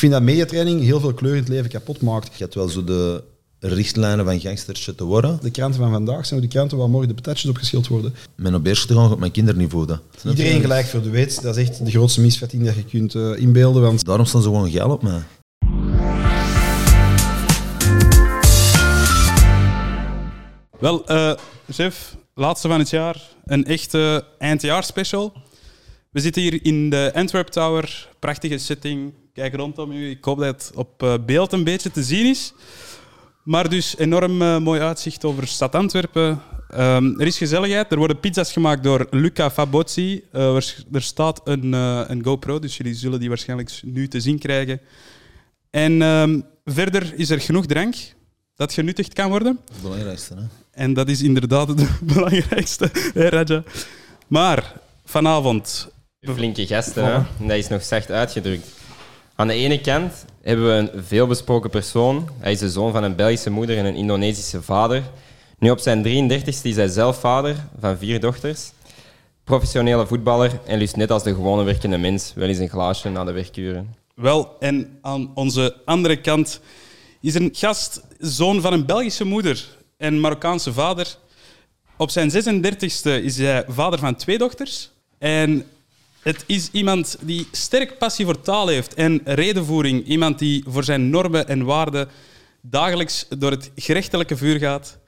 vind dat mediatraining heel veel kleur in het leven kapot maakt. Je hebt wel zo de richtlijnen van gangstertje te worden. De kranten van vandaag zijn ook de kranten waar morgen de patatjes op geschild worden. Mijn op eerste te gaan op mijn kinderniveau. Dat. Iedereen gelijk voor de wet. Dat is echt de grootste misvatting dat je kunt eh, inbeelden. Want Daarom staan ze gewoon geil op mij. Wel, eh, chef, laatste van het jaar. Een echte eindjaarspecial. We zitten hier in de Antwerp Tower. Prachtige setting. Kijk rondom u. Ik hoop dat het op eh, beeld een beetje te zien is. Maar dus enorm eh, mooi uitzicht over stad Antwerpen. Ehm, er is gezelligheid. Er worden pizza's gemaakt door Luca Fabozzi. Eh, er, staat een, eh, een GoPro, dus jullie zullen die waarschijnlijk nu te zien krijgen. En ehm, verder is er genoeg drank dat genuttigd kan worden. Dat is het belangrijkste. Hè? En dat is inderdaad het belangrijkste, hè, Raja. Maar vanavond, Flinke gasten, hè? Dat is nog zacht uitgedrukt. Aan de ene kant hebben we een veelbesproken persoon. Hij is de zoon van een Belgische moeder en een Indonesische vader. Nu op zijn 33ste is hij zelf vader van vier dochters. Professionele voetballer en lust net als de gewone werkende mens wel eens een glaasje na de werkuren. wel, en aan onze andere kant is een gast, zoon van een Belgische moeder en Marokkaanse vader. Op zijn 36e is hij vader van twee dochters. En het is iemand die sterk passie voor taal heeft en redenvoering. Iemand die voor zijn normen en waarden dagelijks door het gerechtelijke vuur gaat.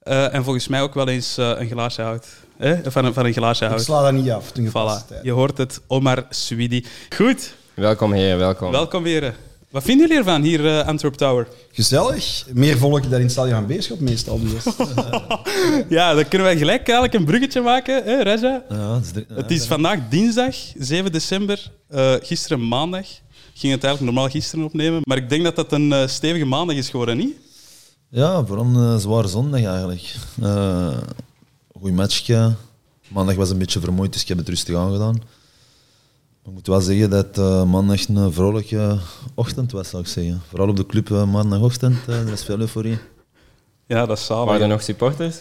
Eh, en volgens mij ook wel eens eh, een glaasje houdt. Hè? Van, een, van een glaasje ik houdt. sla dat niet af. Voilà, je hoort het. Omar Swidi. Goed, Welkom, heren, welkom. welkom weer. Wat vinden jullie ervan hier, eh, Antwerp Tower? Gezellig. Meer volk dan in het stadion van Beerschot meestal. Dus. Ja, dan kunnen wij gelijk eigenlijk een bruggetje maken, hè, Raja? Ja, het is, drie- Het is vandaag dinsdag, 7 december. Eh, gisteren maandag. Ik ging het eigenlijk normaal gisteren opnemen, maar ik denk dat dat een eh, stevige maandag is geworden, niet? Ja, vooral een eh, zware zondag eigenlijk. Eh goeie matchje. Maandag was een beetje vermoeid, dus ik heb het rustig aangedaan. Ik moet wel zeggen dat eh maandag een vrolijke ochtend was, zou ik zeggen. Vooral op de club eh, maandagochtend, eh, er is veel euforie. Ja, dat is zalig. Waren er nog supporters?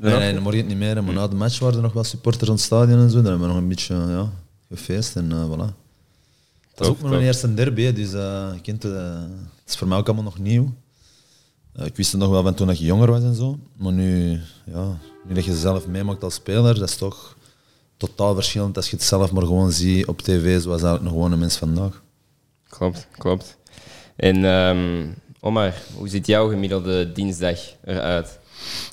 Nee, nee, dan morgen niet meer. Maar na de match waren er nog wel supporters aan het stadion en zo. Dan hebben we nog een beetje ja, gefeest en voilà. Het was Tof, ook een eerste derby, dus eh, eh, het is voor mij ook allemaal nog nieuw. Ik wist het nog wel van toen ik jonger was en zo. Maar nu, ja, nu dat je zelf meemaakt als speler, dat is toch totaal verschillend als je het zelf maar gewoon ziet op tv, zoals eigenlijk nog gewoon een mens vandaag. Klopt, klopt. En ehm, Omar, hoe ziet jouw gemiddelde dinsdag eruit?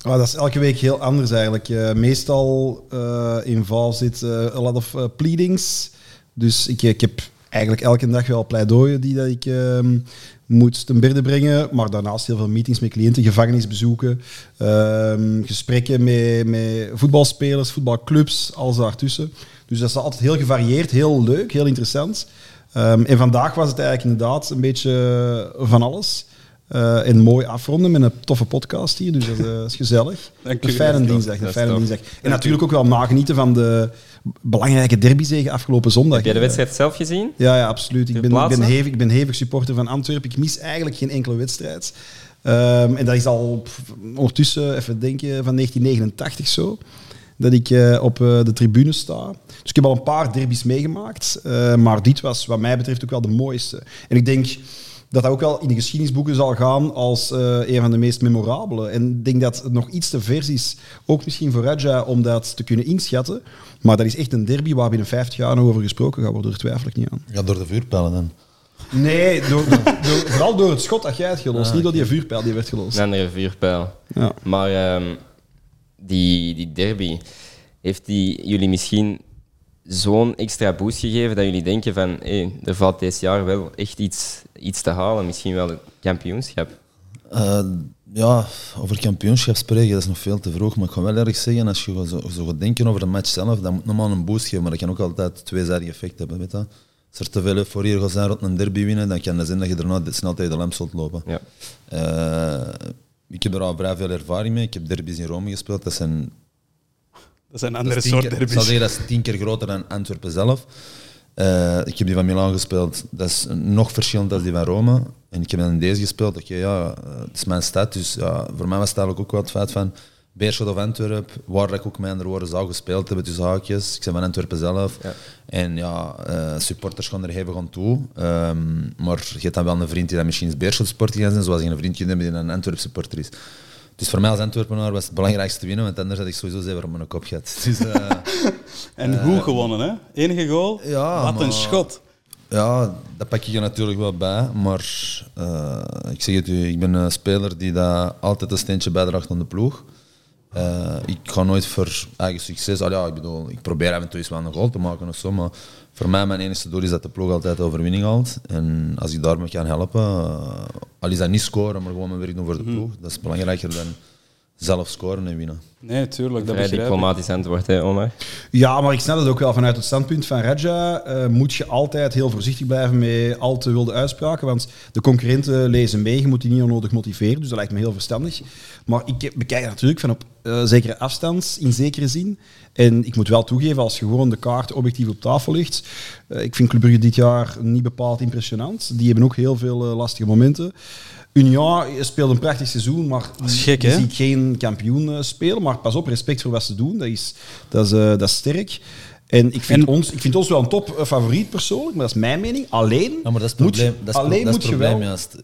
Ah, dat is elke week heel anders eigenlijk. Eh, meestal eh in val zit eh, a lot of eh, pleadings. Dus ik, ik heb eigenlijk elke dag wel pleidooien die dat ik ehm, moet ten berde brengen. Maar daarnaast heel veel meetings met cliënten, gevangenisbezoeken, ehm, gesprekken met, met voetbalspelers, voetbalclubs, alles daartussen. Dus dat is altijd heel gevarieerd, heel leuk, heel interessant. Ehm, en vandaag was het eigenlijk inderdaad een beetje van alles. Eh, en mooi afronden met een toffe podcast hier, dus dat is, eh, is gezellig. Dank Een fijne dinsdag, een fijne dinsdag. En natuurlijk ook wel nagenieten van de belangrijke derbyzege afgelopen zondag. Heb jij de wedstrijd zelf gezien? ja, ja, absoluut. Ik ben, ik, ben hevig, ik ben hevig supporter van Antwerpen. Ik mis eigenlijk geen enkele wedstrijd. Ehm, en dat is al ondertussen, even denken, van 1989 zo. Dat ik eh, op eh, de tribune sta. Dus ik heb al een paar derbies meegemaakt. eh, maar dit was wat mij betreft ook wel de mooiste. En ik denk dat dat ook wel in de geschiedenisboeken zal gaan als eh, een van de meest memorabele. En ik denk dat het nog iets te vers is, ook misschien voor Raja, om dat te kunnen inschatten. Maar dat is echt een derby waar binnen 50 jaar nog over gesproken gaat worden. Daar twijfel ik niet aan. Ja, door de vuurpijlen dan. Nee, door, door- vooral door het schot dat jij hebt gelost. niet door die vuurpijl die werd gelost. Een andere vuurpijl. Ja. Maar ehm, die, die derby, heeft die jullie misschien zo'n extra boost gegeven dat jullie denken van hé, er valt dit jaar wel echt iets, iets te halen, misschien wel het kampioenschap? Eh, ja, over kampioenschap spreken, dat is nog veel te vroeg. Maar ik ga wel erg zeggen, als je zo, zo gaat denken over de match zelf, dat moet normaal een boost geven, maar dat kan ook altijd tweezijdig effect hebben. Weet je? Als er te veel euforie gaat zijn rond een derby winnen, dan kan dat zijn dat je daarna snel tegen de lamp zult lopen. Ja. Eh, ik heb er al vrij veel ervaring mee. Ik heb derbies in Rome gespeeld. Dat zijn Dat zijn andere soort keer, ik derbies. zal zeggen, dat is tien keer groter dan Antwerpen zelf. Eh, ik heb die van Milaan gespeeld. Dat is nog verschillend dan die van Rome. En ik heb dan in deze gespeeld. Oké, ja, eh, het is mijn stad. Dus ja, voor mij was het eigenlijk ook wel het feit van... Beerschot of Antwerp, waar ik ook mijn woorden zou gespeeld hebben tussen haakjes. Ik ben van Antwerpen zelf. Ja. En ja, eh, supporters gaan er hevig aan toe. Ehm, maar je hebt dan wel een vriend die dan misschien is Beerschot supporter zijn, zoals je een vriendje hebt die een Antwerp supporter is. Dus voor mij als Antwerpenaar was het belangrijkste te winnen, want anders had ik sowieso zeker op mijn kop gehad. Dus, eh, En goed gewonnen, hè? Enige goal. ja, Wat een maar- schot. Ja, dat pak ik er natuurlijk wel bij. Maar eh, ik zeg het u, ik ben een speler die daar altijd een steentje bijdraagt aan de ploeg. Eh, ik ga nooit voor eigen succes. Al ja, ik bedoel, ik probeer af en toe eens wel een goal te maken of zo. Maar voor mij, mijn enige doel is dat de ploeg altijd de overwinning haalt. En als ik daarmee kan helpen, eh, al is dat niet scoren, maar gewoon mijn werk doen voor de ploeg. Dat is belangrijker dan zelf scoren en winnen. Nee, tuurlijk, dat Vrij begrijp ik. diplomatisch antwoord, hè, Omar. Ja, maar ik snap het ook wel vanuit het standpunt van Raja. eh, moet je altijd heel voorzichtig blijven met al te wilde uitspraken. Want de concurrenten lezen mee. Je moet die niet onnodig motiveren. Dus dat lijkt me heel verstandig. Maar ik bekijk natuurlijk van op eh, zekere afstand, in zekere zin. En ik moet wel toegeven, als je gewoon de kaart objectief op tafel ligt. eh, ik vind Club Brugge dit jaar niet bepaald impressionant. Die hebben ook heel veel eh, lastige momenten. Unia speelt een prachtig seizoen, maar gek, die hè? zie ik geen kampioen spelen. Maar pas op, respect voor wat ze doen. Dat is, dat is, dat is sterk. En ik vind, En- ons, ik vind ons wel een top favoriet persoonlijk, maar dat is mijn mening. Alleen, Ja, maar dat is het moet je- probleem. dat is, alleen dat is moet het je probleem wel... juist.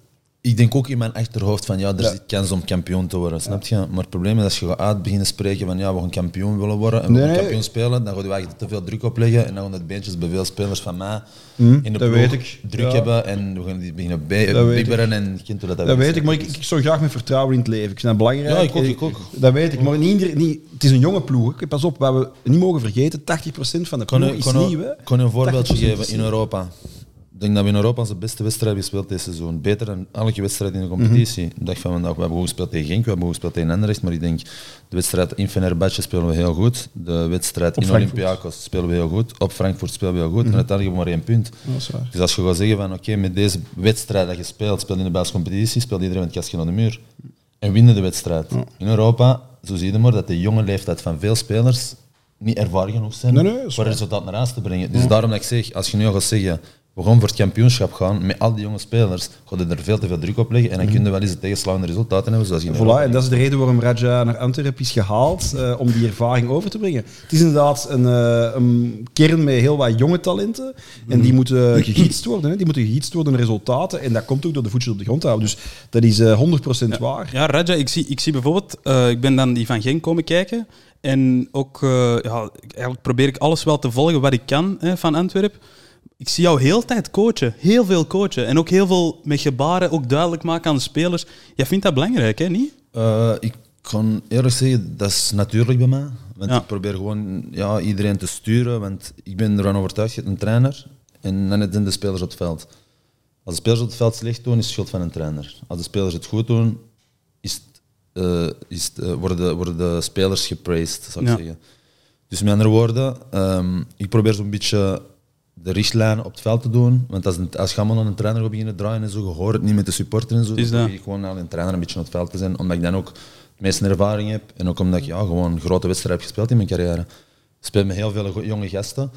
Ik denk ook in mijn achterhoofd van ja, er zit kans om kampioen te worden, snap je? Maar het probleem is als je gaat uit beginnen spreken van ja, we gaan kampioen willen worden en we gaan nee. kampioen spelen, dan ga je eigenlijk te veel druk opleggen en dan gaan het beentjes bij veel spelers van mij Hm, in de dat weet ik. druk Ja. hebben en we gaan die beginnen Dat ik. bibberen en hoe dat Dat werkt. weet ik, maar ik, ik zorg graag met vertrouwen in het leven. Ik vind dat belangrijk. Ja, ik ook, ik ook. Dat weet ik, maar niet, niet, het is een jonge ploeg. hè. Pas op, wat we niet mogen vergeten, 80% van de ploeg u, is nieuw. Hè. kan een voorbeeldje 80% geven in. Europa? Ik denk dat we in Europa onze beste wedstrijd hebben gespeeld dit seizoen. Beter dan elke wedstrijd in de competitie. Mhm. Ik dacht van vandaag, we hebben goed gespeeld tegen Genk, we hebben goed gespeeld tegen Anderlecht, maar ik denk, de wedstrijd in Fenerbahce spelen we heel goed. De wedstrijd Op in Frankfurt. Mhm. Olympiakos spelen we heel goed. Op Frankfurt spelen we heel goed. En uiteindelijk hebben we maar één punt. Dus als je gaat zeggen van, oké, met deze wedstrijd dat je speelt, speelt in de Belgische competitie, speelt iedereen met het kastje aan de muur. En winnen de wedstrijd. In Europa, zo zie je maar, dat de jonge leeftijd van veel spelers niet ervaren genoeg zijn Nee, voor het resultaat naar huis te brengen. Dus daarom dat ik zeg, als je nu al gaat zeggen, we gaan voor het kampioenschap gaan, met al die jonge spelers, ga je er veel te veel druk op leggen en dan kun je wel eens de tegenslagende resultaten hebben, zoals je in Mhm. Voilà, Europa en dat is de reden waarom Raja naar Antwerpen is gehaald, eh, om die ervaring over te brengen. Het is inderdaad een, eh, een kern met heel wat jonge talenten. En die moeten gegietst worden. Hè. Die moeten gegietst worden in resultaten. En dat komt ook door de voetjes op de grond te houden. Dus dat is eh 100% waar. Ja, Raja, ik zie, ik zie bijvoorbeeld, eh, ik ben dan die van Genk komen kijken. En ook, eh, ja, eigenlijk probeer ik alles wel te volgen wat ik kan hè, van Antwerpen. Ik zie jou heel de tijd coachen, heel veel coachen. En ook heel veel met gebaren ook duidelijk maken aan de spelers. Jij vindt dat belangrijk, hè, niet? Eh, ik kan eerlijk zeggen, dat is natuurlijk bij mij. Want Ja. ik probeer gewoon ja, iedereen te sturen, want ik ben ervan overtuigd, je hebt een trainer en dan zijn de spelers op het veld. Als de spelers op het veld slecht doen, is het schuld van een trainer. Als de spelers het goed doen, is het, eh, is het, eh, worden, de, worden de spelers gepraised, zou ik Ja. zeggen. Dus met andere woorden, ehm, ik probeer zo'n beetje de richtlijnen op het veld te doen. Want als, een, als je allemaal aan een trainer gaat beginnen draaien en zo, je hoort het niet met de supporter en zo, Is dan probeer ik gewoon aan een trainer een beetje op het veld te zijn, omdat ik dan ook de meeste ervaring heb en ook omdat ik ja, gewoon grote wedstrijden heb gespeeld in mijn carrière. Ik speel met heel veel jonge gasten.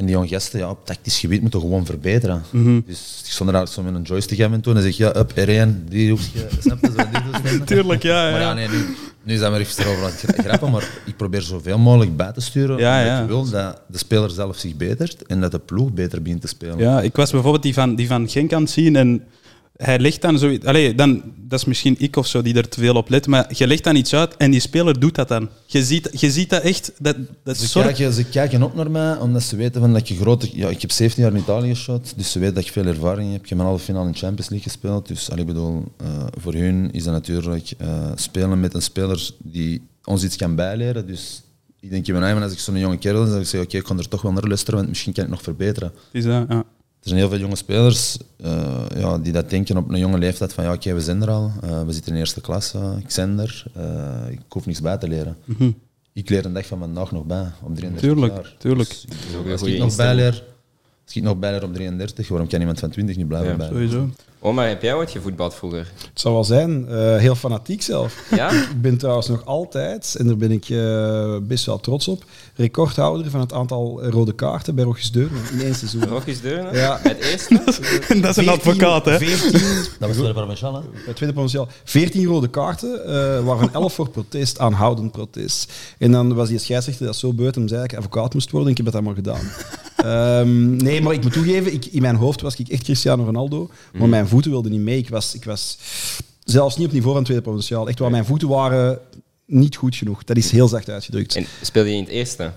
En die jonge gasten, ja, op tactisch gebied moeten gewoon verbeteren. Mhm. Dus ik stond er zo met een joystick aan en toe en dan zeg ik, ja, up, R1, die hoekje, snap je, zo, die. Tuurlijk, ja. Maar ja, nee, nu, nu zijn we even erover aan het gra- grappen, maar ik probeer zoveel mogelijk bij te sturen. Ja, ja. ik wil dat de speler zelf zich betert en dat de ploeg beter begint te spelen. Ja, ik was bijvoorbeeld die van, die van Genk aan het zien en hij legt dan zoiets... Allee, dan, dat is misschien ik of zo die er te veel op let, maar je legt dan iets uit en die speler doet dat dan. Je ziet, je ziet dat echt... Dat, dat Ze, kijken, ze kijken op naar mij omdat ze weten van dat je grote... Ja, ik heb 17 jaar in Italië geschot, dus ze weten dat ik veel ervaring heb. Ik heb een halve finale in de Champions League gespeeld. Dus allee, ik bedoel, eh, voor hun is dat natuurlijk eh, spelen met een speler die ons iets kan bijleren. Dus ik denk in mijn eigen, als ik zo'n jonge kerel ben, dan zeg ik, oké, ik kan er toch wel naar luisteren, want misschien kan ik nog verbeteren. is dat, ja. Er zijn heel veel jonge spelers eh, ja, die dat denken op een jonge leeftijd van ja, oké, we zijn er al, eh, we zitten in eerste klas, eh, ik ben er, eh, ik hoef niks bij te leren. Ik leer een dag van vandaag nog bij, op 33 Mhm. Tuurlijk, jaar. tuurlijk. Dus een als ik nog bijleer, als ik nog bijleer op 33, waarom kan iemand van 20 niet blijven Ja, bijleren? Sowieso. Omar, heb jij ooit gevoetbald vroeger? Het zou wel zijn, eh, heel fanatiek zelf. Ja? Ik ben trouwens nog altijd, en daar ben ik eh, best wel trots op, recordhouder van het aantal rode kaarten bij Rogges Deurne in één seizoen. Rokjes Deurne? Ja. Het eerste? dat is een advocaat, hè? 14, Dat was de provinciaal, hè? het tweede provinciaal. 14 rode kaarten, eh waarvan 11 voor protest, aanhoudend protest. En dan was die scheidsrechter dat zo buiten, hem zei dat ik advocaat moest worden. en Ik heb dat allemaal gedaan. Ehm, nee, maar ik moet toegeven, ik, in mijn hoofd was ik echt Cristiano Ronaldo, maar mijn voeten wilden niet mee. Ik was, ik was zelfs niet op niveau van tweede provinciaal. Echt waar, mijn voeten waren niet goed genoeg. Dat is heel zacht uitgedrukt. En speelde je in het eerste?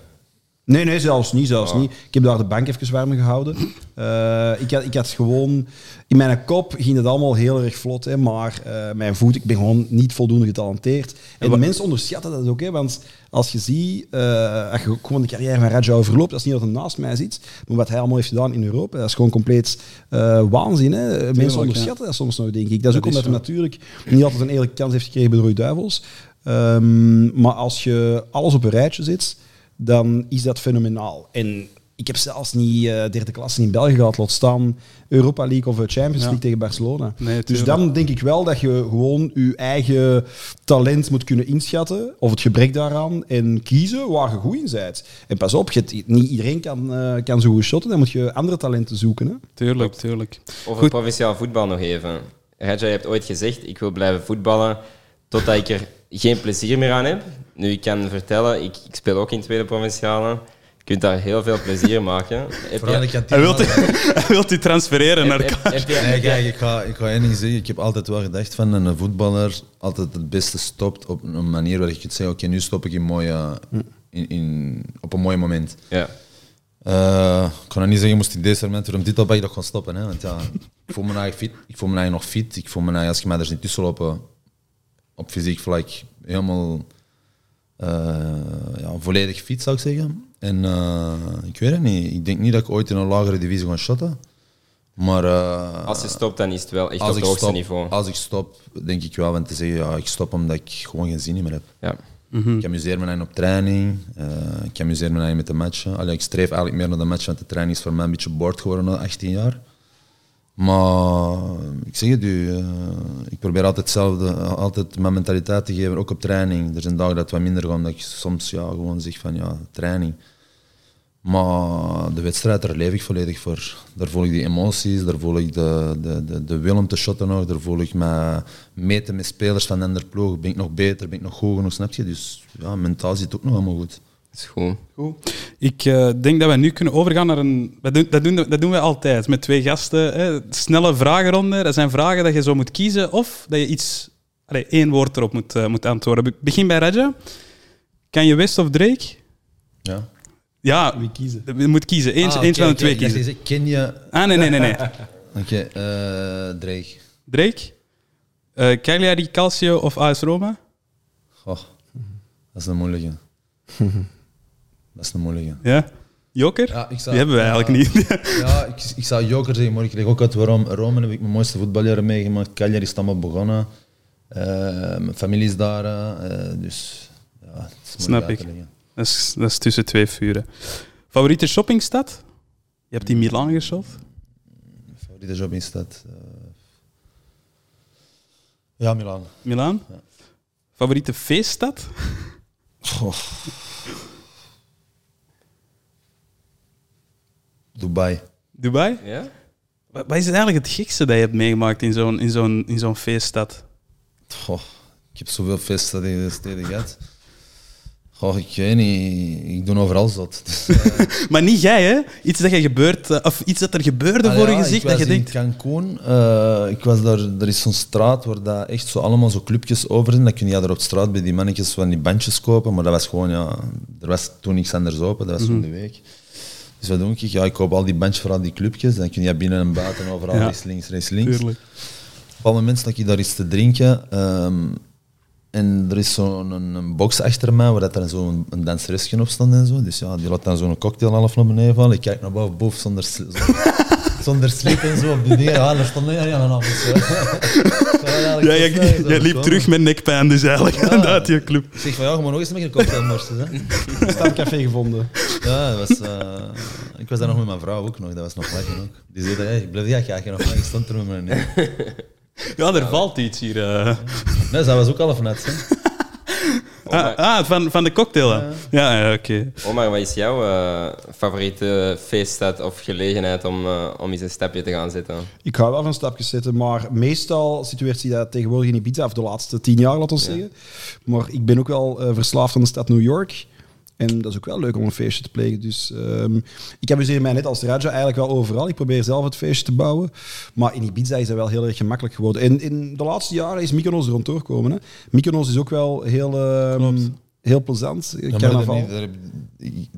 Nee, nee, zelfs niet. Zelfs Oh. niet. Ik heb daar de bank even warm gehouden. Eh, ik, had, ik had gewoon... In mijn kop ging het allemaal heel erg vlot, hè, maar eh, mijn voet, ik ben gewoon niet voldoende getalenteerd. En de mensen onderschatten dat ook, hè, want als je ziet, eh, als je gewoon de carrière van Raja overloopt, dat is niet dat hij naast mij zit, maar wat hij allemaal heeft gedaan in Europa, dat is gewoon compleet eh, waanzin. Hè. mensen onderschatten dat soms nog, denk ik. Dat is ook is omdat hij natuurlijk niet altijd een eerlijke kans heeft gekregen bij de Rode Duivels. Ehm, maar als je alles op een rijtje zet, dan is dat fenomenaal. En ik heb zelfs niet eh, derde klasse in België gehad, laat staan Europa League of Champions League Ja. tegen Barcelona. Nee, dus dan denk ik wel dat je gewoon je eigen talent moet kunnen inschatten, of het gebrek daaraan, en kiezen waar je goed in bent. En pas op, je niet iedereen kan, eh, kan zo goed shotten, dan moet je andere talenten zoeken. Hè. Tuurlijk, tuurlijk. Over Goed. provinciaal voetbal nog even. Raja, je hebt ooit gezegd, ik wil blijven voetballen totdat ik er geen plezier meer aan heb. Nu, ik kan vertellen, ik, ik speel ook in tweede provinciale. Je kunt daar heel veel plezier maken. Vooral je-. Hij wil die, hij die transfereren naar heb- heb- heb je- Nee, kijk, ik ga, ik ga één ding zeggen. Ik heb altijd wel gedacht van een voetballer altijd het beste stopt op een manier waar je kunt zeggen, oké, nu stop ik in mooie, in, in, op een mooi moment. Ja. Eh, ik kan nog niet zeggen, moest ik deze moment weer om dit opbak, dat gewoon stoppen. Hè? Want ja, ik voel me eigenlijk fit. Ik voel me eigenlijk nog fit. Ik voel me eigenlijk, als je mij er niet tussen lopen, op fysiek vlak, helemaal eh, ja, volledig fit, zou ik zeggen. En eh, ik weet het niet. Ik denk niet dat ik ooit in een lagere divisie ga shotten. Maar eh, Als je stopt, dan is het wel echt op het hoogste stop, niveau. Als ik stop, denk ik wel want te zeggen, ja, ik stop omdat ik gewoon geen zin meer heb. Ja. Ik amuseer me op training, eh, ik amuseer me met de matchen. Allee, ik streef eigenlijk meer naar de matchen, want de training is voor mij een beetje boord geworden na 18 jaar. Maar ik zeg het u, eh, ik probeer altijd hetzelfde, altijd mijn mentaliteit te geven, ook op training. Er zijn dagen dat het wat minder gaat, omdat ik soms ja, gewoon zeg van ja, training. Maar de wedstrijd, daar leef ik volledig voor. Daar voel ik die emoties, daar voel ik de, de, de, de wil om te shotten nog, daar voel ik me meten met spelers van de ploeg. Ben ik nog beter, ben ik nog goed genoeg, snap je? Dus ja, mentaal zit ook nog allemaal goed. Dat is goed. Goed. Ik eh, denk dat we nu kunnen overgaan naar een... Dat doen, dat doen, dat doen we altijd met twee gasten. Hè. Snelle vragenronde. Dat zijn vragen dat je zo moet kiezen of dat je iets... Allee, één woord erop moet, eh, moet antwoorden. Be- Begin bij Raja. Kan je West of Drake? Ja. Ja, Wie kiezen? je moet kiezen. Eentje, eentje van de twee kiezen. Ken je... Ah, nee, nee, nee. nee. Oké, eh Drake. Drake? Eh Cagliari, Calcio of AS Roma? Goh, dat is een moeilijke. dat is een moeilijke. Ja? Joker? Ja, ik zou- Die hebben we ja. eigenlijk niet. Ja, ik, ik zou Joker zeggen, maar ik leg ook uit waarom. Rome heb ik mijn mooiste voetbaljaren meegemaakt. Cagliari is allemaal begonnen. Eh, mijn familie is daar. eh, dus ja, het is moeilijk Snap ik. Dat is, dat is tussen twee vuren. Favoriete shoppingstad? Je hebt in Milaan geshopt. Favoriete job in stad. eh, ja, Milaan. Milaan? Favoriete feeststad? Goh. Dubai. Dubai? Ja? Wat wat is eigenlijk het gekste dat je hebt meegemaakt in zo'n, in zo'n, in zo'n feeststad? Goh, ik heb zoveel feesten in de steden gehad. Goh, ik weet niet. Ik doe overal zot. Dus, eh, Maar niet jij, hè? Iets dat, je gebeurt, eh, of iets dat er gebeurde Ah voor je ja, gezicht ik dat je was in denkt... Cancún. eh, ik was daar, er is zo'n straat waar dat echt zo allemaal zo clubjes over zijn. Dan kun je daar op straat bij die mannetjes van die bandjes kopen. Maar dat was gewoon, ja, er was toen niks anders open. Dat was Mhm. toen de week. Dus wat doe ik? Ja, ik koop al die bandjes voor al die clubjes. Dan kun je binnen en buiten overal Ja. rechts, links, rechts, links. Tuurlijk. Op een moment stak ik daar iets te drinken. ehm, en er is zo'n een, een box achter mij waar dat er zo'n een danseresje op stond en zo. Dus ja, die laat dan zo'n cocktail half naar beneden vallen. Ik kijk naar boven, boven zonder, zonder, zonder slip en zo op die dingen. Ja, daar stond ja, nou, dus, ja, Ja, je, je liep terug met nekpijn dus eigenlijk Ja. uit je club. Ik zeg van ja, je moet nog eens met een cocktailmorsen. Hè. Stamcafé gevonden. Ja, dat was, eh, ik was daar nog met mijn vrouw ook nog, dat was nog lachen ook. Die zei dat, hey, ik blijf ja, graag nog lang, ik stond er met mijn neer. Ja, er valt iets hier. eh. Nee, dat was ook half net. Hè. Ah, ah, van, van de cocktail. Ja, ja, oké. Omar, wat is jouw eh, favoriete feeststad of gelegenheid om, eh, om eens een stapje te gaan zetten? Ik hou wel van stapjes zetten, maar meestal situeert zich dat tegenwoordig in Ibiza, of de laatste tien jaar, laten we zeggen. Maar ik ben ook wel eh, verslaafd aan de stad New York. En dat is ook wel leuk om een feestje te plegen. Dus ehm, ik amuseer mij net als Raja eigenlijk wel overal. Ik probeer zelf het feestje te bouwen. Maar in Ibiza is dat wel heel erg gemakkelijk geworden. En in de laatste jaren is Mykonos er rond doorgekomen. Hè. Mykonos is ook wel heel, ehm, heel plezant. Ja, maar Carnaval. dat niet- heb-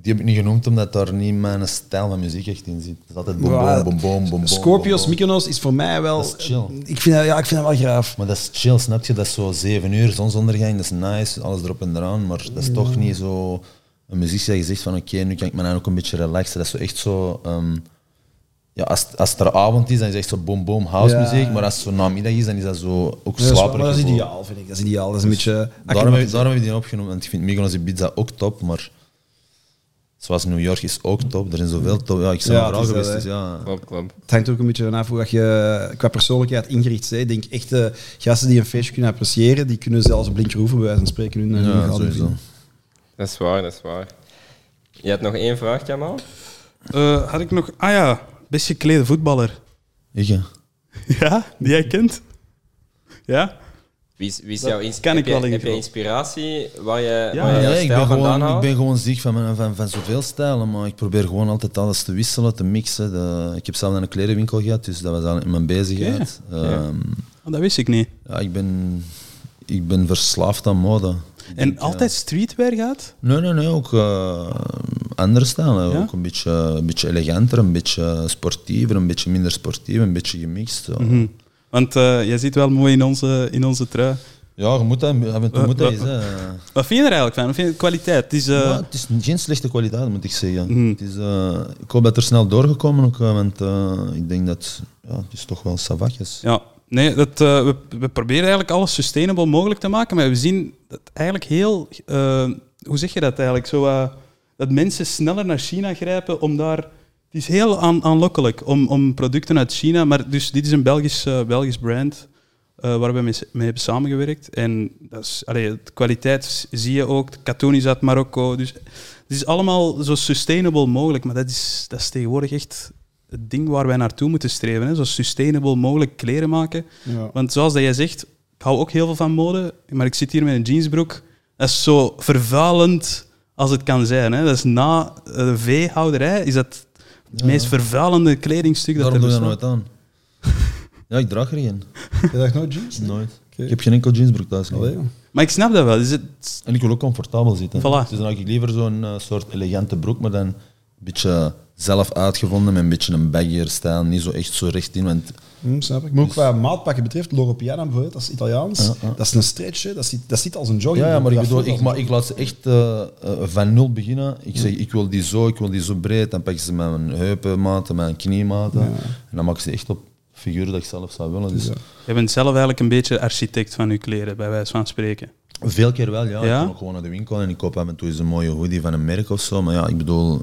die heb ik niet genoemd omdat daar niet mijn stijl van muziek echt in zit. Het is altijd bom, Ja, bom, bom, bom, bom, Scorpios. Mykonos is voor mij wel... Dat is chill. Ik vind dat, ja, ik vind dat wel graaf. Maar dat is chill, snap je? Dat is zo zeven uur, zonsondergang, dat is nice, alles erop en eraan. Maar dat is toch niet zo een muziek dat je zegt van oké, nu kan ik me nou ook een beetje relaxen. Dat is zo echt zo... ehm, ja, als, als het er avond is, dan is het echt zo boom boom house Ja. muziek. Maar als het zo namiddag is, dan is dat zo ook Ja, dat is, wel- slaperig. maar dat is ideaal, vind ik. Dat is ideaal. Dat is een beetje... Daarom heb, ik- daarom heb ik die opgenomen, want ik vind Mykonos Ibiza ook top, maar zoals New York is ook top. Er zijn zoveel top. Ja, ik ben Ja, dat, geweest, dus ja. Klopt, klopt. Het hangt ook een beetje vanaf hoe dat je qua persoonlijkheid ingericht bent. Ik denk echt eh, gasten die een feestje kunnen appreciëren, die kunnen zelfs een blinkje roeven bij wijze van spreken. Hun, hun Ja, vinden. Dat is waar, dat is waar. Je had nog één vraag, Kamal? Eh, had ik nog... Ah ja, best geklede voetballer. Ik, hè. Ja, die jij kent? Ja? Wie is, wie is jouw ins- kan ik heb je- wel in Heb je inspiratie waar je, Ja, waar je jouw Nee, ik stijl ben, vandaan gewoon, ik haalt? ben gewoon ziek van, mijn- van, van zoveel stijlen, maar ik probeer gewoon altijd alles te wisselen, te mixen. De, ik heb zelf een klerenwinkel gehad, dus dat was eigenlijk mijn bezigheid. Ehm, Oh, dat wist ik niet. ja, ik, ben, ik ben verslaafd aan mode. En altijd streetwear gaat? Nee, nee, nee, ook eh, andere stijlen. Ja? Ook een beetje, een beetje eleganter, een beetje sportiever, een beetje minder sportief, een beetje gemixt. Mhm. Want eh, jij zit wel mooi in onze, in onze trui. Ja, je moet dat, af en toe Eh, moet dat eens. hè. Wat vind je er eigenlijk van? Wat vind je de kwaliteit? Het is, Ja, het is geen slechte kwaliteit, moet ik zeggen. Mhm. Het is, ik hoop dat er snel doorgekomen ook, want ik denk dat ja, het is toch wel savakjes. Ja, nee, dat, eh, we, we proberen eigenlijk alles sustainable mogelijk te maken, maar we zien dat eigenlijk heel... eh, hoe zeg je dat eigenlijk? Zo, eh, dat mensen sneller naar China grijpen om daar... Het is heel aan, aanlokkelijk om, om producten uit China, maar dus dit is een Belgisch, Belgisch brand waar we mee, mee hebben samengewerkt. En dat is, allee, de kwaliteit zie je ook. De katoen is uit Marokko. Dus het is allemaal zo sustainable mogelijk, maar dat is, dat is tegenwoordig echt het ding waar wij naartoe moeten streven. Hè? Zo sustainable mogelijk kleren maken. Ja. Want zoals dat jij zegt, ik hou ook heel veel van mode, maar ik zit hier met een jeansbroek. Dat is zo vervuilend als het kan zijn. Hè? Dat is na de veehouderij is dat het Ja. meest vervuilende kledingstuk dat Daarom er doe je dat bestaat. nooit aan. Ja, ik draag er geen. Je dacht nooit jeans? Nooit. Oké. Ik heb geen enkel jeansbroek thuis. Allee, joh. Maar ik snap dat wel. Dus het, En ik wil ook comfortabel zitten. Voilà. Dus dan heb ik liever zo'n eh, soort elegante broek, maar dan een beetje zelf uitgevonden met een beetje een baggier stijl. Niet zo echt zo recht in, want Hm, snap ik. Maar ook qua maatpakken betreft, Loro Piana bijvoorbeeld, dat is Italiaans. Ja, ja. Dat is een stretch, hè. dat, zit, dat zit als een jogging. Ja, ja maar ik bedoel, ik, maar ik laat ze echt eh, eh, van nul beginnen. Ik zeg, ik wil die zo, ik wil die zo breed. Dan pak ik ze met mijn heupenmaten, mijn kniematen. En dan maak ik ze echt op figuur dat ik zelf zou willen. Dus Ja. je bent zelf eigenlijk een beetje architect van je kleren, bij wijze van spreken. Veel keer wel, ja. Ja? Ik ook gewoon naar de winkel en ik koop af en toe eens een mooie hoodie van een merk of zo. Maar ja, ik bedoel,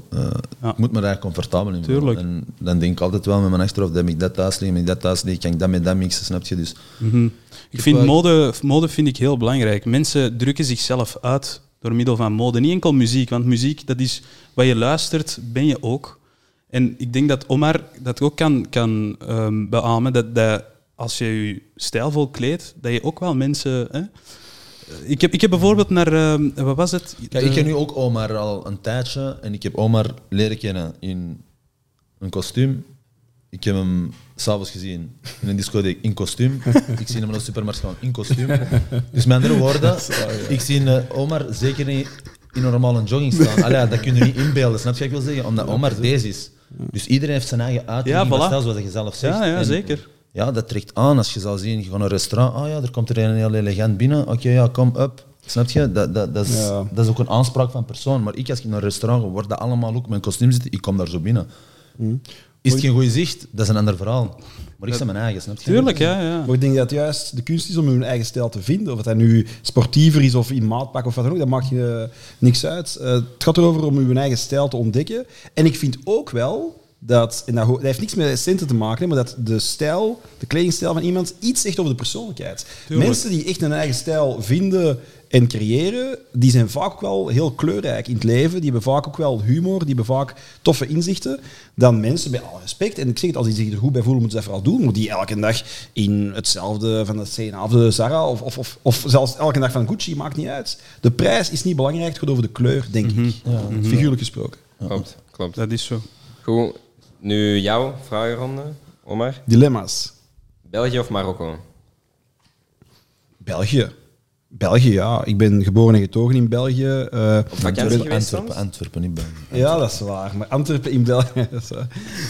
Ja. ik moet me daar comfortabel in voelen. Tuurlijk. En dan denk ik altijd wel met mijn achterhoofd, dat heb ik dat thuis liggen, heb ik dat thuis liggen, kan ik dat met dat mixen, snap je? Dus Mhm. Ik vind wel- mode, mode vind ik heel belangrijk. Mensen drukken zichzelf uit door middel van mode. Niet enkel muziek, want muziek, dat is wat je luistert, ben je ook. En ik denk dat Omar dat ook kan, kan ehm, beamen, dat, dat als je je stijlvol kleedt, dat je ook wel mensen... Hè? Ik, heb, ik heb bijvoorbeeld naar... ehm, wat was het? Kijk, ik ken nu ook Omar al een tijdje en ik heb Omar leren kennen in een kostuum. Ik heb hem s'avonds gezien in een discotheek in kostuum. ik zie hem in de supermarkt gewoon in kostuum. Dus met andere woorden, ik zie eh, Omar zeker niet in een normale jogging staan. Allee, dat kun je niet inbeelden, snap je wat ik wil zeggen? Omdat Omar deze is. Dus iedereen heeft zijn eigen uiterlijk, Ja, voilà. zoals je zelf zegt. Ja, ja, zeker. Ja, dat trekt aan als je zal zien, je gaat naar een restaurant, ah ja, er komt er een heel elegant binnen, oké, ja, kom, up. Snap je? Dat, dat, dat, is, Ja. dat is ook een aanspraak van persoon. Maar ik, als ik naar een restaurant ga, wordt dat allemaal ook met een kostuum zitten, ik kom daar zo binnen. Is het geen goede zicht? Dat is een ander verhaal. Maar ik ben mijn eigen, snap je? Tuurlijk, ja. ja. Maar ik denk dat het juist de kunst is om hun eigen stijl te vinden. Of het dat nu sportiever is of in maatpak of wat dan ook, dat maakt je niks uit. Eh, het gaat erover om uw eigen stijl te ontdekken. En ik vind ook wel dat, en dat, heeft niks met centen te maken, maar dat de stijl, de kledingstijl van iemand iets zegt over de persoonlijkheid. Tuurlijk. Mensen die echt een eigen stijl vinden en creëren, die zijn vaak ook wel heel kleurrijk in het leven. Die hebben vaak ook wel humor, die hebben vaak toffe inzichten. Dan mensen, bij alle respect, en ik zeg het, als die zich er goed bij voelen, moeten ze dat vooral doen. Maar die elke dag in hetzelfde van de CNA of de Zara, of, of, of, of zelfs elke dag van Gucci, maakt niet uit. De prijs is niet belangrijk, het gaat over de kleur, denk ik. Figuurlijk gesproken. Klopt, klopt. Dat is zo. Goed, nu jouw vragenronde, Omar. Dilemma's. België of Marokko? België. België, ja. Ik ben geboren en getogen in België. Eh, geweest Antwerpen, soms? Antwerpen, niet België. Ja, dat is waar. Maar Antwerpen in België.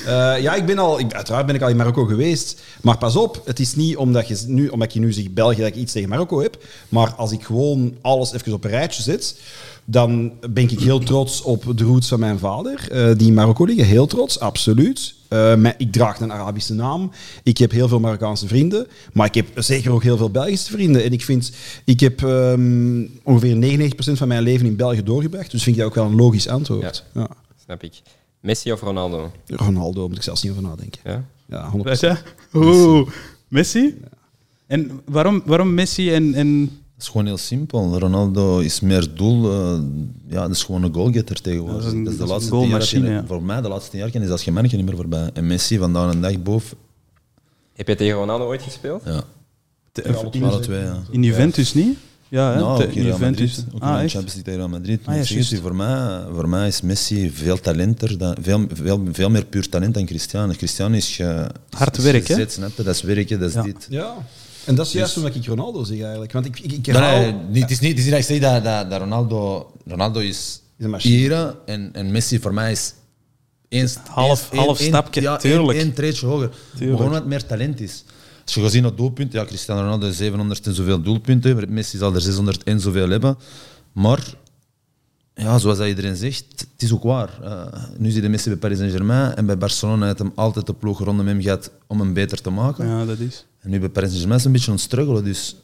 Eh, ja, ik ben al, ik, uiteraard ben ik al in Marokko geweest. Maar pas op, het is niet omdat, je nu, omdat je nu zegt België dat ik iets tegen Marokko heb. Maar als ik gewoon alles even op een rijtje zet, dan ben ik heel trots op de roots van mijn vader, eh, die in Marokko liggen. Heel trots, absoluut. Eh, maar ik draag een Arabische naam. Ik heb heel veel Marokkaanse vrienden. Maar ik heb zeker ook heel veel Belgische vrienden. En ik vind, ik heb ehm, ongeveer 99% van mijn leven in België doorgebracht. Dus vind ik dat ook wel een logisch antwoord. Ja. Snap ik. Messi of Ronaldo? Ronaldo, moet ik zelfs niet over nadenken. Ja? Ja, 100%. Weet je? Oeh, Messi? En waarom, waarom Messi en... en is gewoon heel simpel. Ronaldo is meer doel. eh, ja, dat is gewoon een goalgetter tegenwoordig. Dat is een- Dat is de dat is een laatste tien jaar. goalmachine, je- ja. Voor mij, de laatste jaar is dat geen mannetje niet meer voorbij. En Messi vandaag een dag boven. Heb je tegen Ronaldo ooit gespeeld? Ja, te- alle alle twee. Ja. in Juventus niet? Ja, hè? Nou, in Real Madrid. Ook in Ah, de echt? Champions League tegen Real Madrid. Ah, ja, voor, mij, voor mij is Messi veel talenter, dan, veel, veel, veel meer puur talent dan Cristiano. Cristiano is, ge, Hard is werk, hè? gezet, snap je? Dat is werken, dat is Ja. dit. Ja. En dat is juist omdat ik Ronaldo zeg eigenlijk. Want ik, ik, ik Nee, niet, het, is niet, het is niet dat ik zeg dat, dat, dat Ronaldo... Ronaldo is Is een machine. hier en, en Messi voor mij is één, Half- één- half één- stapje, ja, tuurlijk. Treedje hoger. Gewoon wat meer talent is. Als je gezien naar doelpunten, ja, Cristiano Ronaldo heeft 700 en zoveel doelpunten, Messi zal er 600 en zoveel hebben. Maar, ja, zoals dat iedereen zegt, het is ook waar. Eh, nu zie je Messi bij Paris Saint-Germain en bij Barcelona heeft hem altijd de ploeg rondom hem gehad om hem beter te maken. Ja, dat is. En nu bij Paris Saint-Germain een beetje aan het struggelen, dus...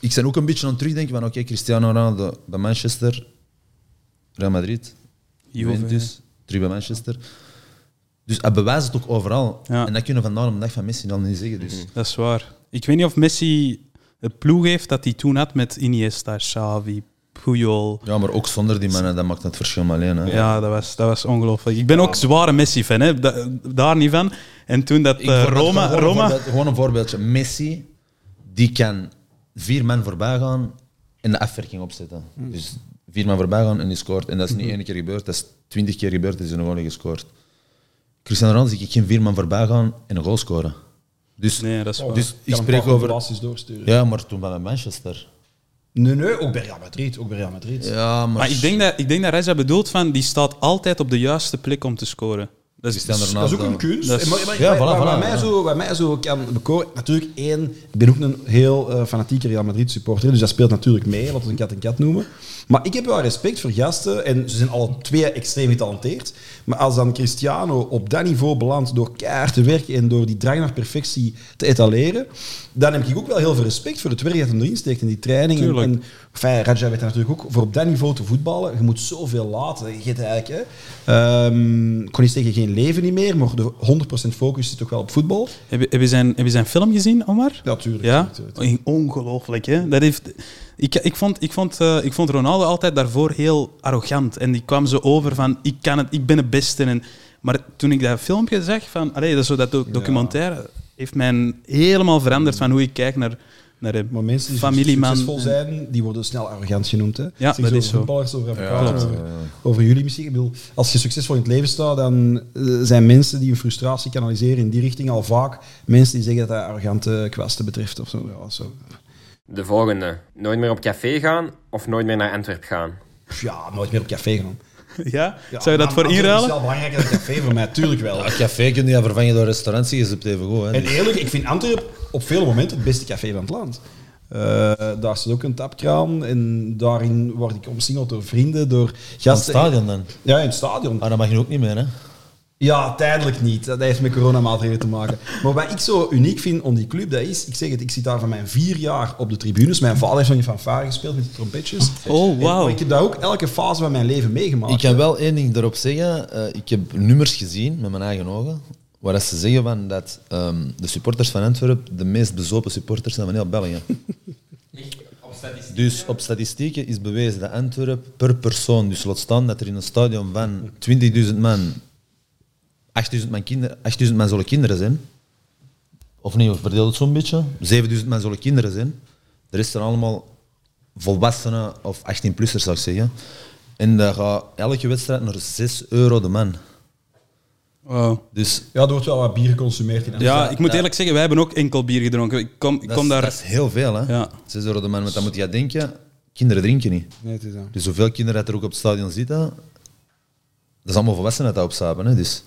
Ik ben ook een beetje aan het terugdenken van, oké, Cristiano Ronaldo bij Manchester, Real Madrid, Juve, Juventus, terug bij Manchester. Dus hij bewijst het ook overal. Ja. En dat kunnen we vandaag op de dag van Messi al niet zeggen. Dus. Dat is waar. Ik weet niet of Messi het ploeg heeft dat hij toen had met Iniesta, Xavi, Puyol. Ja, maar ook zonder die mannen, dat maakt het verschil maar alleen. Hè. Ja, dat was, dat was ongelooflijk. Ik ben ook zware Messi-fan, daar niet van. En toen dat Ik eh, voorbeeld- Roma... gewoon, Roma Een gewoon een voorbeeldje. Messi, die kan vier man voorbij gaan en de afwerking opzetten. Dus vier man voorbij gaan en die scoort. En dat is niet één keer gebeurd, dat is twintig keer gebeurd en is er nog gescoord. Cristiano Ronaldo zie ik geen vier man voorbij gaan en een goal scoren. Dus, Nee, dat is waar. dus ik kan een spreek over... Ja, maar toen bij Manchester. Nee, nee, ook bij Real Madrid. Ook bij Real Madrid. Ja, maar... Maar ik denk dat, ik denk dat Reza bedoelt van, die staat altijd op de juiste plek om te scoren. Dat is, Dat is ook een kunst. Maar- maar- Ja, voilà, wat, mij zo, wat mij zo kan bekoren... Natuurlijk, één, ik ben ook een heel eh, fanatieke Real Madrid supporter, dus dat speelt natuurlijk mee, laten we een kat en kat noemen. Maar ik heb wel respect voor gasten, en ze zijn alle twee extreem getalenteerd, maar als dan Cristiano op dat niveau belandt door keihard te werken en door die drang naar perfectie te etaleren, dan heb ik ook wel heel veel respect voor het werk dat hij erin steekt in die training. En, Tuurlijk. en enfin, Raja weet natuurlijk ook, voor op dat niveau te voetballen, je moet zoveel laten. Je hebt eigenlijk, hè, ehm, kon niet zeggen geen leven niet meer, maar de 100% focus zit ook wel op voetbal. heb, je, heb, je zijn, heb je zijn film gezien, Omar? Ja, tuurlijk. Ja, ongelooflijk. Hè? Dat heeft, ik, ik, vond, ik, vond, eh, ik vond Ronaldo altijd daarvoor heel arrogant. En die kwam zo over van, ik, kan het, ik ben het beste. En, maar toen ik dat filmpje zag, van, allee, dat, is zo dat doc- documentaire, heeft mij helemaal veranderd van hoe ik kijk naar, naar hem. Maar mensen die Familieman succesvol zijn, die worden snel arrogant genoemd. Hè? Ja, Zeg dat is zo. Voetballers over Ja, over, jullie misschien. Ik bedoel, als je succesvol in het leven staat, dan eh, zijn mensen die hun frustratie kanaliseren in die richting al vaak mensen die zeggen dat dat arrogante kwasten betreft. Of zo. Ja, zo. De volgende. Nooit meer op café gaan of nooit meer naar Antwerp gaan? Ja, nooit meer op café gaan. Ja? Ja, Zou je dat voor maar Het inruilen? is wel belangrijker dan café voor mij, tuurlijk wel. Een café kun je vervangen door restaurants, je hebt even goed. Hè. En eerlijk, ik vind Antwerpen op vele momenten het beste café van het land. Eh, daar staat ook een tapkraan en daarin word ik omsingeld door vrienden, door Aan het gasten. stadion dan. Ja, in het stadion. Maar dat mag je ook niet meer, hè? Ja, tijdelijk niet. Dat heeft met coronamaatregelen te maken. Maar wat ik zo uniek vind om die club, dat is... Ik zeg het, ik zit daar van mijn vier jaar op de tribunes. Mijn vader heeft van die fanfare gespeeld met die trompetjes. Oh, wauw. ik heb daar ook elke fase van mijn leven meegemaakt. Ik kan wel één ding daarop zeggen. Eh, ik heb nummers gezien met mijn eigen ogen. Waar ze zeggen van dat ehm, de supporters van Antwerpen de meest bezopen supporters zijn van heel België. Dus op statistieken is bewezen dat Antwerpen per persoon, dus laat staan dat er in een stadion van 20.000 man 8.000 man, kinder, 8000 man zullen kinderen zijn. Of nee, verdeel het zo'n beetje. 7000 man zullen kinderen zijn. De rest zijn allemaal volwassenen of 18-plussers, zou ik zeggen. En daar gaat elke wedstrijd naar 6 euro de man. Wauw. Dus Ja, er wordt wel wat bier geconsumeerd in Ja, ik moet eerlijk zeggen, wij hebben ook enkel bier gedronken. Ik kom, ik dat, kom is, daar... dat is heel veel, hè? Ja. 6 euro de man, want dan moet je denken, kinderen drinken niet. Nee, het is dat. Dus zoveel kinderen dat er ook op het stadion zitten, dat is allemaal volwassenen dat opstapen. Hè? Dus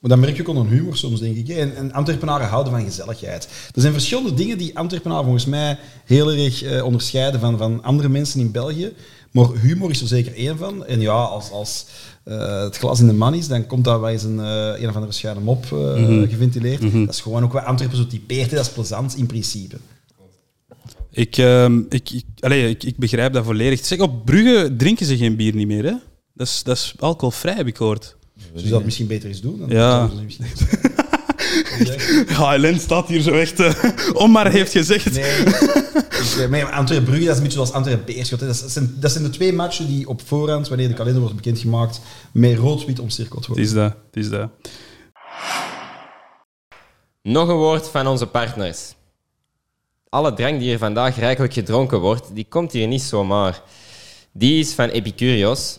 Maar dan merk je ook een humor soms, denk ik. En, en Antwerpenaren houden van gezelligheid. Er zijn verschillende dingen die Antwerpenaren volgens mij heel erg eh, onderscheiden van, van andere mensen in België. Maar humor is er zeker één van. En ja, als, als eh, het glas in de man is, dan komt daar wel eens een, eh, een of andere schuine mop eh, geventileerd. Dat is gewoon ook wat Antwerpen zo typeert. hè. Dat is plezant in principe. Ik, ehm, ik, ik, allee, ik, ik begrijp dat volledig. Zeg, op Brugge drinken ze geen bier niet meer, hè? Dat is, dat is alcoholvrij, heb ik gehoord. Dus je dat misschien beter eens doen. Dan Ja. misschien- Ja, Helen staat hier zo echt... eh, om maar heeft gezegd. Nee, eh, maar Antwerpen Brugge, dat is een beetje zoals Antwerpen Beerschot. hè. Dat, zijn, dat zijn de twee matchen die op voorhand, wanneer de kalender wordt bekendgemaakt, met rood-wit omcirkeld Het worden. is dat, het is dat. Nog een woord van onze partners. Alle drank die hier vandaag rijkelijk gedronken wordt, die komt hier niet zomaar. Die is van Epicurios,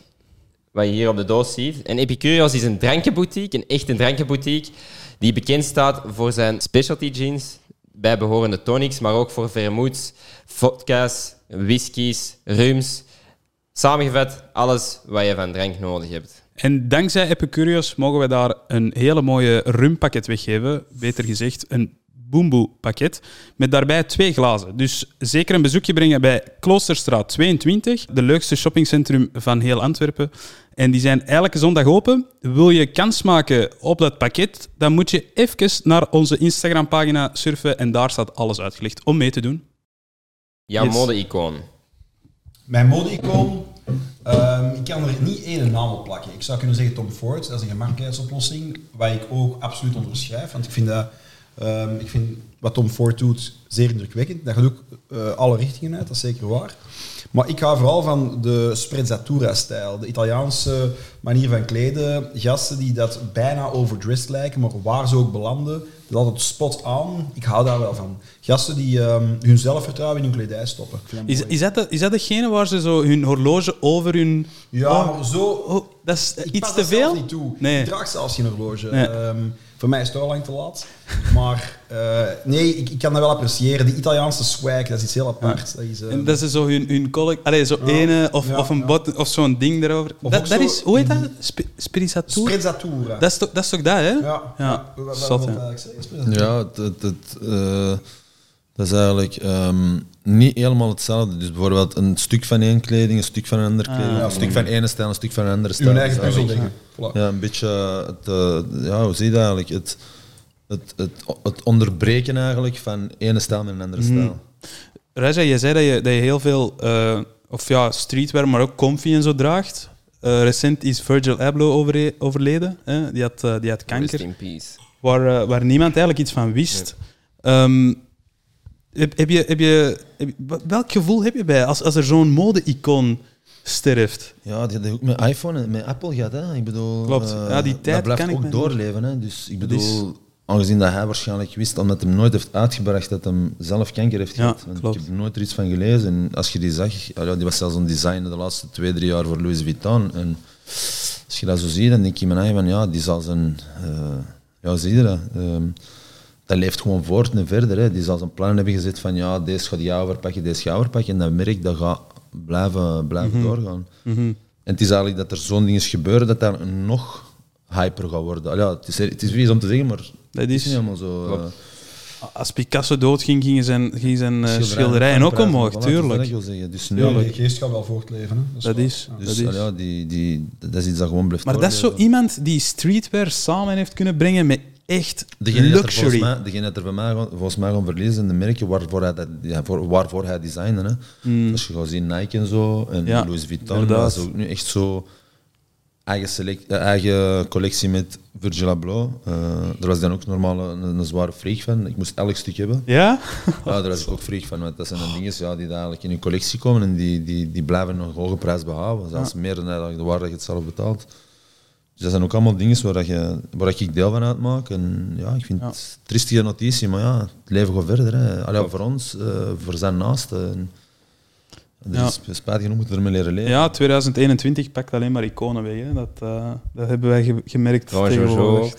wat je hier op de doos ziet. En Epicurios is een drankenboutique, een echte drankenboutique, die bekend staat voor zijn specialty gins, bijbehorende tonics, maar ook voor vermouths, vodka's, whiskies, rums. Samengevat, alles wat je van drank nodig hebt. En dankzij Epicurios mogen we daar een hele mooie rumpakket weggeven. Beter gezegd, een boemboe-pakket. Met daarbij twee glazen. Dus zeker een bezoekje brengen bij Kloosterstraat 22, de leukste shoppingcentrum van heel Antwerpen. En die zijn elke zondag open. Wil je kans maken op dat pakket, dan moet je even naar onze Instagram-pagina surfen en daar staat alles uitgelegd om mee te doen. Jouw Yes. mode-icoon. Mijn mode-icoon, ehm, ik kan er niet één naam op plakken. Ik zou kunnen zeggen Tom Ford, dat is een gemakkelijkheidsoplossing, waar ik ook absoluut onderschrijf. Want ik vind, dat, ehm, ik vind wat Tom Ford doet zeer indrukwekkend. Dat gaat ook eh, alle richtingen uit, dat is zeker waar. Maar ik ga vooral van de sprezzatura-stijl, de Italiaanse manier van kleden. Gasten die dat bijna overdressed lijken, maar waar ze ook belanden, dat is altijd spot aan. Ik hou daar wel van. Gasten die ehm, hun zelfvertrouwen in hun kledij stoppen. Is, is, dat de, is dat degene waar ze zo hun horloge over hun... Ja, Oh, maar zo... oh, dat is Ik iets pas te veel? niet toe. Nee. Ik draag zelfs geen horloge. Nee. Ehm, voor mij is het al lang te laat. Maar eh, nee, ik, ik kan dat wel appreciëren. Die Italiaanse swag, dat is iets heel apart. Dat is, eh, En dat is zo hun, hun collect... Allee, zo Ja. ene of, Ja, of een ja. bot of zo'n ding erover. Of Dat, dat zo is... Hoe heet dat? Sp? Sprezzatura. Dat is, toch, dat is toch dat, hè? ja. Ja, ja. ja, het, het, het, eh, dat is eigenlijk ehm, niet helemaal hetzelfde. Dus bijvoorbeeld een stuk van één kleding, een stuk van een andere kleding, ja, een stuk van ene stijl, een stuk van een andere stijl. Uw eigen puzzel. Ja, een beetje, het, eh, ja, hoe zie je dat eigenlijk? Het, het, het, het onderbreken eigenlijk van ene stijl met een andere stijl. Raja, jij zei dat je, dat je heel veel... eh, of ja, streetwear, maar ook comfy en zo draagt. Eh, recent is Virgil Abloh overle- overleden. Hè? Die, had, eh, die had Rest kanker. in peace. waar, eh, waar niemand eigenlijk iets van wist. Ehm, heb, heb je, heb je, heb je- welk gevoel heb je bij als, als er zo'n mode-icoon sterft? Ja, die had ook met iPhone en met Apple gehad. Hè. Ik bedoel, Klopt. eh, Ja, die tijd dat blijft kan ik ook doorleven. Hè. Dus ik bedoel, aangezien dat hij waarschijnlijk wist, omdat hij nooit heeft uitgebracht dat hij zelf kanker heeft Ja, gehad. Want. Ik heb nooit er iets van gelezen. En als je die zag, ja, die was zelfs een designer de laatste twee, drie jaar voor Louis Vuitton. En als je dat zo ziet, dan denk je in mijn eigen van ja, die zal zijn. eh, ja, zie je dat? Ehm, dat leeft gewoon voort en verder. Hè. Die zal zijn plan hebben gezet van ja, deze gaat jou overpakken, deze gaat overpakken. En dat merk dat gaat blijven, blijven doorgaan. En het is eigenlijk dat er zo'n ding is gebeuren dat dat nog hyper gaat worden. Ja, het is, het is vies om te zeggen, maar Dat het is is- niet helemaal zo. eh. Als Picasso doodging, gingen zijn, gingen zijn eh, Schilderijen schilderijen ook prijzen, omhoog, voilà, dat tuurlijk. ik wil zeggen. Dus, Ja, nu, die geest gaat wel voortleven. Hè. Dat is. Ja. dus dat is. ja, die, die, dat is iets dat gewoon blijft Maar dat is zo iemand die streetwear samen heeft kunnen brengen met echt Degene dat luxury. mij, degene dat er bij mij, gaan- volgens mij gaan verliezen de merken waarvoor hij, dat, ja, voor, waarvoor hij designde. Hè. Mm. Als je gaat zien Nike en zo, en Ja, Louis Vuitton, dat is ook nu echt zo eigen, select, eh, eigen collectie met Virgil Abloh. Eh daar was ik dan ook normaal een, een zware freak van. Ik moest elk stuk hebben. Ja? Ja, daar was ik ook freak van, want dat zijn dan dingen ja, die eigenlijk in je collectie komen en die, die, die blijven nog hoge prijs behouden. Zelfs meer dan eigenlijk de waarde dat je het zelf betaalt. Dus dat zijn ook allemaal dingen waar, dat je, waar dat ik deel van uitmaak. En ja, ik vind Ja. het een triestige notitie, maar ja, het leven gaat verder. Hè. Allee, voor ons, eh, voor zijn naasten. En, er Ja. is spijtig genoeg moeten we ermee leren leven. ja, 2021 pakt alleen maar iconen weg. Hè. Dat, eh, dat hebben wij ge- gemerkt Grand Jojo. tegenwoordig.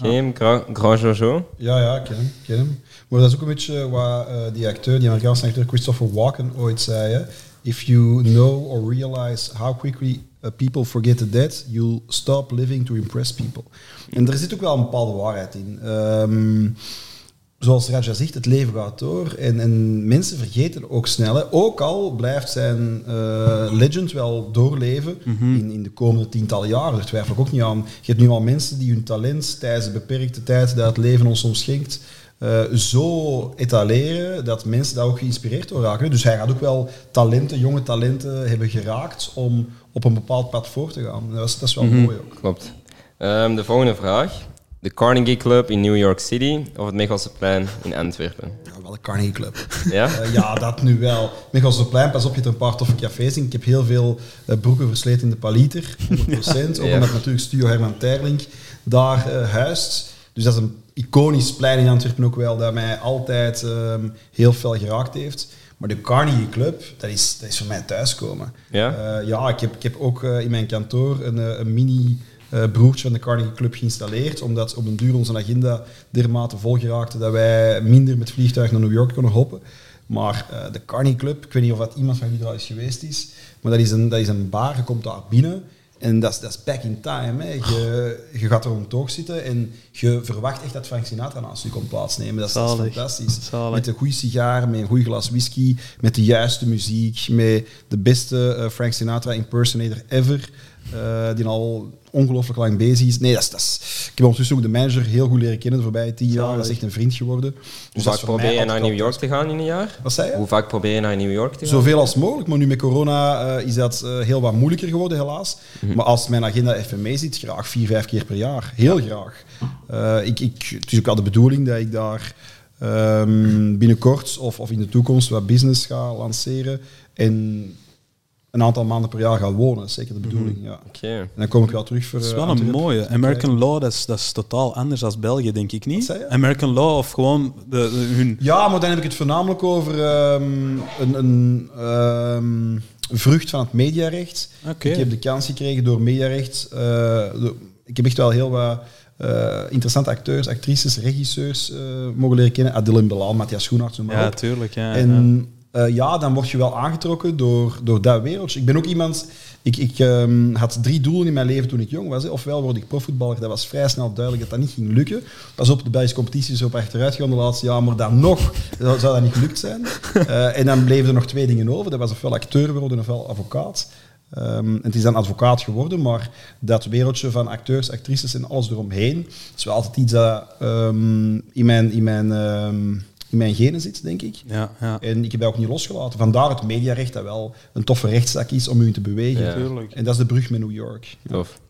Hem? Grand, Jojo? Ja, ja, ik ken hem, ik ken hem. Maar dat is ook een beetje wat eh, die acteur, die Amerikaanse acteur Christopher Walken ooit zei. Hè. If you know or realize how quickly people forget the dead, you'll stop living to impress people. En er zit ook wel een bepaalde waarheid in. Ehm, zoals Raja zegt, het leven gaat door en, en mensen vergeten ook snel. Hè. Ook al blijft zijn eh, legend wel doorleven in, in de komende tientallen jaren. Daar twijfel ik ook niet aan. Je hebt nu al mensen die hun talent tijdens de beperkte tijd dat het leven ons soms schenkt, eh, zo etaleren dat mensen daar ook geïnspireerd door raken. Dus hij gaat ook wel talenten, jonge talenten hebben geraakt om op een bepaald pad voor te gaan. Dat is, dat is wel mooi ook. Klopt. Ehm, de volgende vraag. De Carnegie Club in New York City of het Mechelsplein in Antwerpen? Ja, wel een Carnegie Club. Ja? Eh, ja, dat nu wel. Mechelseplein, pas op, je hebt een paar toffe cafés in. Ik heb heel veel eh, broeken versleten in de Paliter, 100%. Ook omdat natuurlijk Studio Herman Terling daar eh, huist. Dus dat is een iconisch plein in Antwerpen ook wel, dat mij altijd ehm, heel veel geraakt heeft. Maar de Carnegie Club, dat is, dat is voor mij thuiskomen. Ja? Eh, ja, ik heb, ik heb ook eh, in mijn kantoor een, eh, een mini broertje van de Carnegie Club geïnstalleerd, omdat op een duur onze agenda dermate vol geraakte dat wij minder met vliegtuig naar New York konden hoppen. Maar de Carnegie Club, ik weet niet of dat iemand van jullie er al eens geweest is, maar dat is een, dat is een bar, je komt daar binnen en dat is, dat is back in time. Hè. Je, je gaat er oog zitten en je verwacht echt dat Frank Sinatra naast je komt plaatsnemen. Dat is, dat is Zalig. fantastisch. Zalig. Met een goede sigaar, met een goed glas whisky, met de juiste muziek, met de beste eh, Frank Sinatra impersonator ever, eh, die al ongelooflijk lang bezig is. Nee, dat is, dat is, ik heb ondertussen ook de manager heel goed leren kennen de voorbije tien jaar. Dat is echt een vriend geworden. Hoe Dus dat vaak probeer je naar New al York te gaan in een jaar? Wat zei je? Hoe vaak probeer je naar New York te gaan? Zoveel als mogelijk, maar nu met corona eh, is dat eh, heel wat moeilijker geworden, helaas. Maar als mijn agenda even mee zit, graag vier, vijf keer per jaar. Heel graag. Ik, ik, het is ook wel de bedoeling dat ik daar ehm, binnenkort of, of in de toekomst wat business ga lanceren en een aantal maanden per jaar ga wonen. Dat is zeker de bedoeling, ja. Oké. En dan kom ik wel terug voor... Dat is eh, wel een mooie. American Law, dat is, dat is totaal anders dan België, denk ik Wat niet. zei je? American Law of gewoon de, de- hun... Ja, maar dan heb ik het voornamelijk over ehm, een, een ehm, vrucht van het mediarecht. Oké. Ik heb de kans gekregen door mediarecht. eh, ik heb echt wel heel wat eh, interessante acteurs, actrices, regisseurs eh, mogen leren kennen. Adil Belal, Matthias Schoenaerts, noem maar Ja, op. tuurlijk. Ja, ja. Eh, ja, dan word je wel aangetrokken door, door dat wereldje. Ik ben ook iemand... Ik, ik ehm, had drie doelen in mijn leven toen ik jong was. Ofwel word ik profvoetballer, dat was vrij snel duidelijk dat dat niet ging lukken. Pas op, de Belgische competitie op achteruit gegaan de laatste jaar, maar dan nog zou dat niet gelukt zijn. Eh, en dan bleven er nog twee dingen over. Dat was ofwel acteur worden ofwel advocaat. En het is dan advocaat geworden, maar dat wereldje van acteurs, actrices en alles eromheen, is wel altijd iets dat ehm, in, mijn, in, mijn, in mijn genen zit, denk ik. ja, ja. En ik heb dat ook niet losgelaten. Vandaar het mediarecht dat wel een toffe rechtszaak is om u te bewegen. Ja. En dat is de brug met New York. Tof.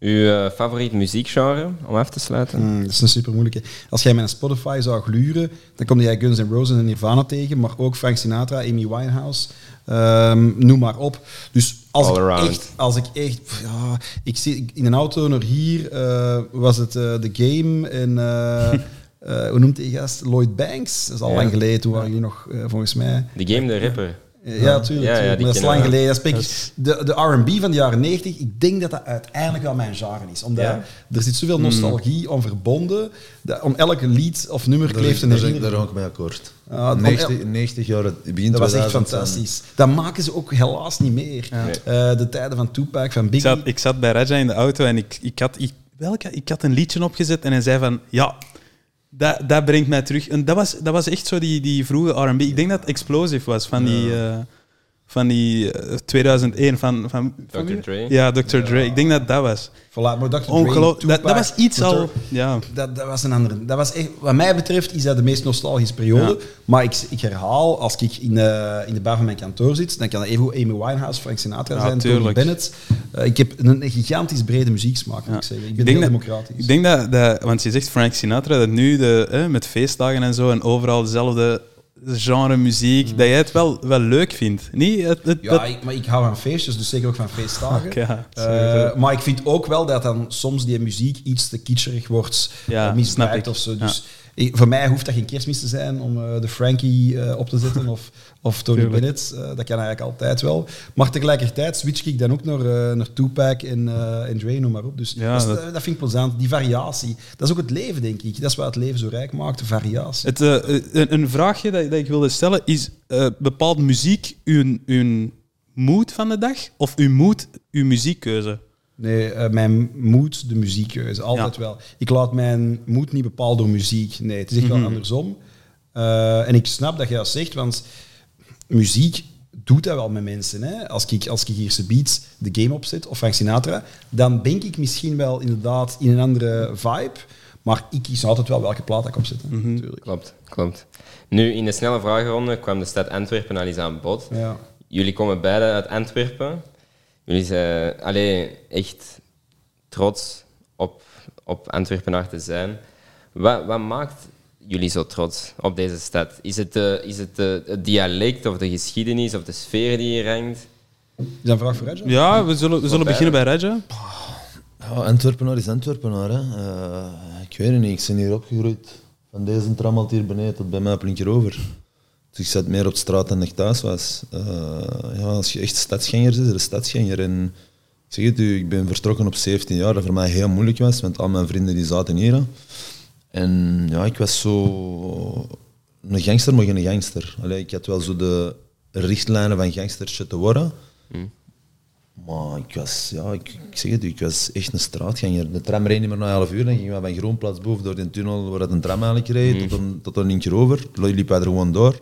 Uw eh, favoriet muziekgenre, om af te sluiten? Mm, dat is een super moeilijke. Als jij mijn Spotify zou gluren, dan kom jij Guns N' Roses en Nirvana tegen, maar ook Frank Sinatra, Amy Winehouse, ehm, noem maar op. Dus als All ik around. echt, als ik echt, pff, ja, ik zit in een auto naar hier, eh, was het eh, The Game en eh, hoe noemt die gast? Lloyd Banks. Dat is al Ja. lang geleden. Toen waren jullie nog, eh, volgens mij. The Game, de rapper. Eh, Ja, tuurlijk. Ja, ja, maar dat is lang geleden. Dat ik- is- de de R&B van de jaren 90, ik denk dat dat uiteindelijk wel mijn genre is. Omdat Ja? er zit zoveel nostalgie om verbonden. Dat om elke lied of nummer Daar, kleeft een daar, daar herinnering. ga ik mee akkoord. Ja, om 90, 90 jaar, het begin Dat was echt 2000 zijn- fantastisch. Dat maken ze ook helaas niet meer. Eh, de tijden van Tupac, van Ik, Biggie. zat, ik zat bij Raja in de auto en ik, ik, had, ik, welke, ik had een liedje opgezet en hij zei van... Ja, Dat, dat brengt mij terug. En dat was, dat was echt zo die, die vroege R&B. Ik denk dat het Explosive was van die... eh, van die eh, 2001 van, van, van Dr. wie? Dre? Ja, Dr. Dre. Ik denk dat dat was. Voilà, maar Dr. Dre, Ongelooflijk. Dat, dat Tupac, was iets Dr. al. Ja. Dat, dat was een andere. Dat was echt, wat mij betreft is dat de meest nostalgische periode. Maar ik, ik herhaal, als ik in, de in de bar van mijn kantoor zit, dan kan dat even goed Amy Winehouse, Frank Sinatra Ja, zijn, Tony tuurlijk. Bennett. Eh, ik heb een, een gigantisch brede muzieksmaak, moet Ja. ik zeggen. Ik Ik ben denk heel dat- democratisch. Ik denk dat, dat, want je zegt Frank Sinatra, dat nu de, hè, met feestdagen en zo en overal dezelfde genre muziek, dat jij het wel, wel leuk vindt. Niet? Het, het, ja, dat- ik, maar ik hou van feestjes, dus zeker ook van feestdagen. Ja, Eh, maar ik vind ook wel dat dan soms die muziek iets te kitscherig wordt, Ja, eh, misbruikt of zo. Dus ik- voor mij hoeft dat geen kerstmis te zijn om eh, de Frankie eh, op te zetten of, of Tony Tuurlijk. Bennett. Eh, dat kan eigenlijk altijd wel. Maar tegelijkertijd switch ik dan ook naar, naar Tupac en, en Dre, noem maar op. Dus Ja, dat, dat- dat vind ik plezant. Die variatie. Dat is ook het leven, denk ik. Dat is wat het leven zo rijk maakt, de variatie. Het, een, een vraagje dat, dat ik wilde stellen is: bepaalt muziek uw, uw mood van de dag of uw mood uw muziekkeuze? Nee, eh, mijn moed, de muziekkeuze, altijd Ja. wel. Ik laat mijn moed niet bepalen door muziek. Nee, het is echt Mhm. wel andersom. Eh, en ik snap dat je dat zegt, want muziek doet dat wel met mensen. Hè? Als, ik, als ik Ierse Beats de game opzet, of Frank Sinatra, dan denk ik misschien wel inderdaad in een andere vibe. Maar ik kies altijd wel welke plaat ik opzet. hè, Mhm. natuurlijk. Klopt, klopt. Nu, in de snelle vragenronde kwam de stad Antwerpen al eens aan bod. Ja. Jullie komen beide uit Antwerpen. Jullie zijn allee, echt trots op, op Antwerpenaar te zijn. Wat, wat maakt jullie zo trots op deze stad? Is het, de, is het de, het dialect of de geschiedenis of de sfeer die hier hangt? Is dat een vraag voor Raja? Ja, we zullen, we zullen beginnen bij Raja. Ja, Antwerpenaar is Antwerpenaar. Hè. Eh, ik weet het niet, ik ben hier opgegroeid. Van deze tram al hier beneden tot bij mij op over. Dus ik zat meer op straat dan ik thuis was. Eh, ja, als je echt stadsganger is, is er een stadsganger. En ik zeg het u, ik ben vertrokken op 17 jaar, dat voor mij heel moeilijk was, want al mijn vrienden die zaten hier. En ja, ik was zo een gangster, maar geen gangster. Allee, ik had wel zo de richtlijnen van gangstertje te worden. Maar ik was, ja, ik, ik zeg het ik was echt een straatganger. De tram reed niet meer na 11 uur, dan gingen we van Groenplaats boven door die tunnel waar het een tram eigenlijk reed, tot, een, tot een linkje over. Liep wij er gewoon door.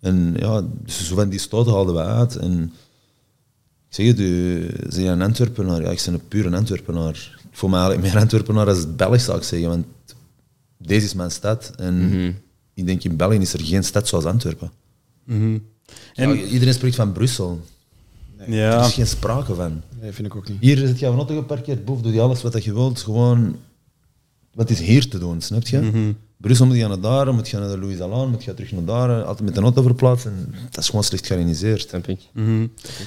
En ja, dus zo van die stoten haalden we uit. En ik zeg het u, zijn je een Antwerpenaar? Ja, ik ben een pure Antwerpenaar. Ik voel me eigenlijk meer Antwerpenaar als het Belgisch, zou ik zeggen. Want deze is mijn stad. En ik denk in België is er geen stad zoals Antwerpen. En, Ja, iedereen spreekt van Brussel. Er ja, is geen sprake van. Nee, vind ik ook niet. Hier zit je van auto geparkeerd, boven doe je alles wat je wilt. Gewoon, wat is hier te doen, snap je? Brussel moet je naar daar, moet je naar de Louis Allaan, moet je terug naar daar, altijd met een auto verplaatsen. Dat is gewoon slecht georganiseerd. Snap ik?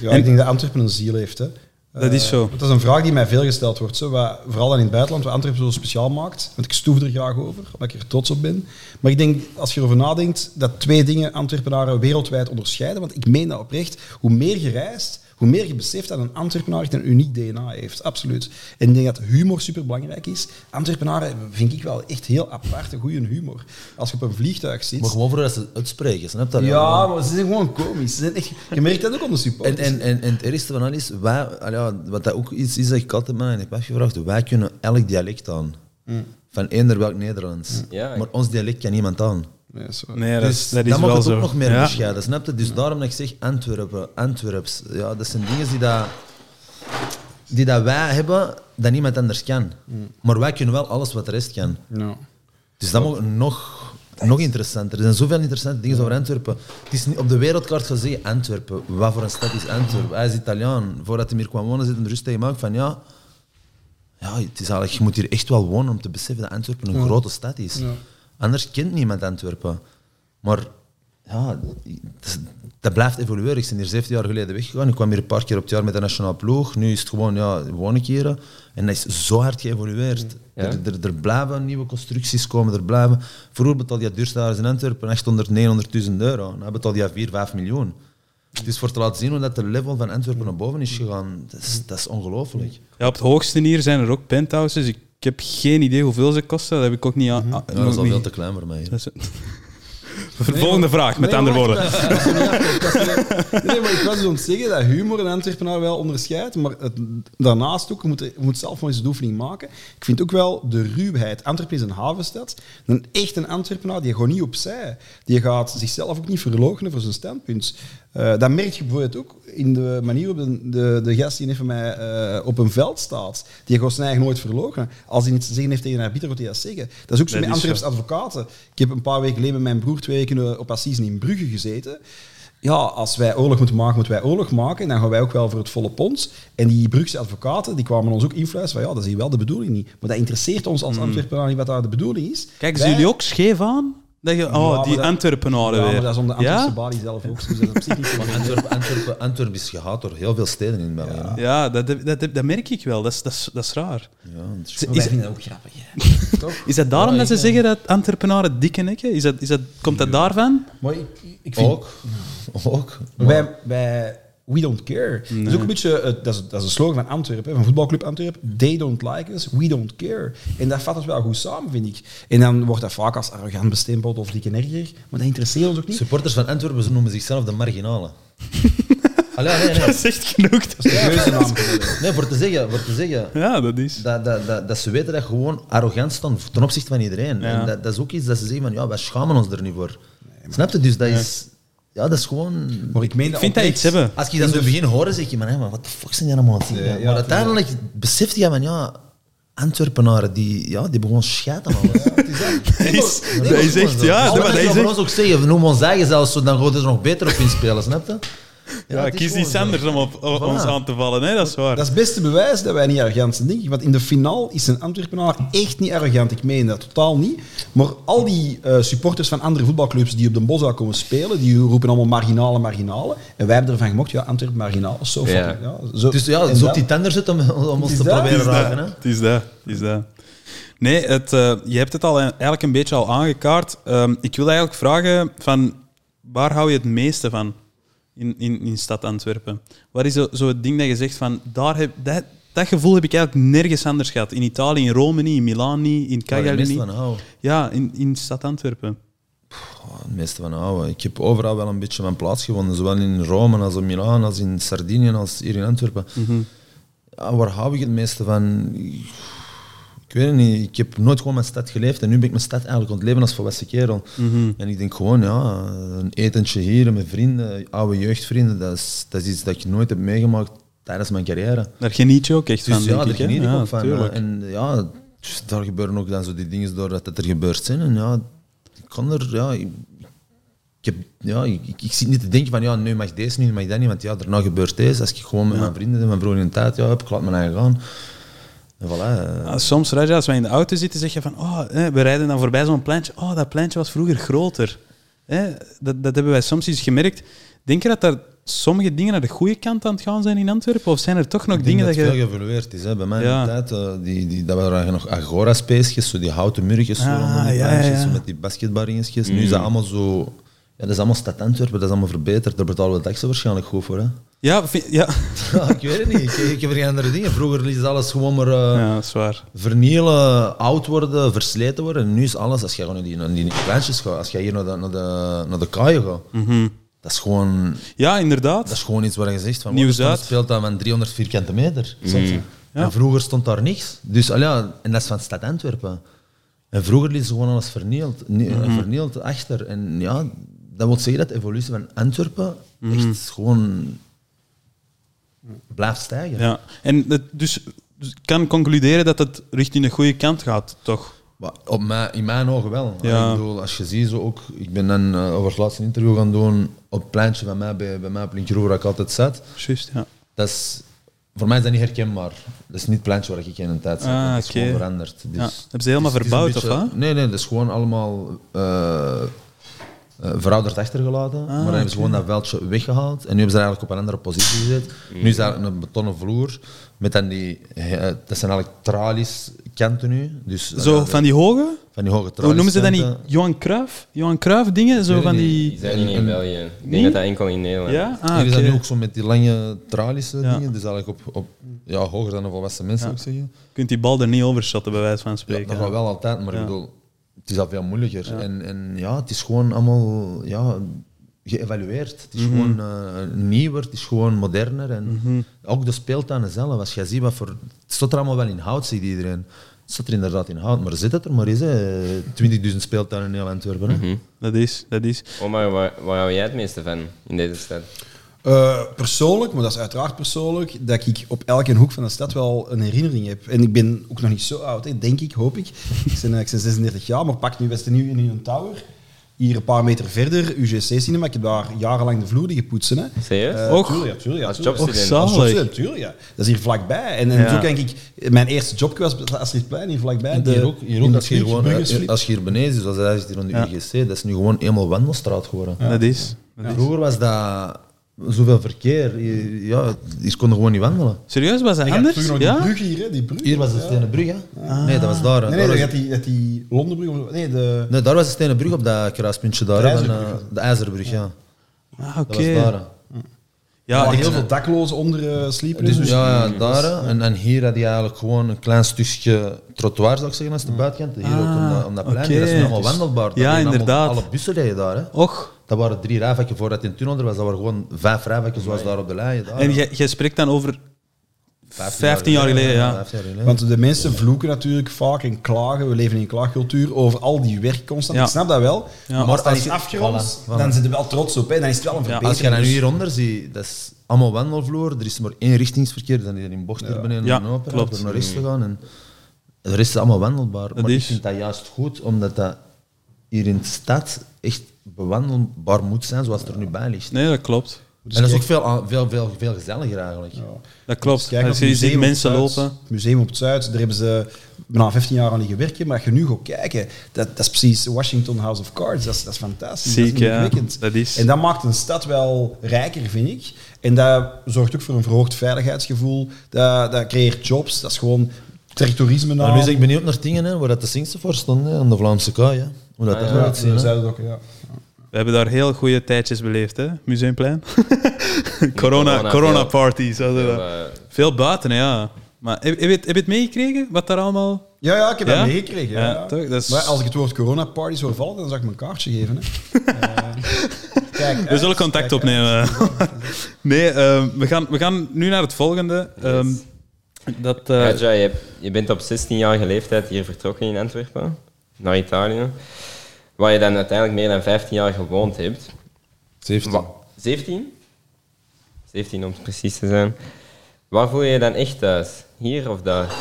Ja, ik denk dat Antwerpen een ziel heeft. Hè. Dat is Eh, zo. want Dat is een vraag die mij veel gesteld wordt. Zo, wat, vooral dan in het buitenland, wat Antwerpen zo speciaal maakt. Want ik stoef er graag over, omdat ik er trots op ben. Maar ik denk, als je erover nadenkt, dat twee dingen Antwerpenaren wereldwijd onderscheiden. Want ik meen dat oprecht. Hoe meer je reist, hoe meer je beseft dat een Antwerpenaar echt een uniek DNA heeft. Absoluut. En ik denk dat humor super belangrijk is. Antwerpenaren vind ik wel echt heel apart, een goede humor. Als je op een vliegtuig zit... Maar gewoon voor dat ze het uitspreken, snap dat? ja, maar ze zijn gewoon komisch. Ze zijn echt, je merkt dat ook onder En, supporters. en, en, en het ergste van alles is, wij, al ja, wat dat ook iets is dat ik altijd mij heb afgevraagd, wij kunnen elk dialect aan. Van eender welk Nederlands. Ja, maar ons dialect kan niemand aan. Nee, zo. nee, dat is, Dus dat is dan mag wel het zo. ook nog meer Ja. bescheiden, snap je? Dus daarom dat ik zeg Antwerpen, Antwerps. Ja, dat zijn dingen die dat, die dat wij hebben, dat niemand anders kan. Maar wij kunnen wel alles wat de rest kan. Ja. Dus dat mag nog, nog interessanter. Er zijn zoveel interessante dingen over Antwerpen. Het is niet op de wereldkaart gaan zeggen Antwerpen. Wat voor een stad is Antwerpen? Hij is Italiaan. Voordat hij hier kwam wonen, zit hij rust tegen gemaakt van ja, ja, het is eigenlijk, je moet hier echt wel wonen om te beseffen dat Antwerpen een grote stad is. Anders kent niemand Antwerpen. Maar ja, dat, dat blijft evolueren. Ik ben hier 17 jaar geleden weggegaan. Ik kwam hier een paar keer op het jaar met de nationale ploeg. Nu is het gewoon, ja, woon ik hier. En dat is zo hard geëvolueerd. Ja. Er, er, er blijven nieuwe constructies komen. Er blijven, vroeger betaalde je duurstaars in Antwerpen 800, 900.000 euro. Nu betaal je 4, 5 miljoen. Het is voor te laten zien hoe dat de level van Antwerpen naar boven is gegaan. Dat is, dat is ongelooflijk. Ja, op het hoogste hier zijn er ook penthouses. Ik heb geen idee hoeveel ze kosten. Dat heb ik ook niet aan. Ja, dat is al niet- veel te klein voor mij. Volgende vraag, met Nee, andere woorden. Nee, maar ik was dus om te zeggen dat humor een Antwerpenaar wel onderscheidt, maar het, daarnaast ook, je moet, je moet zelf nog eens de oefening maken. Ik vind ook wel de ruwheid. Antwerpen is een havenstad. Een echt een Antwerpenaar, die gaat niet opzij. Die gaat zichzelf ook niet verloochenen voor zijn standpunt. Eh, dat merk je bijvoorbeeld ook in de manier waarop de, de, de gast die even mij eh, op een veld staat. Die gaat zijn eigen nooit verloochenen. Als hij iets te zeggen heeft tegen een arbiter, gaat hij dat zeggen. Dat is ook zo met. Antwerpse advocaten. Ik heb een paar weken geleden met mijn broer twee weken op Assisen in Brugge gezeten. Ja, als wij oorlog moeten maken, moeten wij oorlog maken. En dan gaan wij ook wel voor het volle pond. En die Brugse advocaten die kwamen ons ook influisteren van ja, dat is hier wel de bedoeling niet. Maar dat interesseert ons als Antwerpenaar niet wat daar de bedoeling is. Kijken Wij- ze jullie ook scheef aan? Dat je, oh, maar die dat- Antwerpenaren Ja, weer. maar dat is om de Antwerpse ja? zelf ook. Dus dat is zo Maar Antwerpen, Antwerpen, Antwerpen is gehaat door heel veel steden in België. Ja, dat, dat, dat, dat merk ik wel. Dat is, dat is, dat is raar. Ja, het is- Is, Wij is, vinden dat ook grappig. hè. is dat daarom Ja, dat ze zeggen dat Antwerpenaren dikke nekken? Is dat, is dat, komt dat daarvan? Maar ik, ik vind... ook. Ook. Wij, wij, we don't care. Dat is ook een beetje, eh, dat, is, dat is een slogan van Antwerpen, van voetbalclub Antwerpen. They don't like us, we don't care. En dat vat het wel goed samen, vind ik. En dan wordt dat vaak als arrogant bestempeld of dikke erger, maar dat interesseert ons ook niet. Supporters van Antwerpen ze noemen zichzelf de marginalen. Allee, nee, nee. Dat is echt genoeg. Serieuze naam geworden. Nee, voor te zeggen, voor te zeggen Ja, dat is. dat, dat, dat, dat ze weten dat gewoon arrogant staan ten opzichte van iedereen. Ja. En dat, dat is ook iets dat ze zeggen van, ja, wij schamen ons er niet voor. Snap je? Dus dat is... Ja, dat is gewoon... Maar ik meen Ik vind dat iets hebben. Als je dat zo in het begin hoorde, zeg je, man, maar wat de fuck zijn die allemaal aan het zeggen? Ja, ja, maar uiteindelijk beseft je van, ja, Antwerpenaren, die, ja, die gewoon scheid aan alles. Dat is, dat is echt, ja, dat, dat is echt. ons ook zeggen, we noemen ons eigen zelfs zo, dan gaat er nog beter op inspelen, snap je? Ja, kies zo. Sanders om op, op Voilà. ons aan te vallen, hè? dat is waar. Dat is het beste bewijs dat wij niet arrogant zijn, denk ik. Want in de finale is een Antwerpenaar echt niet arrogant. Ik meen dat totaal niet. Maar al die eh, supporters van andere voetbalclubs die op de Bosza komen spelen, die roepen allemaal marginale, marginale. En wij hebben ervan gemokt, ja, Antwerpen marginale, zo Ja. fucking, ja. zo, Dus ja, zo op die tender zit om, om ons te dat. proberen Het is raken. Hè? Het is dat. Het is dat. Nee, het, eh, je hebt het al eigenlijk een beetje al aangekaart. Ehm, ik wil eigenlijk vragen van waar hou je het meeste van in, in, in stad Antwerpen? Wat is zo, zo het ding dat je zegt van daar heb, dat, dat gevoel heb ik eigenlijk nergens anders gehad. In Italië, in Rome niet, in Milaan niet, in Cagliari niet. van. Ja, in, in stad Antwerpen. Het meeste van houden. Ik heb overal wel een beetje mijn plaats gewonnen. Zowel in Rome als in Milaan, als in Sardinië, als hier in Antwerpen. Ja, waar hou ik het meeste van? Ik weet het niet. Ik heb nooit gewoon mijn stad geleefd. En nu ben ik mijn stad eigenlijk aan het leven als volwassen kerel. En ik denk gewoon, ja, een etentje hier met vrienden, oude jeugdvrienden, dat is, dat is iets dat ik nooit heb meegemaakt tijdens mijn carrière. Daar geniet je ook echt Dus van, ja, daar geniet ik Ja, ook van. tuurlijk. En ja, dus daar gebeuren ook dan zo die dingen doordat het er gebeurd zijn. En ja, ik kan er, ja, ik, ik, heb, ja, ik, ik, ik zit niet te denken van, ja, nu mag deze nu mag dat niet, want ja, daarna gebeurt deze. Als ik gewoon met mijn vrienden en mijn broer in de tijd ja, heb, ik laat mijn eigen gaan. Voilà. Ja, soms, Raja, als wij in de auto zitten, zeg je van, oh, hè, we rijden dan voorbij zo'n pleintje. Oh, dat pleintje was vroeger groter. Hè, dat, dat hebben wij soms eens gemerkt. Denk je dat er sommige dingen naar de goede kant aan het gaan zijn in Antwerpen? Of zijn er toch nog Ik denk dingen dat dat je... veel geëvolueerd is. Hè. Bij mij Ja. in de tijd, eh, die, die, dat waren nog agora-spacejes, zo die houten murgetjes, zo, Ah, rondom die ja, zo met die basketbalringetjes. Nu is dat allemaal zo... Ja, dat is allemaal stad Antwerpen, dat is allemaal verbeterd. Daar betalen we de taxen waarschijnlijk goed voor. Hè. Ja, vind- ja. Ja, ik weet het niet. Ik, ik heb er geen andere dingen. Vroeger is alles gewoon maar eh, ja, dat is waar. vernielen, oud worden, versleten worden. En nu is alles, als je gewoon naar die, naar die pleintjes gaat, als je hier naar de, naar de, naar de kaaien gaat, Mhm. dat is gewoon... Ja, inderdaad. Dat is gewoon iets waar je zegt van... Nieuw-Zuid. wat, speelt dat van 300 vierkante meter. Soms. Ja. En vroeger stond daar niks. Dus, al ja, en dat is van stad Antwerpen. En vroeger liet ze gewoon alles vernield, nie- Mhm. vernield achter. En ja, dat wil zeggen dat de evolutie van Antwerpen Mhm. echt gewoon blijft stijgen. Ja. En het, dus, dus ik kan concluderen dat het richting de goede kant gaat, toch? Op mij, in mijn ogen wel. Ja. Ik bedoel, als je ziet, zo ook, ik ben dan eh, over het laatste interview gaan doen op het pleintje van mij, bij, bij mij op waar ik altijd zat. Juist, ja. Dat is, voor mij is dat niet herkenbaar. Dat is niet het pleintje waar ik in een tijd zat. Ah, dat is gewoon veranderd. Dus, Ja. Hebben ze helemaal verbouwd, een of beetje- Nee, nee, dat is gewoon allemaal eh, eh, verouderd achtergelaten. maar dan hebben ze gewoon dat veldje weggehaald. En nu hebben ze eigenlijk op een andere positie gezet. Nu is dat een betonnen vloer. Met dan die, eh, dat zijn eigenlijk tralies kanten nu. Dus, Zo eh, van die hoge? van die hoge tralies. Hoe noemen ze dat niet? Johan Cruijff? Johan Cruijff dingen? Zo van die... Die zijn niet in België. Ik denk Nee? dat dat enkel in Nederland Ja? Ah, oké. nu ook zo met die lange tralies Ja. dingen. Dus eigenlijk op, op ja, hoger dan een volwassen mensen, Ja. zou ik zeggen. Je kunt die bal er niet overschatten, bij wijze van Ja, spreken. dat gaat wel altijd, maar Ja. ik bedoel, het is al veel moeilijker. En, en ja, het is gewoon allemaal ja, geëvalueerd. Het is gewoon eh, nieuwer, het is gewoon moderner. En ook de speeltuinen zelf, als je ziet wat voor... Het staat er allemaal wel in hout, zegt iedereen. Het staat er inderdaad in hout, maar zit het er maar eens, hè. 20.000 speeltuinen in heel Antwerpen. Hè. Dat is, dat is. Omar, waar, waar hou jij het meeste van in deze stad? Eh, persoonlijk, maar dat is uiteraard persoonlijk, dat ik op elke hoek van de stad wel een herinnering heb. En ik ben ook nog niet zo oud, hè, denk ik, hoop ik. Ik ben, ik ben 36 jaar, maar pak nu Westen-Nieuw in een tower. Hier een paar meter verder, UGC-cinema. Ik heb daar jarenlang de vloer liggen poetsen. Hè. Serieus? Eh, Och. tuurlijk, ja, tuurlijk, ja, Als tuurlijk. jobstudent. Och, Als zalig. jobstudent, tuurlijk, ja. Dat is hier vlakbij. En, en Ja. zo ik, mijn eerste job was op het Astridplein, hier vlakbij. En De, hier ook, hier ook dat als, je hier gewoon, als je hier beneden zit, zoals hij zit hier rond de Ja. UGC, dat is nu gewoon eenmaal wandelstraat geworden. Dat is. dat is. Vroeger was dat zoveel verkeer. Ja, konden gewoon niet wandelen. Serieus, was dat En anders? nog Ja? die brug hier, hè, die brug. Hier was de Ja. Stenen Brug, hè? Nee, dat was daar. Nee, nee, daar dat was, die, dat die Londenbrug. Nee, de... nee, daar was de Stenen Brug op dat kruispuntje daar. De hè, van, IJzerbrug eh, het. de IJzerbrug, ja. Ah, Dat oké. was daar. Ja, ik, heel veel daklozen onder eh, sliepen. Dus, dus ja, ja, daar. En, en hier had je eigenlijk gewoon een klein stukje trottoir, zou ik zeggen, als de buitenkant. Hier ook om dat, om dat plein. Dat is nu allemaal wandelbaar. Dat Ja, inderdaad. Alle bussen rijden daar. Hè. Och, Dat waren drie rijvakken voordat in tunnel er was. Dat waren gewoon vijf rijvakken zoals daar op de lijn. En jij jij spreekt dan over 15 15 jaar geleden, ja. 15 jaar geleden. Want de mensen vloeken natuurlijk vaak en klagen. We leven in een klaagcultuur over al die werk constant. Ja. Ik snap dat wel. Ja. Maar Maar als dat is afgerond, voilà, voilà. dan zit er wel trots op. Hè. Dan is het wel een Ja, verbetering. Als je dat nu Dus- hieronder ziet, dat is allemaal wandelvloer. Er is maar één richtingsverkeer. Dan is er in bocht hier beneden Ja, open klopt. voor naar rechts te gaan. En de rest is allemaal wandelbaar. maar is- ik vind dat juist goed, omdat dat hier in de stad echt bewandelbaar moet zijn, zoals het er nu bij ligt. Nee, dat klopt. Dus en dat is ook veel, veel, veel, veel gezelliger eigenlijk. Dat klopt. Kijk, Als je het ziet museum mensen op het Zuid, lopen. Het museum op het Zuid, daar hebben ze bijna 15 jaar aan liggen werken. Maar als je nu gaat kijken, dat, dat is precies Washington House of Cards. Dat is, dat is fantastisch. Ziek, dat is ja. Dat is- En dat maakt een stad wel rijker, vind ik. En dat zorgt ook voor een verhoogd veiligheidsgevoel. Dat, dat creëert jobs. Dat is gewoon toerisme naar. Maar nu ben ik benieuwd naar dingen, hè, waar dat de Singste voor stond, aan de Vlaamse kaai. Hoe dat Ah, dat ja, eruit ziet. hè. Zuidokken, ja. We hebben daar heel goede tijdjes beleefd, hè? Museumplein. corona, corona, parties. we. Veel, eh, Veel buiten, ja. Maar heb, heb, je, het- heb je het meegekregen? Wat daar allemaal... Ja, ja, ik heb Ja? dat meegekregen. Ja, toch? Dat is- Maar als ik het woord coronaparties hoor vallen, dan zou ik mijn kaartje geven. Hè. Eh, kijk, We zullen contact opnemen. nee, ehm, we, gaan, we gaan nu naar het volgende. Ehm, dat, eh, Raja, je, hebt- je bent op 16-jarige leeftijd hier vertrokken in Antwerpen, naar Italië, waar je dan uiteindelijk meer dan 15 jaar gewoond hebt. 17. Wa- 17? 17 om precies te zijn. Waar voel je je dan echt thuis? Hier of daar?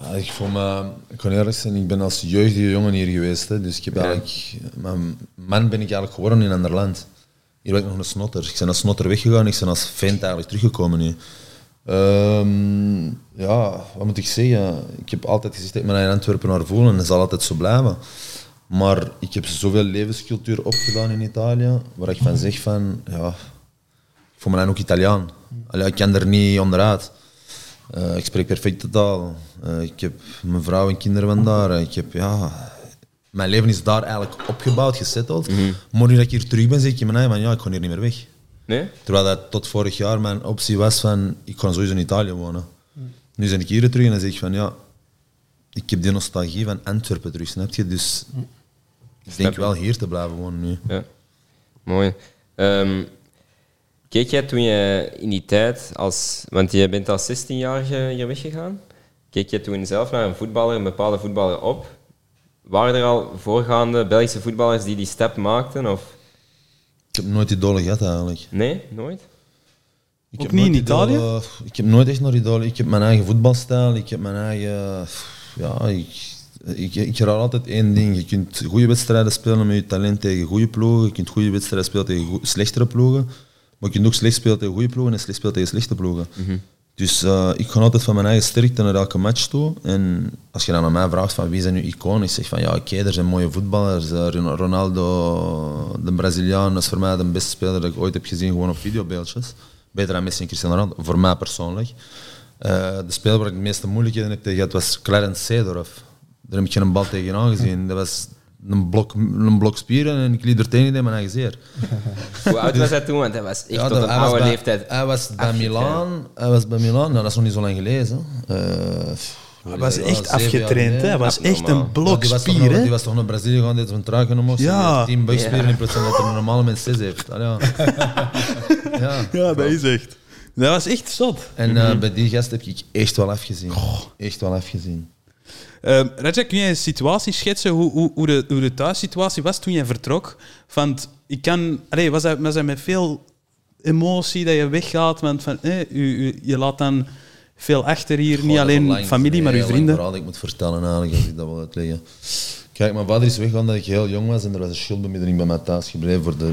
Ja, ik voel me, ik kan eerlijk zijn, ik ben als jeugdige jongen hier geweest. Hè, dus ik heb Ja. eigenlijk, mijn man ben ik eigenlijk geworden in een ander land. Hier ben ik nog een snotter. Ik ben als snotter weggegaan, ik ben als vent eigenlijk teruggekomen nu. Ehm, ja, wat moet ik zeggen? Ik heb altijd gezegd dat ik me in Antwerpen naar voel en dat zal altijd zo blijven. Maar ik heb zoveel levenscultuur opgedaan in Italië, waar ik van zeg van, ja, ik voel me dan ook Italiaan. Allee, ik kan er niet onderuit. Eh, ik spreek perfect de taal. Eh, ik heb mijn vrouw en kinderen van daar. Ik heb, ja, mijn leven is daar eigenlijk opgebouwd, gesetteld. Maar nu dat ik hier terug ben, zeg ik in mijn eigen van ja, ik ga hier niet meer weg. Nee? Terwijl dat tot vorig jaar mijn optie was van ik ga sowieso in Italië wonen. Nu ben ik hier terug en dan zeg ik van ja, ik heb die nostalgie van Antwerpen terug, snap je? Dus ik denk wel hier te blijven wonen nu. Ja. Mooi. Ehm, keek jij toen je in die tijd, als, want je bent als 16-jarige hier weggegaan, keek je toen zelf naar een voetballer, een bepaalde voetballer op? Waren er al voorgaande Belgische voetballers die die stap maakten? Of heb nooit idolen gehad eigenlijk. nee, nooit? Ik Ook heb niet in nooit Italië? idolen- ik heb nooit echt naar idolen. Ik heb mijn eigen voetbalstijl. Ik heb mijn eigen... Ja, ik, ik, ik raad altijd één ding. Je kunt goede wedstrijden spelen met je talent tegen goede ploegen. Je kunt goede wedstrijden spelen tegen goe- slechtere ploegen. Maar je kunt ook slecht spelen tegen goede ploegen en slecht spelen tegen slechte ploegen. Dus eh, ik ga altijd van mijn eigen sterkte naar elke match toe. En als je dan aan mij vraagt van wie zijn nu iconen, ik zeg van ja, oké, er zijn mooie voetballers. Eh, Ron- Ronaldo, de Braziliaan, is voor mij de beste speler dat ik ooit heb gezien, gewoon op videobeeldjes. Beter dan Messi en Cristiano Ronaldo, voor mij persoonlijk. Eh, de speler waar ik de meeste moeilijkheden heb tegen gehad was Clarence Seedorf. Daar heb ik geen bal tegen aangezien. Dat was een blok, een blok spieren en ik liet er tegen in mijn eigen zeer. Hoe oud was hij toen? Want hij was echt tot een hij was oude bij- leeftijd. Hij was bij afgetraind. Milaan. Hij was bij Milaan. Nou, dat is nog niet zo lang geleden. Eh, Hij was Ja, echt afgetraind, hè. Hij was echt een blok die was toch spier, nog-. Die was toch naar Brazilië gaan, die had zo'n trui genomen. Ja. Tien buikspieren in plaats van dat er een normale mens zes heeft. Ah, ja. ja. Ja, dat is echt. Dat was echt zot. En eh, bij die gast heb ik echt wel afgezien. Echt wel afgezien. Uh, Raja, kun jij een situatie schetsen hoe, hoe, hoe, de, hoe de thuissituatie was toen jij vertrok? Want ik kan, allee, was, dat, was dat met veel emotie dat je weggaat? Want van, eh, u, u- je laat dan veel achter hier, Goh, niet alleen lang- familie, maar uw vrienden. verhaal ik moet vertellen eigenlijk, als ik dat wil uitleggen. Kijk, mijn vader is weggegaan dat ik heel jong was en er was een schuldbemiddeling bij mij thuis gebleven voor de...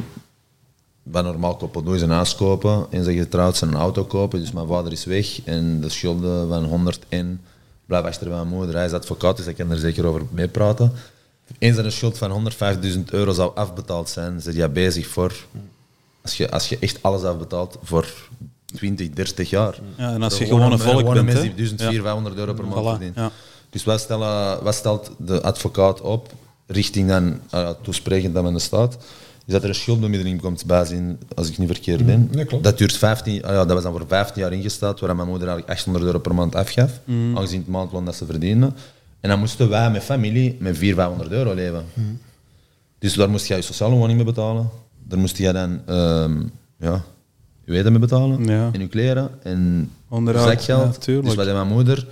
Wat normaal koppel doe is een huis kopen en zeg je getrouwd zijn een auto kopen. Dus mijn vader is weg en de schulden van 101 blijven achter mijn moeder. Hij is advocaat, dus ik kan er zeker over meepraten. Eens dat een schuld van 105.000 euro zou afbetaald zijn, zit je bezig voor... Als je, als je echt alles afbetaalt voor 20, 30 jaar. Ja, en als je gewoon een volk bent, mensen die 1400, 500 euro per maand Voilà, verdienen. ja. Dus wat, stellen, wat stelt de advocaat op, richting dan uh, toesprekend aan de staat, is dat er een schuldbemiddeling komt bijzien, als ik niet verkeerd ben. klopt. Dat duurt 15, ah ja, dat was dan voor 15 jaar ingesteld, waar mijn moeder eigenlijk 800 euro per maand afgaf, aangezien het maandloon dat ze verdiende. En dan moesten wij met familie met 400, 500 euro leven. Dus daar moest jij je sociale woning mee betalen. Daar moest jij dan ehm, ja, je eten mee betalen. Ja. En je kleren. En Onderhoud, zakgeld. ja, dus wat deed mijn moeder?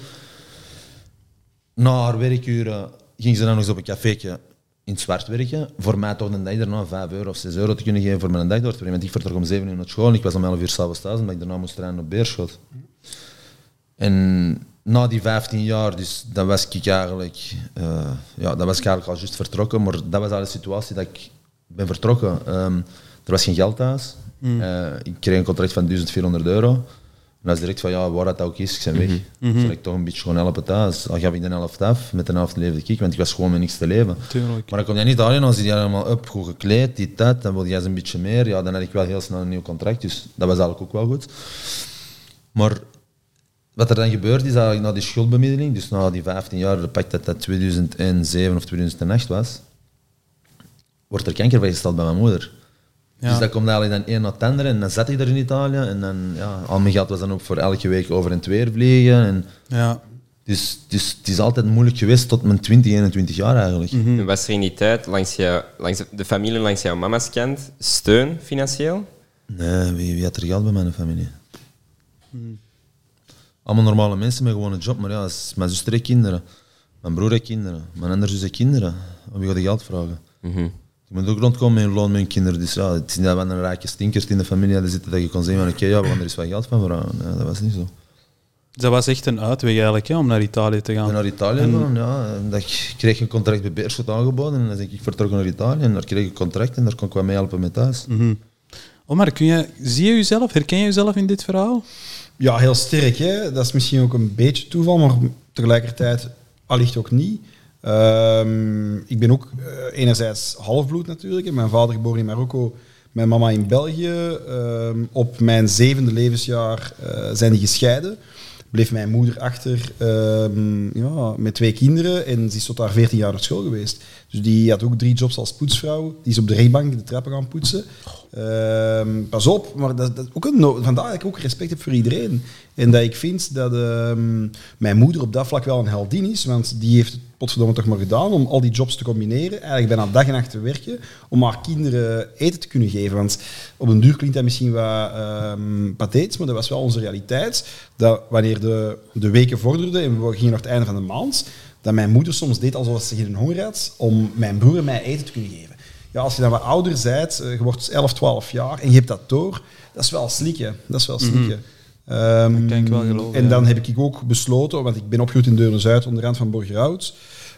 Na haar werkuren ging ze dan nog eens op een cafeetje in het zwart werken. Voor mij toch een dag daarna 5 euro of 6 euro te kunnen geven voor mijn dag door te brengen. Want ik vertrok om 7 uur naar school en ik was om 11 uur s'avonds thuis omdat ik daarna moest trainen op Beerschot. En na die 15 jaar, dus dat was ik eigenlijk, eh, ja, dat was ik eigenlijk al juist vertrokken, maar dat was al de situatie dat ik ben vertrokken. Ehm, er was geen geld thuis. Eh, ik kreeg een contract van 1400 euro. En dat is direct van, ja, waar dat ook is, ik ben weg. Zal ik toch een beetje gewoon helpen thuis. Dan gaf ik de helft af, met de helft leefde ik, want ik was gewoon met niks te leven. Tuurlijk. Maar dan kom je niet alleen, dan zit je helemaal op, goed gekleed, die tijd, dan wil jij eens een beetje meer. Ja, dan had ik wel heel snel een nieuw contract, dus dat was eigenlijk ook wel goed. Maar wat er dan gebeurt is eigenlijk na die schuldbemiddeling, dus na die 15 jaar, de pak dat dat 2007 of 2008 was, wordt er kanker vastgesteld bij mijn moeder. Ja. Dus dat komt eigenlijk dan één na het andere en dan zat ik er in Italië en dan, ja, al mijn geld was dan ook voor elke week over en weer vliegen. En, Ja. dus, dus het is altijd moeilijk geweest tot mijn 20, 21 jaar eigenlijk. En Was er in die tijd langs, jou, langs de familie langs jouw mama's kant steun financieel? Nee, wie, wie had er geld bij mijn familie? Allemaal normale mensen met gewoon een job, maar ja, mijn zuster heeft kinderen, mijn broer heeft kinderen, mijn andere zus heeft kinderen. Wie gaat je geld vragen? Je moet ook rondkomen met loon met een kinderen. Dus ja, het is niet dat we een rijke stinkers in de familie hadden zitten dat je kon zeggen van oké, ja, we gaan er eens wat geld van dat was niet zo. Dat was echt een uitweg eigenlijk, hè, om naar Italië te Ik ben gaan. naar Italië ja. en Dat ik kreeg een contract bij Beerschot aangeboden en dan ben ik vertrokken naar Italië en daar kreeg ik een contract en daar kon ik wat mee helpen met thuis. Omar, kun je, zie je jezelf, herken je jezelf in dit verhaal? Ja, heel sterk. Hè? Dat is misschien ook een beetje toeval, maar tegelijkertijd allicht ook niet. Ehm, ik ben ook eh, enerzijds halfbloed natuurlijk. Mijn vader geboren in Marokko, mijn mama in België. Ehm, op mijn zevende levensjaar eh, zijn die gescheiden. Bleef mijn moeder achter ehm, ja, met twee kinderen en ze is tot haar 14 jaar naar school geweest. Dus die had ook drie jobs als poetsvrouw. Die is op de rechtbank de trappen gaan poetsen. Ehm, pas op, maar dat, ook een vandaar dat ik ook respect heb voor iedereen. En dat ik vind dat ehm, mijn moeder op dat vlak wel een heldin is, want die heeft het potverdomme toch maar gedaan om al die jobs te combineren, eigenlijk bijna dag en nacht te werken, om haar kinderen eten te kunnen geven. Want op een duur klinkt dat misschien wat ehm pathetisch, maar dat was wel onze realiteit, dat wanneer de, de weken vorderden en we gingen naar het einde van de maand, dat mijn moeder soms deed alsof ze geen honger had, om mijn broer en mij eten te kunnen geven. Ja, als je dan wat ouder bent, eh, je wordt 11, 12 jaar en je hebt dat door, dat is wel slikken. Dat is wel slikken. Ehm, kan ik wel geloven, en ja. dan heb ik ook besloten, want ik ben opgegroeid in Deurne-Zuid, onderhand van Borgerhout,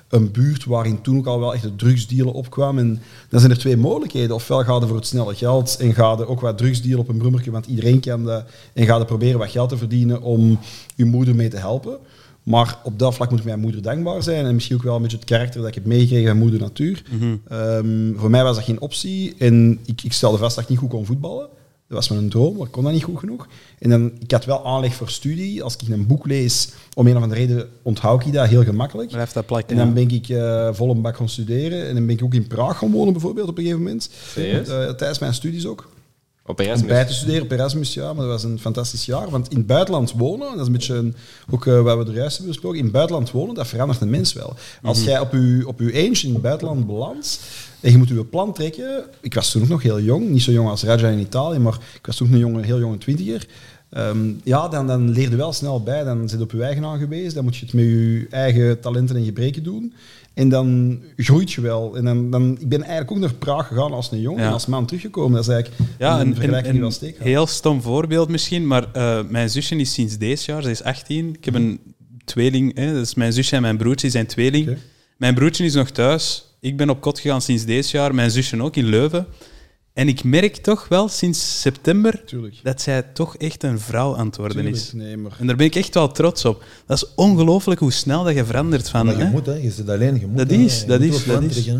een buurt waarin toen ook al wel echt de drugsdealen opkwam. En dan zijn er twee mogelijkheden. Ofwel ga je voor het snelle geld en ga je ook wat drugsdealen op een brommertje, want iedereen kan dat, en ga je proberen wat geld te verdienen om je moeder mee te helpen. Maar op dat vlak moet ik mijn moeder dankbaar zijn. En misschien ook wel een beetje het karakter dat ik heb meegekregen van moeder natuur. Ehm, voor mij was dat geen optie. En ik, ik stelde vast dat ik niet goed kon voetballen. Dat was mijn droom, maar ik kon dat niet goed genoeg. En dan, ik had wel aanleg voor studie. Als ik een boek lees, om een of andere reden onthoud ik dat heel gemakkelijk. Dat. En dan ben ik eh vol een bak gaan studeren. En dan ben ik ook in Praag gaan wonen, bijvoorbeeld, op een gegeven moment. Eh, tijdens mijn studies ook. Op om Erasmus. bij te studeren op Erasmus, ja, maar dat was een fantastisch jaar. Want in het buitenland wonen, dat is een beetje een, ook wat we er juist hebben besproken, in het buitenland wonen, dat verandert een mens wel. Als jij op je, op uw eentje in het buitenland belandt en je moet je plan trekken, ik was toen ook nog heel jong, niet zo jong als Raja in Italië, maar ik was toen een jonge, heel jonge twintiger. Ehm, ja, dan, dan leer je wel snel bij, dan zit je op je eigen aangewezen, dan moet je het met je eigen talenten en gebreken doen. En dan groeit je wel. En dan, dan, ik ben eigenlijk ook naar Praag gegaan als een jongen Ja. en als man teruggekomen. Dat is eigenlijk Ja, een, vergelijking die wel steek heel stom voorbeeld misschien, maar eh, mijn zusje is sinds deze jaar, ze is 18. Ik heb een tweeling, hè, dus mijn zusje en mijn broertje zijn tweeling. Mijn broertje is nog thuis. Ik ben op kot gegaan sinds deze jaar, mijn zusje ook in Leuven. En ik merk toch wel sinds september Tuurlijk. dat zij toch echt een vrouw aan het worden Tuurlijk. is. Nee, maar En daar ben ik echt wel trots op. Dat is ongelooflijk hoe snel dat je verandert van... Maar je hè? moet, hè. Je zit alleen, je moet. Dat hè. is, Je dat is, dat is.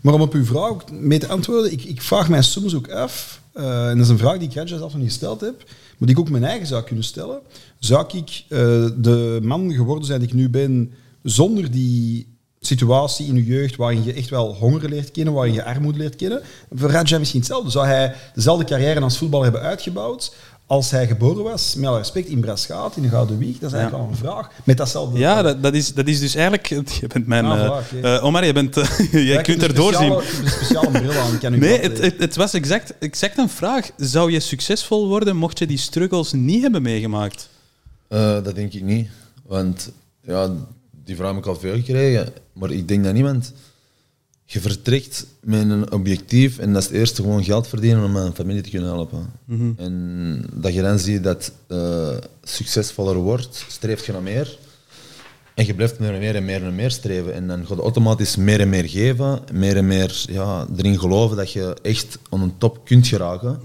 Maar om op uw vraag mee te antwoorden, ik, ik vraag mij soms ook af, eh, en dat is een vraag die ik zelf nog niet gesteld heb, maar die ik ook mijn eigen zou kunnen stellen. Zou ik eh, de man geworden zijn die ik nu ben, zonder die situatie in je jeugd waarin je echt wel honger leert kennen, waarin je armoede leert kennen? Voor Radja misschien hetzelfde. Zou hij dezelfde carrière als voetballer hebben uitgebouwd als hij geboren was, met alle respect, in Braschaat, in de Gouden Wieg? Dat is eigenlijk wel een vraag. Met datzelfde... Ja, dat, dat, is, dat is dus eigenlijk... Je bent mijn... Ah, Omar, je bent, eh, jij Ja, kunt er doorzien. Ik heb een speciale bril aan, ik kan u Nee, het, het, het was exact, exact een vraag. Zou je succesvol worden mocht je die struggles niet hebben meegemaakt? Eh, dat denk ik niet. Want ja, die vraag heb ik al veel gekregen. Maar ik denk dat niemand... Je vertrekt met een objectief en dat is het eerste gewoon geld verdienen om mijn familie te kunnen helpen. En dat je dan ziet dat eh succesvoller wordt, streeft je naar meer. En je blijft meer en meer en meer en meer streven. En dan ga je automatisch meer en meer geven, meer en meer ja, erin geloven dat je echt aan een top kunt geraken.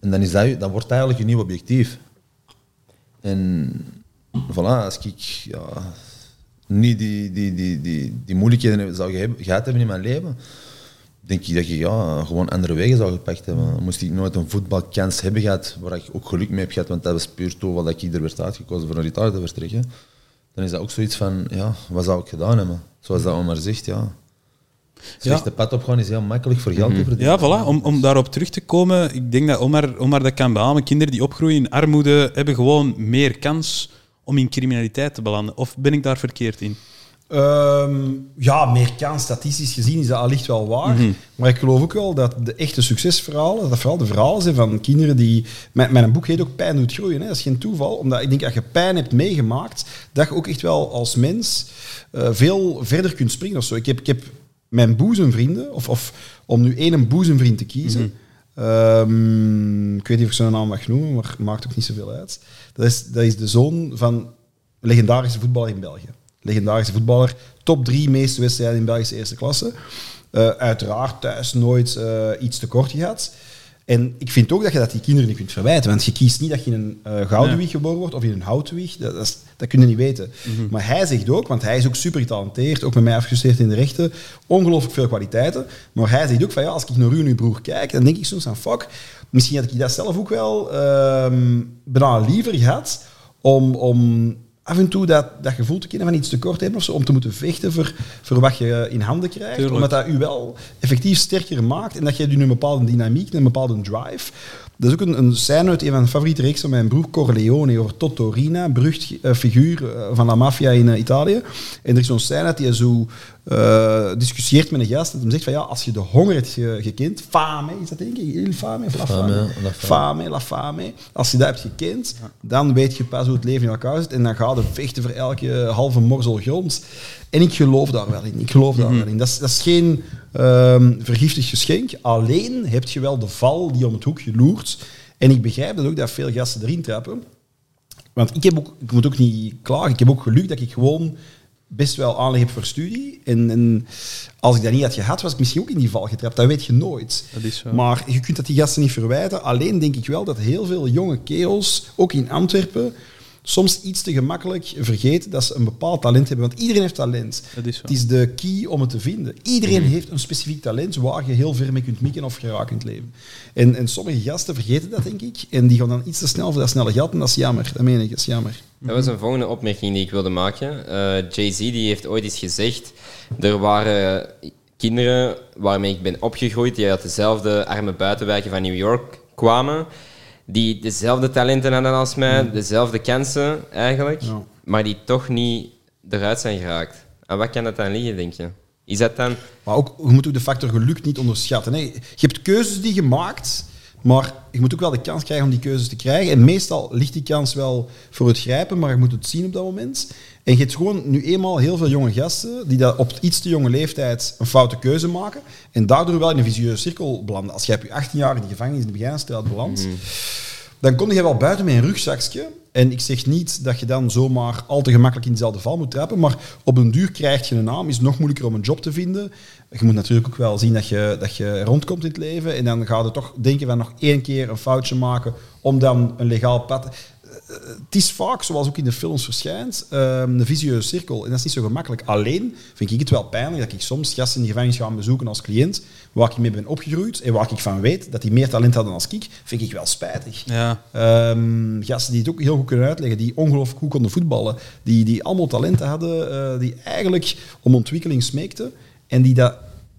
En dan, is dat, dan wordt dat eigenlijk je nieuw objectief. En voilà, als ik ja, niet die, die, die, die, die moeilijkheden zou ge- gehad hebben in mijn leven, denk ik dat ik ja, gewoon andere wegen zou gepakt hebben. Moest ik nooit een voetbalkans hebben gehad, waar ik ook geluk mee heb gehad, want dat was puur toeval dat ik er werd uitgekozen voor een retard te vertrekken, dan is dat ook zoiets van, ja, wat zou ik gedaan hebben? Zoals dat Omar zegt, ja. Slechte pad opgaan is heel makkelijk voor geld te verdienen. Ja, voilà. Om, om daarop terug te komen, ik denk dat Omar, Omar dat kan beamen. Kinderen die opgroeien in armoede hebben gewoon meer kans om in criminaliteit te belanden. Of ben ik daar verkeerd in? Ehm, ja, meer kans, statistisch gezien, is dat allicht wel waar. Maar ik geloof ook wel dat de echte succesverhalen, dat vooral de verhalen zijn van kinderen die... Mijn, mijn boek heet ook Pijn doet groeien. Hè. Dat is geen toeval, omdat ik denk dat je pijn hebt meegemaakt, dat je ook echt wel als mens eh, veel verder kunt springen of zo. Ik heb, ik heb mijn boezemvrienden, of, of om nu één boezemvriend te kiezen... ehm, ik weet niet of ik zijn naam mag noemen, maar maakt ook niet zoveel uit. Dat is, dat is de zoon van legendarische voetballer in België. Legendarische voetballer, top drie meeste wedstrijden in Belgische eerste klasse. Eh, uiteraard thuis nooit eh, iets tekort gehad. En ik vind ook dat je dat die kinderen niet kunt verwijten. Want je kiest niet dat je in een eh gouden wieg geboren wordt of in een houten wieg. Dat, dat, is- dat kun je niet weten. Maar hij zegt ook, want hij is ook super getalenteerd, ook met mij afgestudeerd in de rechten, ongelooflijk veel kwaliteiten. Maar hij zegt ook van ja, als ik naar u en uw broer kijk, dan denk ik soms van fuck, misschien had ik dat zelf ook wel ehm bijna liever gehad om, om af en toe dat, dat gevoel te kennen van iets tekort te hebben of zo, om te moeten vechten voor, voor wat je in handen krijgt. Tuurlijk. Omdat dat u wel effectief sterker maakt en dat je nu een bepaalde dynamiek, een bepaalde drive. Dat is ook een, een scène uit een van de favoriete reeks van mijn broer Corleone over Totorina, berucht eh, figuur eh, van la maffia in eh, Italië. En er is zo'n scène dat hij zo eh, discussieert met een gast en hem zegt van ja, als je de honger hebt ge- gekend, fame, is dat denk ik? Il fame of la Fame, fame? la fame. Fame, la fame. Als je dat hebt gekend, dan weet je pas hoe het leven in elkaar zit en dan ga je vechten voor elke halve morsel grond. En ik geloof daar wel in. Ik geloof daar wel in. Dat is, dat is geen ehm vergiftigd geschenk. Alleen heb je wel de val die om het hoekje loert. En ik begrijp dat ook dat veel gasten erin trappen. Want ik, heb ook, ik moet ook niet klagen. Ik heb ook geluk dat ik gewoon best wel aanleg heb voor studie. En, en als ik dat niet had gehad, was ik misschien ook in die val getrapt. Dat weet je nooit. Dat is zo. Maar je kunt dat die gasten niet verwijten. Alleen denk ik wel dat heel veel jonge kerels, ook in Antwerpen, soms iets te gemakkelijk vergeten dat ze een bepaald talent hebben. Want iedereen heeft talent. Dat is zo. Het is de key om het te vinden. Iedereen heeft een specifiek talent waar je heel ver mee kunt mikken of geraken in het leven. En, en sommige gasten vergeten dat, denk ik. En die gaan dan iets te snel voor dat snelle geld. En dat is jammer. Dat meen ik, dat is jammer. Dat was een volgende opmerking die ik wilde maken. Eh, Jay-Z die heeft ooit eens gezegd: er waren kinderen waarmee ik ben opgegroeid, die uit dezelfde arme buitenwijken van New York kwamen die dezelfde talenten hadden als mij, Mm. dezelfde kansen eigenlijk, Ja. maar die toch niet eruit zijn geraakt. En wat kan dat dan liggen, denk je? Is dat dan... Maar ook, je moet ook de factor geluk niet onderschatten. Hè. Je hebt keuzes die je maakt, maar je moet ook wel de kans krijgen om die keuzes te krijgen. En meestal ligt die kans wel voor het grijpen, maar je moet het zien op dat moment. En je hebt gewoon nu eenmaal heel veel jonge gasten die dat op iets te jonge leeftijd een foute keuze maken en daardoor wel in een visueuze cirkel belanden. Als jij op je 18 jaar in de gevangenis in de beginstraat belandt, dan kom je wel buiten met een rugzakje. En ik zeg niet dat je dan zomaar al te gemakkelijk in dezelfde val moet trappen, maar op een duur krijg je een naam, is het nog moeilijker om een job te vinden. Je moet natuurlijk ook wel zien dat je, dat je rondkomt in het leven en dan ga je toch denken van nog één keer een foutje maken om dan een legaal pad... Eh, Het is vaak, zoals ook in de films verschijnt, ehm, een visueuze cirkel. En dat is niet zo gemakkelijk. Alleen vind ik het wel pijnlijk dat ik soms gasten in de gevangenis ga bezoeken als cliënt, waar ik mee ben opgegroeid en waar ik van weet dat die meer talent hadden als ik, vind ik wel spijtig. Ja. Ehm, gasten die het ook heel goed kunnen uitleggen, die ongelooflijk goed konden voetballen, die, die allemaal talenten hadden, eh, die eigenlijk om ontwikkeling smeekten en die dat,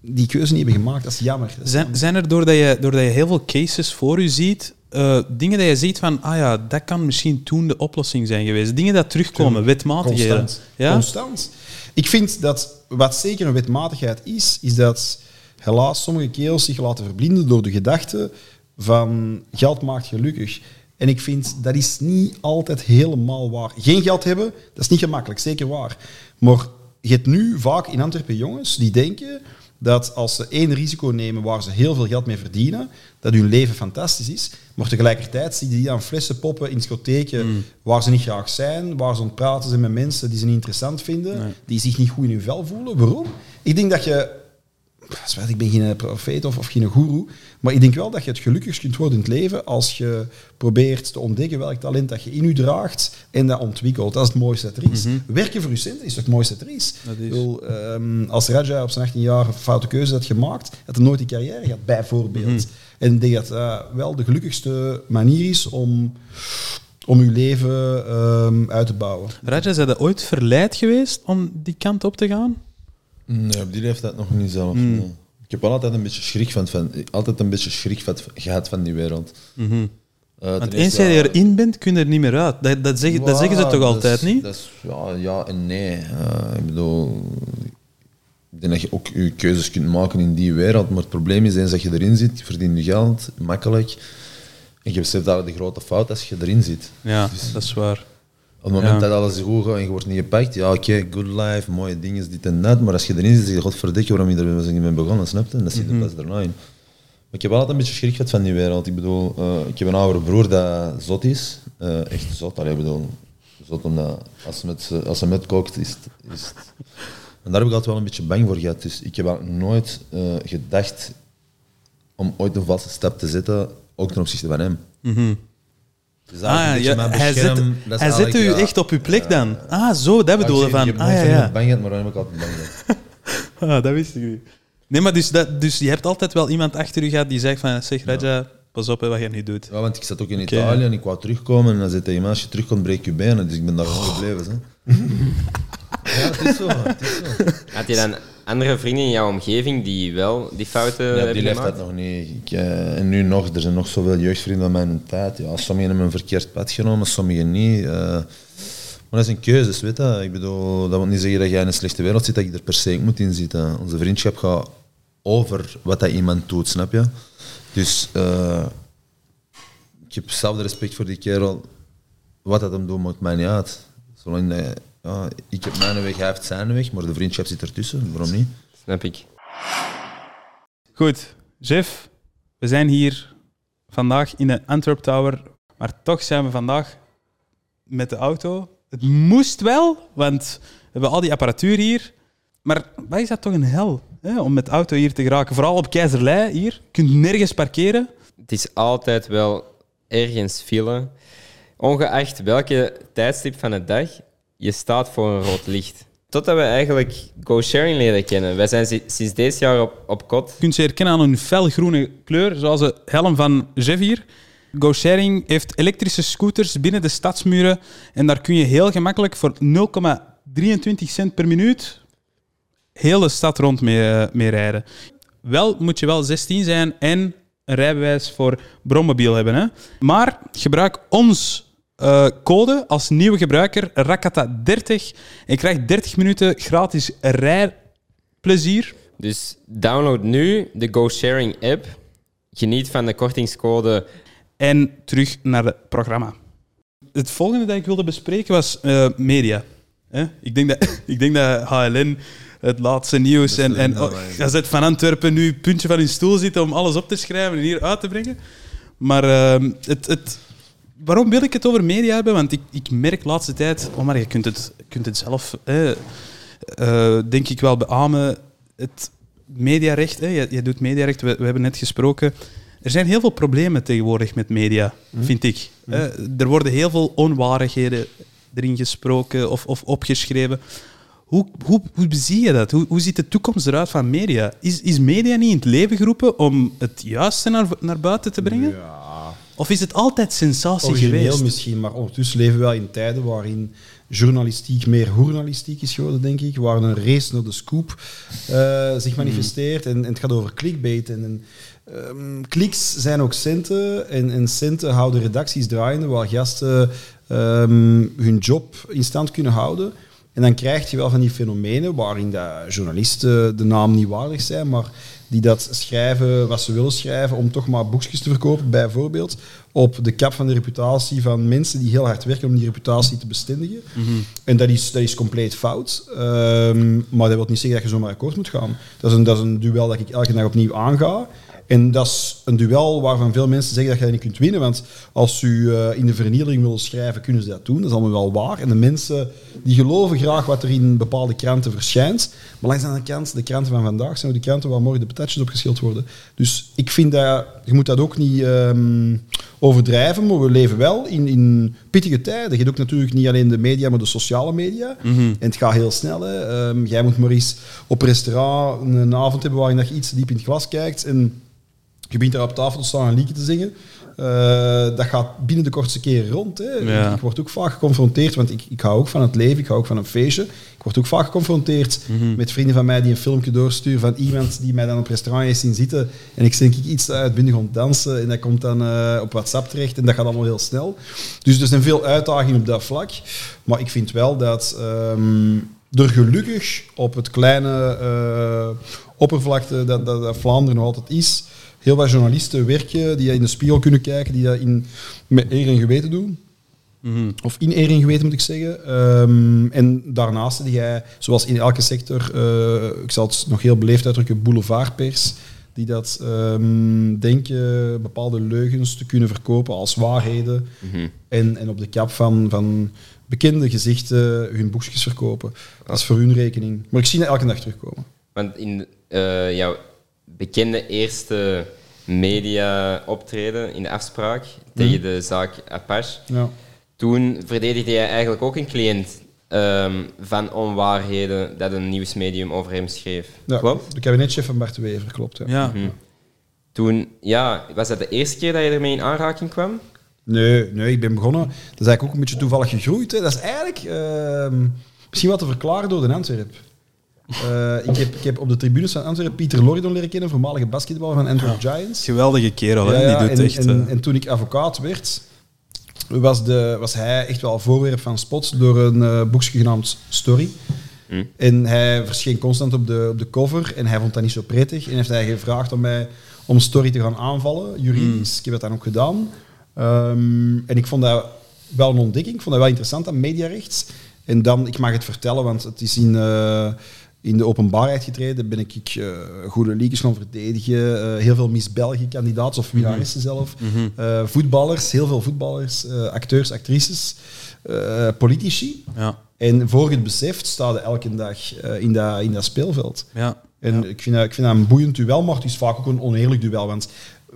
die keuze niet hebben gemaakt. Dat is jammer. Dat is Zijn, jammer. zijn er, doordat je, doordat je heel veel cases voor je ziet, eh, dingen dat je ziet van, ah ja, dat kan misschien toen de oplossing zijn geweest. Dingen dat terugkomen, wetmatigheden. Constant. Ja? Constant. Ik vind dat wat zeker een wetmatigheid is, is dat helaas sommige kerels zich laten verblinden door de gedachte van geld maakt gelukkig. En ik vind dat is niet altijd helemaal waar. Geen geld hebben, dat is niet gemakkelijk, zeker waar. Maar je hebt nu vaak in Antwerpen jongens die denken dat als ze één risico nemen waar ze heel veel geld mee verdienen, dat hun leven fantastisch is. Maar tegelijkertijd zie je die aan flessen poppen in discotheken waar ze niet graag zijn, waar ze aan het praten zijn met mensen die ze niet interessant vinden, die zich niet goed in hun vel voelen. Waarom? Ik denk dat je ik ben geen profeet of, of geen goeroe, maar ik denk wel dat je het gelukkigst kunt worden in het leven als je probeert te ontdekken welk talent dat je in je draagt en dat ontwikkelt. Dat is het mooiste dat er is. Werken voor je cent is het mooiste dat er is. Dat is. Bedoel, ehm, als Raja op zijn 18 jaar een foute keuze had gemaakt, had hij nooit die carrière gehad, bijvoorbeeld. En ik denk dat dat wel de gelukkigste manier is om, om je leven ehm, uit te bouwen. Raja, zijn je ooit verleid geweest om die kant op te gaan? Nee, op die leeftijd nog niet zelf. nee. Ik heb wel altijd een beetje schrik van, van, altijd een beetje schrik van, gehad van die wereld. Eh, ten Want eerste, eens jij erin bent, kun je er niet meer uit. Dat, dat, zeggen, dat zeggen ze toch altijd, is- niet? Dat is, ja, ja en nee. Eh, ik bedoel, ik denk dat je ook je keuzes kunt maken in die wereld, maar het probleem is eens dat je erin zit, je verdient je geld, makkelijk, en je beseft dat de grote fout als je erin zit. Ja, dat is waar. Op het moment Ja. dat alles goed gaat en je wordt niet gepakt, ja oké, good life, mooie dingen, dit en dat, maar als je erin zit, zeg je, godverdikke, waarom je er niet mee begonnen, snap je? En dat zit er pas daarna in. Maar ik heb altijd een beetje schrik gehad van die wereld. Ik bedoel, eh, ik heb een oudere broer dat zot is, eh, echt zot, Allee, ik bedoel, zot omdat als hij met, als met kookt, is het... Is het- En daar heb ik altijd wel een beetje bang voor gehad, dus ik heb nooit eh, gedacht om ooit een valse stap te zetten, ook ten opzichte van hem. Dus Ah, ja, mijn hij hij zet u ja, echt op uw plek dan. Ah, zo, dat bedoel je ik zeg, van. Ah, ja, ja. bang gehad, maar dan heb ik altijd bang gehad. Ah, dat wist ik niet. Nee, maar dus, dat, dus je hebt altijd wel iemand achter u gehad die zegt van, zeg Raja, pas op hè, wat je niet doet. Ja, want ik zat ook in. Italië en ik wou terugkomen en dan zei mij, als je terugkomt, breek je benen. Dus ik ben daar gewoon gebleven. Hè. ja, het is zo. Het is zo. Had je dan andere vrienden in jouw omgeving die wel die fouten Ja, hebben die leeftijd gemaakt? nog niet. Ik, eh, en nu nog, er zijn nog zoveel jeugdvrienden van mijn tijd. Ja, sommigen hebben een verkeerd pad genomen, sommigen niet. eh. maar dat zijn keuzes, weet je. Ik bedoel, dat wil niet zeggen dat jij in een slechte wereld zit, dat je er per se moet in zitten. Onze vriendschap gaat over wat dat iemand doet, snap je? Dus eh, ik heb zelf de respect voor die kerel. Wat dat hem doet, maakt mij niet uit. Zolang dat, ja, ik heb mijn weg, hij heeft zijn weg, maar de vriendschap zit ertussen. Waarom niet? Snap ik. Goed, Jeff, we zijn hier vandaag in de Antwerp Tower, maar toch zijn we vandaag met de auto. Het moest wel, want we hebben al die apparatuur hier. Maar wat is dat toch een hel, hè, om met de auto hier te geraken? Vooral op Keizerlei hier. Je kunt nergens parkeren. Het is altijd wel ergens file. Ongeacht welke tijdstip van de dag, je staat voor een rood licht. Totdat we eigenlijk go-sharing leren kennen. Wij zijn si- sinds deze jaar op, op kot. Je kunt ze herkennen aan hun felgroene kleur, zoals de helm van Jeff hier. GoSharing heeft elektrische scooters binnen de stadsmuren en daar kun je heel gemakkelijk voor 0,23 cent per minuut heel de stad rond mee, eh, mee rijden. Wel moet je wel 16 zijn en een rijbewijs voor bronmobiel hebben. Hè? Maar gebruik ons eh, code als nieuwe gebruiker, Rakata30, en krijg 30 minuten gratis rijplezier. Dus download nu de GoSharing app. Geniet van de kortingscode. En terug naar het programma. Het volgende dat ik wilde bespreken was eh, media. Hè? Ik, denk dat, ik denk dat HLN het laatste nieuws en, en oh, Gazet van Antwerpen nu puntje van hun stoel zitten om alles op te schrijven en hier uit te brengen. Maar ehm, het, het, waarom wil ik het over media hebben? Want ik, ik merk de laatste tijd, oh maar je kunt het, kunt het zelf, eh, denk ik wel beamen, het mediarecht, hè, je, je doet mediarecht, we, we hebben net gesproken. Er zijn heel veel problemen tegenwoordig met media, vind ik. Hè. Er worden heel veel onwaardigheden erin gesproken of, of opgeschreven. Hoe, hoe, hoe zie je dat? Hoe, hoe ziet de toekomst eruit van media? Is, is media niet in het leven geroepen om het juiste naar, naar buiten te brengen? Of is het altijd sensatie Origineel geweest? misschien, maar ondertussen leven we wel in tijden waarin journalistiek meer journalistiek is geworden, denk ik. Waar een race naar de scoop eh, zich manifesteert. En, en het gaat over clickbait. En, en, ehm, kliks zijn ook centen. En, en centen houden redacties draaiende, waar gasten ehm, hun job in stand kunnen houden. En dan krijg je wel van die fenomenen waarin dat journalisten de naam niet waardig zijn, maar die dat schrijven wat ze willen schrijven om toch maar boekjes te verkopen, bijvoorbeeld, op de kap van de reputatie van mensen die heel hard werken om die reputatie te bestendigen. En dat is, dat is compleet fout. Ehm, maar dat wil niet zeggen dat je zomaar akkoord moet gaan. Dat is, een, dat is een duel dat ik elke dag opnieuw aanga. En dat is een duel waarvan veel mensen zeggen dat je dat niet kunt winnen. Want als u eh, in de vernieling wil schrijven, kunnen ze dat doen. Dat is allemaal wel waar. En de mensen die geloven graag wat er in bepaalde kranten verschijnt. Maar langs de andere kant, de kranten van vandaag zijn ook de kranten waar morgen de patatjes op geschild worden. Dus ik vind dat, je moet dat ook niet ehm, overdrijven. Maar we leven wel in, in pittige tijden. Je hebt ook natuurlijk niet alleen de media, maar de sociale media. En het gaat heel snel. Hè. Ehm, jij moet maar eens op restaurant een avond hebben waarin dat je iets diep in het glas kijkt. En je begint daar op tafel te staan en liedje te zingen. Eh, dat gaat binnen de kortste keren rond. Hè. Ja. Ik word ook vaak geconfronteerd, want ik, ik hou ook van het leven, ik hou ook van een feestje. Ik word ook vaak geconfronteerd met vrienden van mij die een filmpje doorsturen van iemand die mij dan op restaurant heeft zien zitten. En ik denk ik iets uitbundig om dansen en dat komt dan eh, op WhatsApp terecht en dat gaat allemaal heel snel. Dus er zijn veel uitdagingen op dat vlak. Maar ik vind wel dat ehm, er gelukkig op het kleine eh, oppervlakte dat, dat, dat Vlaanderen nog altijd is, heel wat journalisten werken die in de spiegel kunnen kijken, die dat in, met eer en geweten doen. Of in eer en geweten moet ik zeggen. Ehm, en daarnaast heb jij, zoals in elke sector, eh, ik zal het nog heel beleefd uitdrukken, boulevardpers, die dat ehm, denken bepaalde leugens te kunnen verkopen als waarheden. en, en op de kap van, van bekende gezichten hun boekjes verkopen. Dat is voor hun rekening. Maar ik zie dat elke dag terugkomen. Want in eh, jouw bekende eerste media optreden in de afspraak tegen de zaak Apache, Ja. toen verdedigde jij eigenlijk ook een cliënt ehm, van onwaarheden dat een nieuwsmedium over hem schreef. Ja, Klopt? De kabinetchef van Bart de Wever, klopt. Ja. Ja. Toen, ja, was dat de eerste keer dat je ermee in aanraking kwam? Nee, nee, ik ben begonnen. Dat is eigenlijk ook een beetje toevallig gegroeid. Hè. Dat is eigenlijk ehm, misschien wat te verklaren door de Antwerp. Eh, ik, heb, ik heb op de tribunes van Antwerp Pieter Loridon leren kennen, voormalige basketballer van Antwerp Giants. Geweldige kerel, hè? Ja, die doet en, echt... en, eh, en toen ik advocaat werd, was, de, was hij echt wel voorwerp van spots door een eh, boekje genaamd Story. En hij verscheen constant op de, op de cover en hij vond dat niet zo prettig. En heeft hij gevraagd om mij om Story te gaan aanvallen, juridisch. Ik heb dat dan ook gedaan. Ehm, en ik vond dat wel een ontdekking. Ik vond dat wel interessant aan mediarecht. En dan, ik mag het vertellen, want het is in, in de openbaarheid getreden. Ben ik, eh, goede liedjes gaan verdedigen. eh, heel veel Miss België kandidaten of winnaressen zelf. Eh, voetballers, heel veel voetballers, acteurs, actrices, politici. ja, En voor je het beseft, sta je elke dag in, dat, in dat speelveld. ja. En ik, vind dat, ik vind dat een boeiend duel, maar het is vaak ook een oneerlijk duel. Want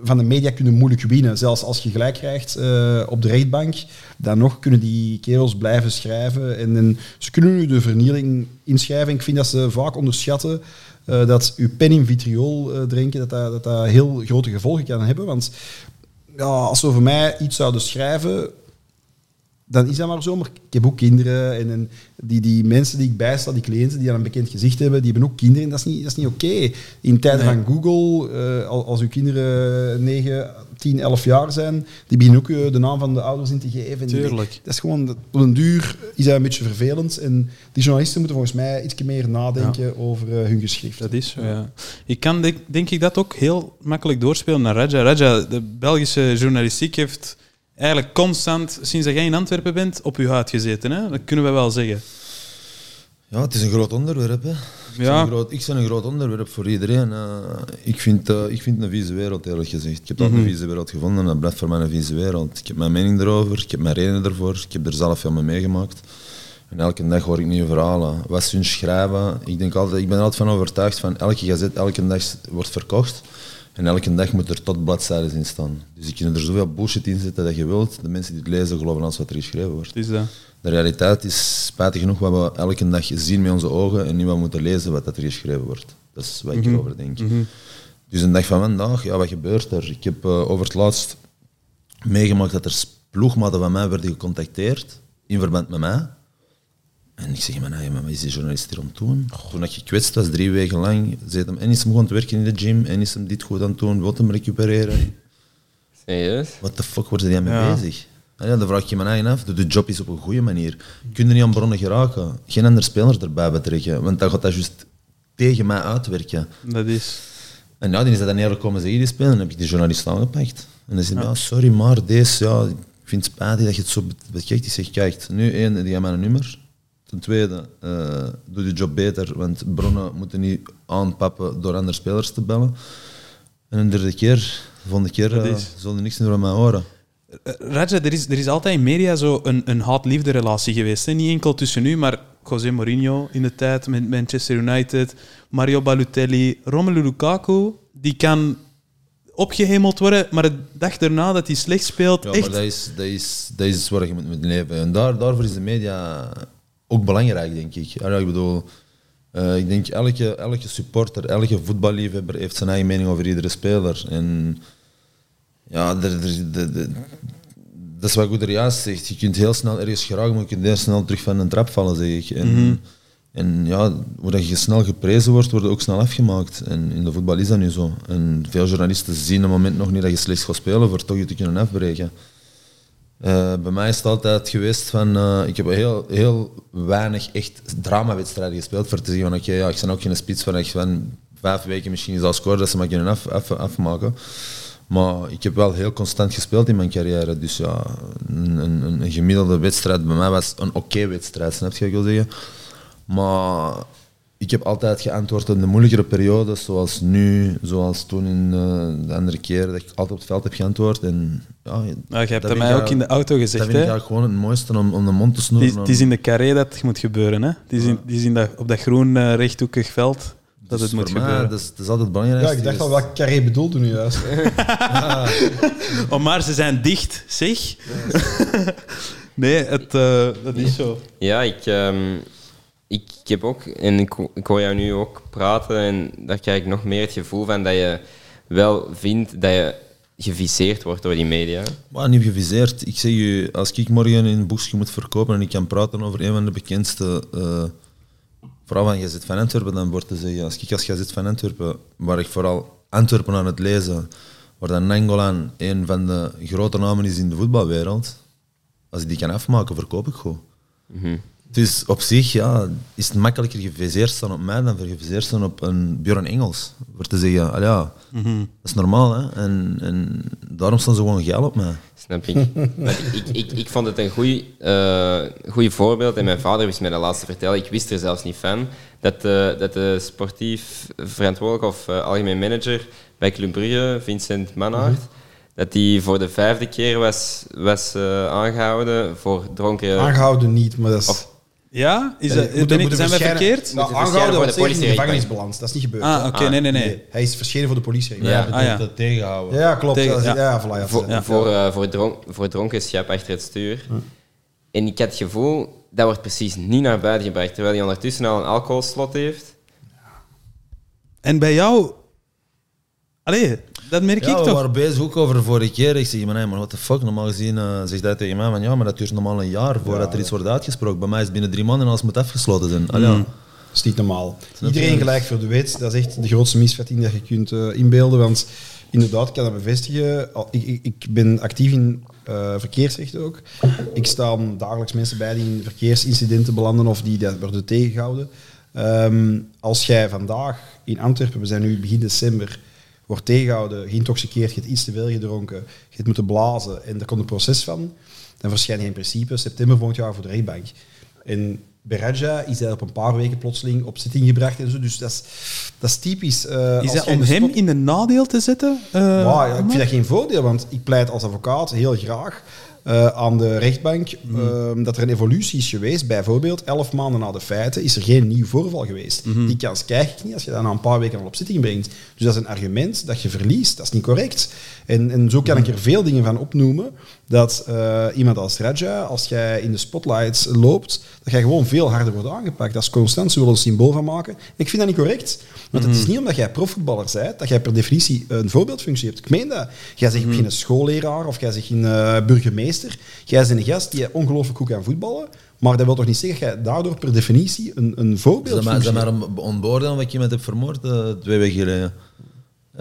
van de media kunnen moeilijk winnen. Zelfs als je gelijk krijgt eh, op de rechtbank, dan nog kunnen die kerels blijven schrijven. En, ze kunnen nu de vernieling inschrijven. Ik vind dat ze vaak onderschatten eh, dat uw pen in vitriol eh, drinken, dat dat, dat dat heel grote gevolgen kan hebben. Want ja, als ze over mij iets zouden schrijven, dan is dat maar zo. Maar ik heb ook kinderen en, en die, die mensen die ik bijsta, die cliënten die dan een bekend gezicht hebben, die hebben ook kinderen. En dat is niet, dat is niet oké. In tijden van Google, eh, al- als uw kinderen 9, 10, 11 jaar zijn, die beginnen ook eh, de naam van de ouders in te geven. Tuurlijk. Dat is gewoon, dat- op een duur is dat een beetje vervelend. En die journalisten moeten volgens mij iets meer nadenken over eh, hun geschrift. Dat is zo, ja. Ik kan denk, denk ik dat ook heel makkelijk doorspelen naar Raja. Raja, de Belgische journalistiek heeft eigenlijk constant, sinds dat jij in Antwerpen bent, op uw huid gezeten. Hè? Dat kunnen we wel zeggen. Ja, het is een groot onderwerp. Hè. Ik, Ja. ben een groot, ik ben een groot onderwerp voor iedereen. eh. ik, vind, eh, ik vind een vieze wereld, eerlijk gezegd. Ik heb altijd Mhm. een vieze wereld gevonden en dat blijft voor mij een vieze wereld. Ik heb mijn mening erover, ik heb mijn redenen ervoor, ik heb er zelf veel mee meegemaakt. En elke dag hoor ik nieuwe verhalen. Wat ze hun schrijven, ik, denk altijd, ik ben er altijd van overtuigd van elke gazet, elke dag wordt verkocht. En elke dag moet er tot bladzijden in staan. Dus je kunt er zoveel bullshit in zetten dat je wilt. De mensen die het lezen geloven alles wat er geschreven wordt. Is dat. De realiteit is spijtig genoeg wat we elke dag zien met onze ogen en niet wat we moeten lezen wat dat er geschreven wordt. Dat is wat ik erover denk. Dus een dag van vandaag, ja, wat gebeurt er? Ik heb eh, over het laatst meegemaakt dat er ploegmaten van mij werden gecontacteerd in verband met mij. En ik zeg, maar, nee, maar wat is die journalist hier aan het doen? Toen ik gekwetst was, drie weken lang, zei hem, en is hem gewoon te werken in de gym, en is hem dit goed aan het doen, wil hem recupereren. Serieus? Wat de fuck worden die mee Ja. bezig? Ja, dan vraag ik je me eigen af. Doe de job is op een goede manier. Kun je niet aan bronnen geraken. Geen andere spelers erbij betrekken. Want dan gaat dat juist tegen mij uitwerken. Dat is... En ja, die is dat dan eerlijk komen zeggen, die spelen. Dan heb ik die journalist aangepakt. En dan zei hij, ja. sorry, maar deze, ja, ik vind het spijtig dat je het zo be- bekijkt. Ik zeg, kijk, nu één, die heeft mijn nummer. Ten tweede, eh, doe je job beter, want bronnen moeten niet aanpappen door andere spelers te bellen. En een derde keer, de volgende keer, uh, is- zullen niks meer van mij horen. Eh, Raja, er is, er is altijd in media zo een, een haat-liefde relatie geweest. Hè? Niet enkel tussen u, maar José Mourinho in de tijd met Manchester United, Mario Balotelli, Romelu Lukaku. Die kan opgehemeld worden, maar de dag daarna dat hij slecht speelt, Ja, echt... maar dat is, dat, is, dat is waar je moet leven. En daar, daarvoor is de media ook belangrijk, denk ik. Ja, ik bedoel, eh, ik denk elke, elke supporter, elke voetballiefhebber heeft zijn eigen mening over iedere speler. En ja, er, er, dat is wat Goeder juist zegt. Je kunt heel snel ergens geraken, maar je kunt heel snel terug van een trap vallen, zeg ik. En, en ja, hoe dat je snel geprezen wordt, wordt ook snel afgemaakt. En in de voetbal is dat nu zo. En veel journalisten zien op het moment nog niet dat je slecht gaat spelen, voor toch je te kunnen afbreken. Eh, bij mij is het altijd geweest van, eh, ik heb heel, heel weinig echt dramawedstrijden gespeeld voor te zeggen van oké, ja, ik ben ook geen spits van echt van vijf weken misschien zal scoren dat ze me kunnen af, af, afmaken. Maar ik heb wel heel constant gespeeld in mijn carrière. Dus ja, een, een, een gemiddelde wedstrijd bij mij was een oké wedstrijd, snap je wat ik wil zeggen? Maar ik heb altijd geantwoord in de moeilijkere periodes, zoals nu, zoals toen in eh, de andere keer, dat ik altijd op het veld heb geantwoord. En, ja, Nou, je hebt dat dat mij ook in de auto Dat gezegd. vind ik Hè? gewoon het mooiste om, om de mond te snoeren. het is in de carré dat het moet gebeuren. Hè? Het is, in, het is in dat, op dat groen eh, rechthoekig veld dat Dus het moet voor mij, gebeuren. Dat is, dat is altijd het belangrijkste. Ja, ik dacht Dus- al welk carré bedoelde nu juist. Oh, maar ze zijn dicht, zeg. nee, het, eh, dat is zo. Ja, ik, ehm, ik, ik heb ook, en ik, ik hoor jou nu ook praten, en daar krijg ik nog meer het gevoel van dat je wel vindt dat je geviseerd wordt door die media. Maar niet geviseerd. Ik zeg je, als ik morgen een boekje moet verkopen en ik kan praten over een van de bekendste eh vooral van Gazet van Antwerpen, dan wordt te zeggen, als ik als Gazet van Antwerpen, waar ik vooral Antwerpen aan het lezen, waar dan Nangolan een van de grote namen is in de voetbalwereld, als ik die kan afmaken, verkoop ik gewoon. Dus op zich ja, is het makkelijker geviseerd staan op mij dan geviseerd staan op een Björn Engels. Voor te zeggen, ja, dat is normaal. Hè? En, en daarom staan ze gewoon geil op mij. Snap ik. Maar ik, ik, ik vond het een goed voorbeeld. En mijn vader wist mij dat laatste vertellen. Ik wist er zelfs niet van. Dat de, dat de sportief verantwoordelijk of eh, algemeen manager bij Club Brugge, Vincent Manhart, dat hij voor de vijfde keer was, was eh, aangehouden voor dronken... Aangehouden niet, maar dat is... Of- Ja? Is dat, moeten- ben ik, zijn we verschijnen- verkeerd? Nou, aangehouden voor de politierechtbank. gevangenisbalans. Dat is niet gebeurd. Ah, oké, nee, nee, nee. Nee, Hij is verschenen voor de politie. Wij Ja, ah, ja. het tegengehouden. ja klopt. Tegen- Dat ja. ja, voilà, ja, voor, ja. voor, eh, voor, dronk, voor dronkenschap achter het stuur. En ik had het gevoel, dat wordt precies niet naar buiten gebracht, terwijl hij ondertussen al een alcoholslot heeft. En bij jou... Allee, dat merk Ja, ik we toch. waren bezig ook over vorige keer. Ik zeg, maar nee, man, what the fuck? Normaal gezien uh, zegt hij tegen mij van ja, maar dat duurt normaal een jaar voordat er iets wordt uitgesproken. Bij mij is het binnen drie maanden en alles moet afgesloten zijn. Allee, ja. Dat is niet normaal. Iedereen gelijk voor de wet, dat is echt de grootste misvatting dat je kunt eh, inbeelden. Want inderdaad, ik kan dat bevestigen. Al- Ik, ik, ik ben actief in eh, verkeersrecht ook. Ik sta dagelijks mensen bij die in verkeersincidenten belanden of die dat worden tegengehouden. Ehm, als jij vandaag in Antwerpen, we zijn nu begin december, wordt tegengehouden, geïntoxiceerd, je hebt iets te veel gedronken, je hebt moeten blazen en er komt een proces van, dan verschijn je in principe september volgend jaar voor de rechtbank. En bij Raja is hij op een paar weken plotseling op zitting gebracht en zo, dus dat is, dat is typisch. eh, Is dat om hem in een nadeel te zetten? Eh, ja, ja, ik vind dat geen voordeel, want ik pleit als advocaat heel graag eh, aan de rechtbank eh, dat er een evolutie is geweest. Bijvoorbeeld, elf maanden na de feiten is er geen nieuw voorval geweest. Die kans krijg ik niet als je dat na een paar weken al op zitting brengt. Dus dat is een argument dat je verliest. Dat is niet correct. En, en zo kan ik er veel dingen van opnoemen. Dat eh, iemand als Raja, als jij in de spotlights loopt, dat jij gewoon veel harder wordt aangepakt. Dat is constant, ze willen een symbool van maken. En ik vind dat niet correct. Want het is niet omdat jij profvoetballer bent, dat jij per definitie een voorbeeldfunctie hebt. Ik meen dat. Jij zegt geen schoolleraar of jij zegt geen eh, burgemeester. Jij bent een gast die ongelooflijk goed kan voetballen. Maar dat wil toch niet zeggen dat jij daardoor per definitie een, een maar, hebt. maar om- onboorden omdat ik iemand heb vermoord eh, twee weken geleden.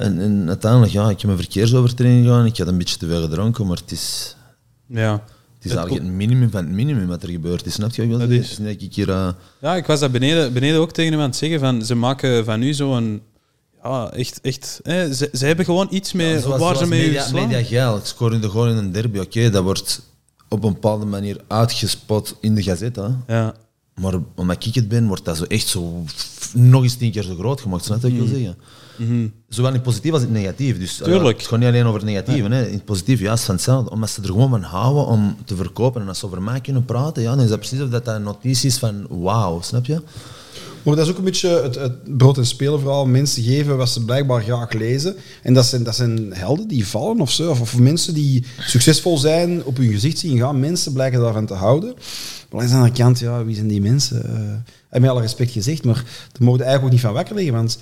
En, en uiteindelijk, ja, ik heb een verkeersovertreding gedaan. Ik had een beetje te veel gedronken, maar het is, Ja. het is eigenlijk het minimum van het minimum wat er gebeurt is. Snap je? wat Dat is- dat ik hier... eh, ja, ik was dat beneden, beneden ook tegen hem aan het zeggen. Van, ze maken van u zo'n... Ja, echt... echt hè, ze, ze hebben gewoon iets mee zoals- waar ze mee media, slaan. media geil. Ik de goal in een derby. Oké, dat wordt op een bepaalde manier uitgespot in de gazette. Ja. Maar omdat ik het ben, wordt dat zo echt zo nog eens tien keer zo groot gemaakt. Snap je wat ik wil zeggen? Zowel in het positief als in het negatief. Dus. Tuurlijk. het gaat niet alleen over het negatieve. Hè. In het positief, ja, is van hetzelfde. Omdat ze er gewoon van houden om te verkopen. En als ze over mij kunnen praten, ja, dan is dat precies of dat, dat een notitie is van wauw, snap je? Maar dat is ook een beetje het, het brood- en spelen vooral. Mensen geven wat ze blijkbaar graag lezen. En dat zijn, dat zijn helden die vallen of zo. Of, of mensen die succesvol zijn, op hun gezicht zien gaan. Mensen blijken daarvan te houden. Maar langs de andere kant, ja, wie zijn die mensen? Eh en met alle respect gezegd, maar daar mogen eigenlijk ook niet van wakker liggen. Want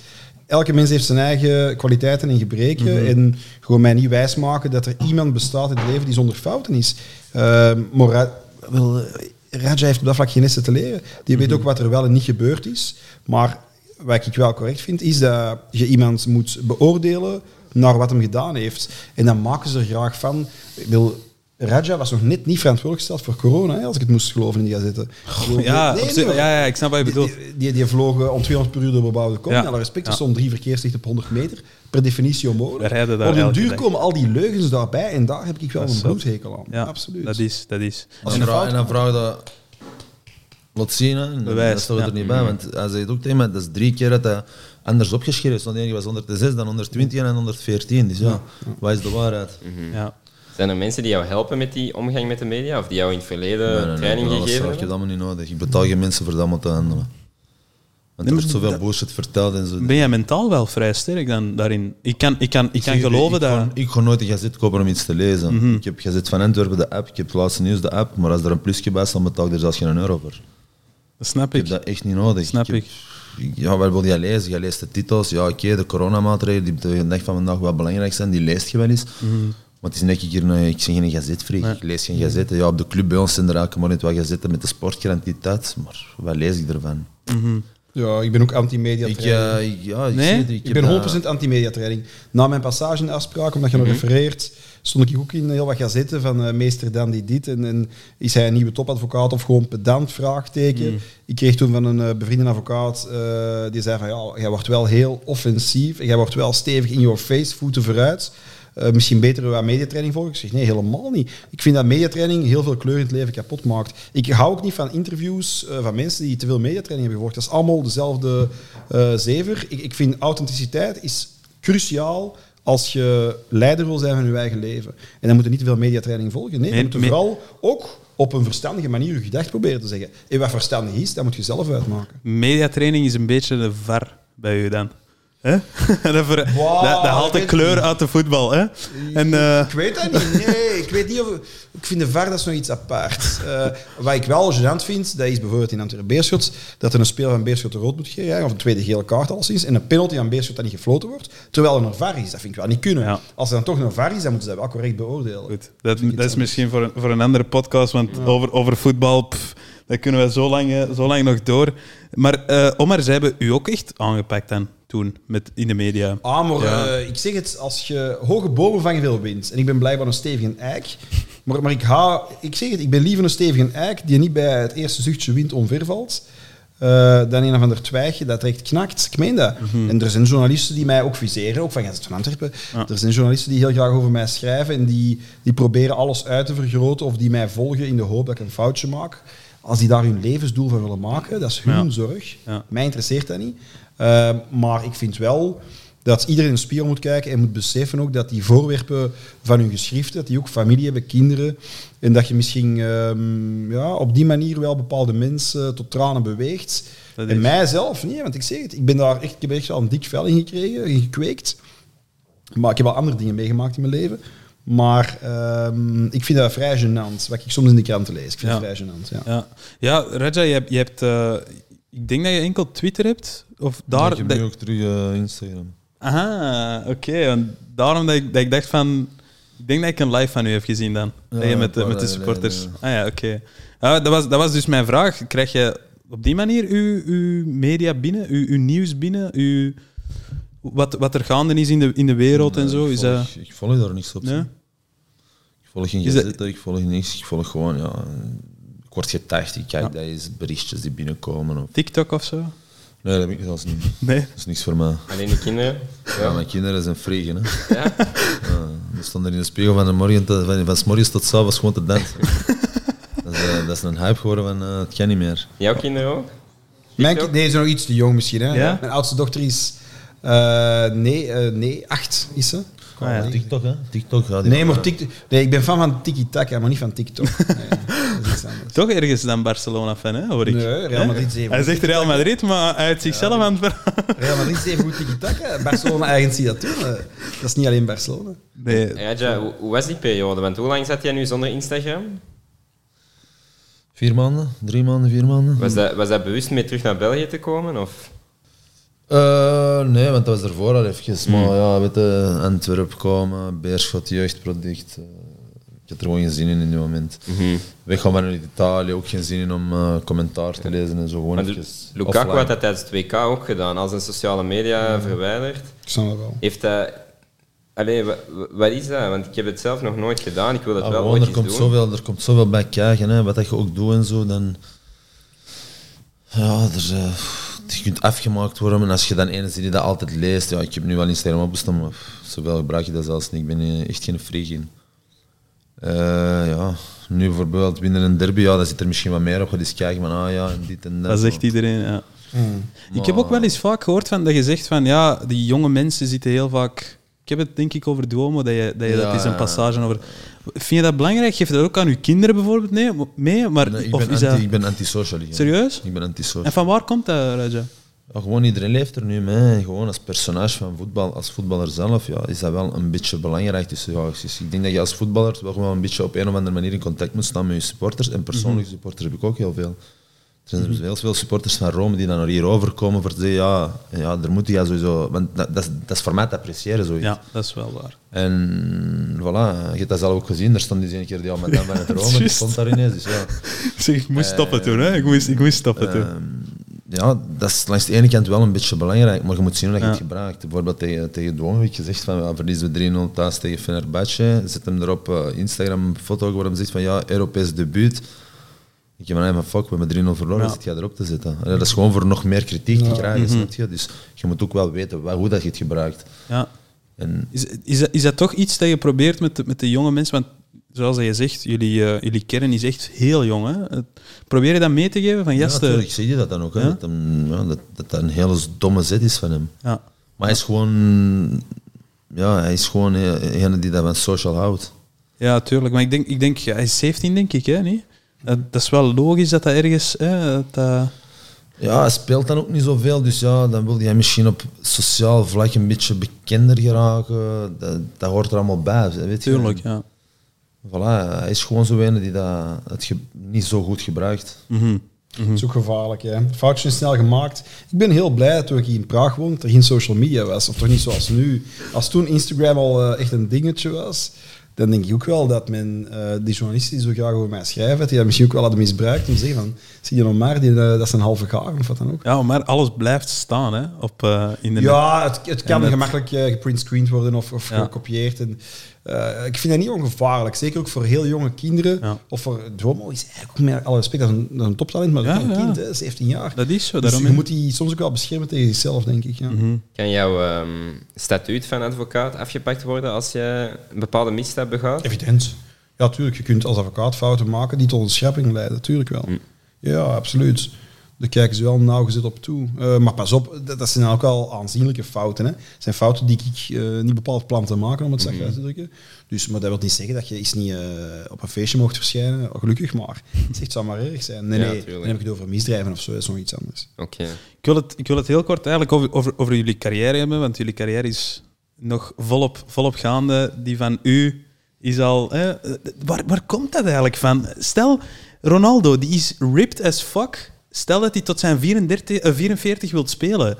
elke mens heeft zijn eigen kwaliteiten en gebreken. En gewoon mij niet wijsmaken dat er iemand bestaat in het leven die zonder fouten is. Eh, maar wel, eh, Raja heeft op dat vlak geen lessen te leren. Die weet ook wat er wel en niet gebeurd is. Maar wat ik wel correct vind, is dat je iemand moet beoordelen naar wat hem gedaan heeft. En dan maken ze er graag van. Ik wil, Raja was nog net niet verantwoordelijk gesteld voor corona, hè, als ik het moest geloven in die gazette. Ja, Nee, op zich- nee, ja, ja, ik snap wat je die, bedoelt. die, die, die vlogen om 200 per uur door bebouwde kom. Ja. Ja. Alle respect, er Ja. stonden drie verkeerslichten op 100 meter. Per definitie onmogelijk. We rijden daar Op den duur dag. komen al die leugens daarbij en daar heb ik wel Dat een bloedhekel aan. Ja, Absoluut. Dat is, dat is. Als En fout en dan vraag je dat... Laat zien, hè. En Bewijs, Dat staat er ja. niet bij, want hij zegt ook tegen mij, dat is drie keer dat hij anders opgeschreven is. Want de ene was 106, dan 120 en 114. Dus ja, wat is de waarheid? Ja. Zijn er mensen die jou helpen met die omgang met de media? Of die jou in het verleden Nee, nee, nee, training ik gegeven zelf, Ik heb hebben? dat allemaal niet nodig. Ik betaal geen mensen voor dat maar te handelen. Want er wordt zoveel bullshit verteld en zo. Ben jij mentaal wel vrij sterk dan daarin? Ik kan, ik kan, ik kan zeg, geloven ik dat... Ga, ik ga nooit een gazet kopen om iets te lezen. Ik heb Gazet van Antwerpen, de app. Ik heb het laatste nieuws, de app. Maar als er een plusje bij staat, betaal ik er zelfs geen euro voor. Dat snap Ik ik. heb dat echt niet nodig. Snap heb- Ja, wat wil jij lezen? Jij leest de titels. Ja, oké, de coronamaatregelen die de dag van vandaag wel belangrijk zijn, die leest je wel eens. Maar het is net, ik, hier, een- ik ben geen gazetfreak. Ik lees geen gazetten. Ja, op de club bij ons zijn er elke maand wel gazetten met de sportkrant, die dat. Maar wat lees ik ervan? Ja, ik ben ook anti-media Ik, eh, ik- ja, ik, Nee? zie het, Ik ben dat- 100% anti-media training. Na mijn passage in afspraak, omdat je nog refereert, stond ik ook in heel wat gazetten van eh, meester Dan die dit. En, en is hij een nieuwe topadvocaat of gewoon pedant? Vraagteken. Ik kreeg toen van een eh, bevriende advocaat, eh, die zei van ja, jij wordt wel heel offensief en jij wordt wel stevig in your face, voeten vooruit. Eh, misschien beter wat mediatraining volgen. Ik zeg nee, helemaal niet. Ik vind dat mediatraining heel veel kleur in het leven kapot maakt. Ik hou ook niet van interviews eh, van mensen die te veel mediatraining hebben gevolgd. Dat is allemaal dezelfde eh, zever. Ik, ik vind authenticiteit is cruciaal als je leider wil zijn van je eigen leven. En dan moet je niet te veel mediatraining volgen. Nee, je moet vooral ook op een verstandige manier je gedacht proberen te zeggen. En wat verstandig is, dat moet je zelf uitmaken. Mediatraining is een beetje de var bij u dan. Hè? dat, ver- Wow, dat, dat haalt de kleur niet. uit de voetbal. Hè? En, eh, Ik weet dat niet. Nee, ik weet niet of... Ik vind de VAR dat is nog iets apart. Eh, wat ik wel gênant vind, dat is bijvoorbeeld in Antwerpen Beerschot, dat er een speler van Beerschot rood moet krijgen, of een tweede gele kaart alleszins, en een penalty aan Beerschot dat niet gefloten wordt, terwijl er een VAR is. Dat vind ik wel niet kunnen. Ja. Als er dan toch een VAR is, dan moeten ze dat wel correct beoordelen. Goed, dat, dat is misschien voor een, voor een andere podcast, want over, over voetbal, pff, daar kunnen we zo lang, eh, zo lang nog door. Maar eh Omar, ze hebben u ook echt aangepakt dan, toen, met, in de media. Ah, maar Ja. eh, ik zeg het, als je hoge bomen vangen veel wind, en ik ben blijkbaar een stevige eik, maar, maar ik, hou, ik zeg het, ik ben liever een stevige eik die niet bij het eerste zuchtje wind omvervalt, eh, dan een of ander twijgje dat direct knakt. Ik meen dat. En er zijn journalisten die mij ook viseren, ook van Gazet van Antwerpen. Ja. Er zijn journalisten die heel graag over mij schrijven en die, die proberen alles uit te vergroten of die mij volgen in de hoop dat ik een foutje maak. Als die daar hun levensdoel van willen maken, dat is hun Ja. zorg. Ja. Mij interesseert dat niet. Eh, maar ik vind wel dat iedereen in de spiegel moet kijken en moet beseffen ook dat die voorwerpen van hun geschrift, dat die ook familie hebben, kinderen. En dat je misschien ehm, ja, op die manier wel bepaalde mensen tot tranen beweegt. Dat en mijzelf niet, want ik zeg het, ik ben daar echt, ik heb echt wel een dik vel in gekregen, in gekweekt. Maar ik heb wel andere dingen meegemaakt in mijn leven. Maar ehm, ik vind dat vrij gênant, wat ik soms in de kranten lees. Ik vind Ja. het vrij gênant, ja. Ja, ja Raja, je hebt, je hebt eh, ik denk dat je enkel Twitter hebt. Of daar, dat- nu ook terug eh, Instagram. Aha, oké. en daarom dat ik, dat ik dacht van... Ik denk dat ik een live van u heb gezien dan. je met, de, met de supporters... Ah ja, oké. Ah, dat, was, dat was dus mijn vraag. Krijg je op die manier uw, uw media binnen? Uw, uw nieuws binnen? Uw, wat, wat er gaande is in de, in de wereld en zo? ik Is volg, dat... Ik volg daar niks op. Ik volg geen Is dat- gazette, ik volg niks. Ik volg gewoon, ja... Ik word getagd, ik kijk Ja. dat is berichtjes die binnenkomen. Of... TikTok of zo? Nee, dat heb ik zelfs niet. Nee? Dat is niks voor mij. Alleen de kinderen. Ja, Ja. mijn kinderen zijn vregen, hè. Ja. Die stonden in de spiegel van de morgen tot, van, van 's morgens tot 's avonds gewoon te dansen. dat, is, eh, dat is een hype geworden van eh, het kan niet meer. Jouw kinderen ook? Mijn kind, nee, ze is nog iets te jong misschien. Hè? Ja? Mijn oudste dochter is... eh, nee, nee, acht is ze. Ah, ja. TikTok, hè? TikTok, ja. Nee, maar TikTok, nee, ik ben fan van Tiki-Taka, maar niet van TikTok. Nee, dat is iets anders. Toch ergens dan Barcelona-fan, hè, hoor ik. Nee, Real Madrid is even Hij zegt Real Madrid, maar heeft zichzelf aan het ver... Real Madrid is even goed Tiki-Taka. Barcelona eigen zie dat doen. Dat is niet alleen Barcelona. Nee, Raja, hoe hoe was die periode? Want hoe lang zat jij nu zonder Instagram? Vier maanden, drie maanden, vier maanden. Was dat, was dat bewust mee terug naar België te komen? Of? Eh, nee, want dat was ervoor al even. Maar ja, weet je, Antwerpen komen, Beerschot, jeugdproduct. eh, ik had er gewoon geen zin in in die moment. Weggaan we naar Italië, ook geen zin in om eh, commentaar te lezen en zo. Gewoon Maar even Lukaku offline. had dat tijdens het WK ook gedaan, als een sociale media verwijderd. Ik snap dat wel. Heeft dat... Allee, wa- wa- wat is dat? Want ik heb het zelf nog nooit gedaan. Ik wil dat Ja, wel gewoon, er, komt doen. zoveel, er komt zoveel bij kijken, hè. wat dat je ook doet en zo. Dan, ja, er, je kunt afgemaakt worden. En als je dan ene die dat altijd leest, ja, ik heb nu wel Instagram opgestaan, maar zoveel gebruik je dat zelfs niet. Ik ben echt geen freak in. Eh, ja, nu bijvoorbeeld binnen een derby, ja, daar zit er misschien wat meer op. Ga eens kijken van, ah ja, en dit en dat. dat zegt iedereen, ja. Ik heb ook wel eens vaak gehoord van, dat je zegt van, ja, die jonge mensen zitten heel vaak... Ik heb het denk ik over Duomo, dat, je, dat, je, Ja, dat is een ja. passage over... Vind je dat belangrijk? Geef je dat ook aan je kinderen bijvoorbeeld nee, mee? Maar, Nee, ik, of ben is anti, dat... ik ben antisocial. Serieus? Ik ben antisocial. En van waar komt dat, Raja? Ja, gewoon iedereen leeft er nu mee. Gewoon als personage van voetbal, als voetballer zelf, ja, is dat wel een beetje belangrijk. Dus ik denk dat je als voetballer wel gewoon een beetje op een of andere manier in contact moet staan met je supporters. En persoonlijke supporters heb ik ook heel veel. Er zijn dus heel veel supporters van Rome die dan naar hier overkomen voor te zeggen, ja, ja daar moet je sowieso... Want dat, dat, is, dat is voor mij te appreciëren, zoiets. Ja, dat is wel waar. En voilà, je hebt dat zelf ook gezien. Er stond dus een keer die al met van het Rome, die stond daar ineens. Dus ja. Zeg, ik moest stoppen toen, hè? Ik moest, ik moest stoppen toen. Ehm, ja, dat is langs de ene kant wel een beetje belangrijk, maar je moet zien hoe dat je Ja. het gebruikt. Bijvoorbeeld tegen, tegen ik gezegd van ja, verliezen we 3-0 thuis tegen Fenerbahce. Zet hem erop eh, Instagram een foto waar hij zegt van ja, Europees debuut. Ik heb van, fuck, we hebben 3-0 verloren, Ja. zit jij erop te zetten. Dat is gewoon voor nog meer kritiek te krijgen, snap je? Dus je moet ook wel weten waar, hoe dat je het gebruikt. Ja. En Is, is, dat, is dat toch iets dat je probeert met de, met de jonge mensen? Want zoals je zegt, jullie, eh, jullie kern is echt heel jong. Hè? Probeer je dat mee te geven van ja, natuurlijk, zie je dat dan ook, hè, Ja? dat, hem, ja, dat, dat dat een hele domme zet is van hem. ja. Maar hij is gewoon, ja, hij is gewoon degene die dat van social houdt. ja, tuurlijk. Maar ik denk, ik denk hij is 17, denk ik, hè? Niet? Dat, dat is wel logisch dat dat ergens... Hè, dat, Ja, hij speelt dan ook niet zoveel, dus ja, dan wil hij misschien op sociaal vlak een beetje bekender geraken. Dat, dat hoort er allemaal bij, weet je. Tuurlijk, ja. Voilà, hij is gewoon zo een die dat het ge- niet zo goed gebruikt. Mhm. Dat is ook gevaarlijk, hè. Foutje is snel gemaakt. Ik ben heel blij dat toen ik hier in Praag woonde, dat er geen social media was. Of toch niet zoals nu. Als toen Instagram al eh, echt een dingetje was, dan denk ik ook wel dat men, eh, die journalisten die zo graag over mij schrijven, die dat misschien ook wel hadden misbruikt om te zeggen van, zie je nog maar, die, eh, dat is een halve gaar of wat dan ook. Ja, maar alles blijft staan hè, op, eh, in de. Ja, het, het kan En gemakkelijk geprintscreened worden of, of Ja. gekopieerd. En, eh, ik vind dat niet ongevaarlijk. Zeker ook voor heel jonge kinderen. Ja. Of voor Drommel is eigenlijk ook met alle respect, dat is een, dat is een toptalent, maar dat is Ja, een ja. kind, hè, 17 jaar. Dat is zo, Dus daarom... je moet die soms ook wel beschermen tegen zichzelf, denk ik. Ja. Mhm. Kan jouw ehm, statuut van advocaat afgepakt worden als je een bepaalde misstap begaat? Evident. Ja, tuurlijk. Je kunt als advocaat fouten maken die tot een schrapping leiden. Tuurlijk wel. Ja, absoluut. Daar kijken ze wel nauwgezet op toe. Eh, maar pas op, dat, dat zijn ook wel aanzienlijke fouten. Hè. Dat zijn fouten die ik eh, niet bepaald plan te maken, om het zacht uit te drukken. Dus, maar dat wil niet zeggen dat je eens niet eh, op een feestje mocht verschijnen. Gelukkig maar. Het zou maar erg zijn. Nee, Ja, nee. tuurlijk. Dan heb ik het over misdrijven of zo. Dat is nog iets anders. Oké. Ik wil, het, ik wil het heel kort eigenlijk over, over, over jullie carrière hebben, want jullie carrière is nog volop, volop gaande. Die van u is al... Hè, waar, waar komt dat eigenlijk van? Stel, Ronaldo, die is ripped as fuck. Stel dat hij tot zijn 34, eh, 44 wilt spelen.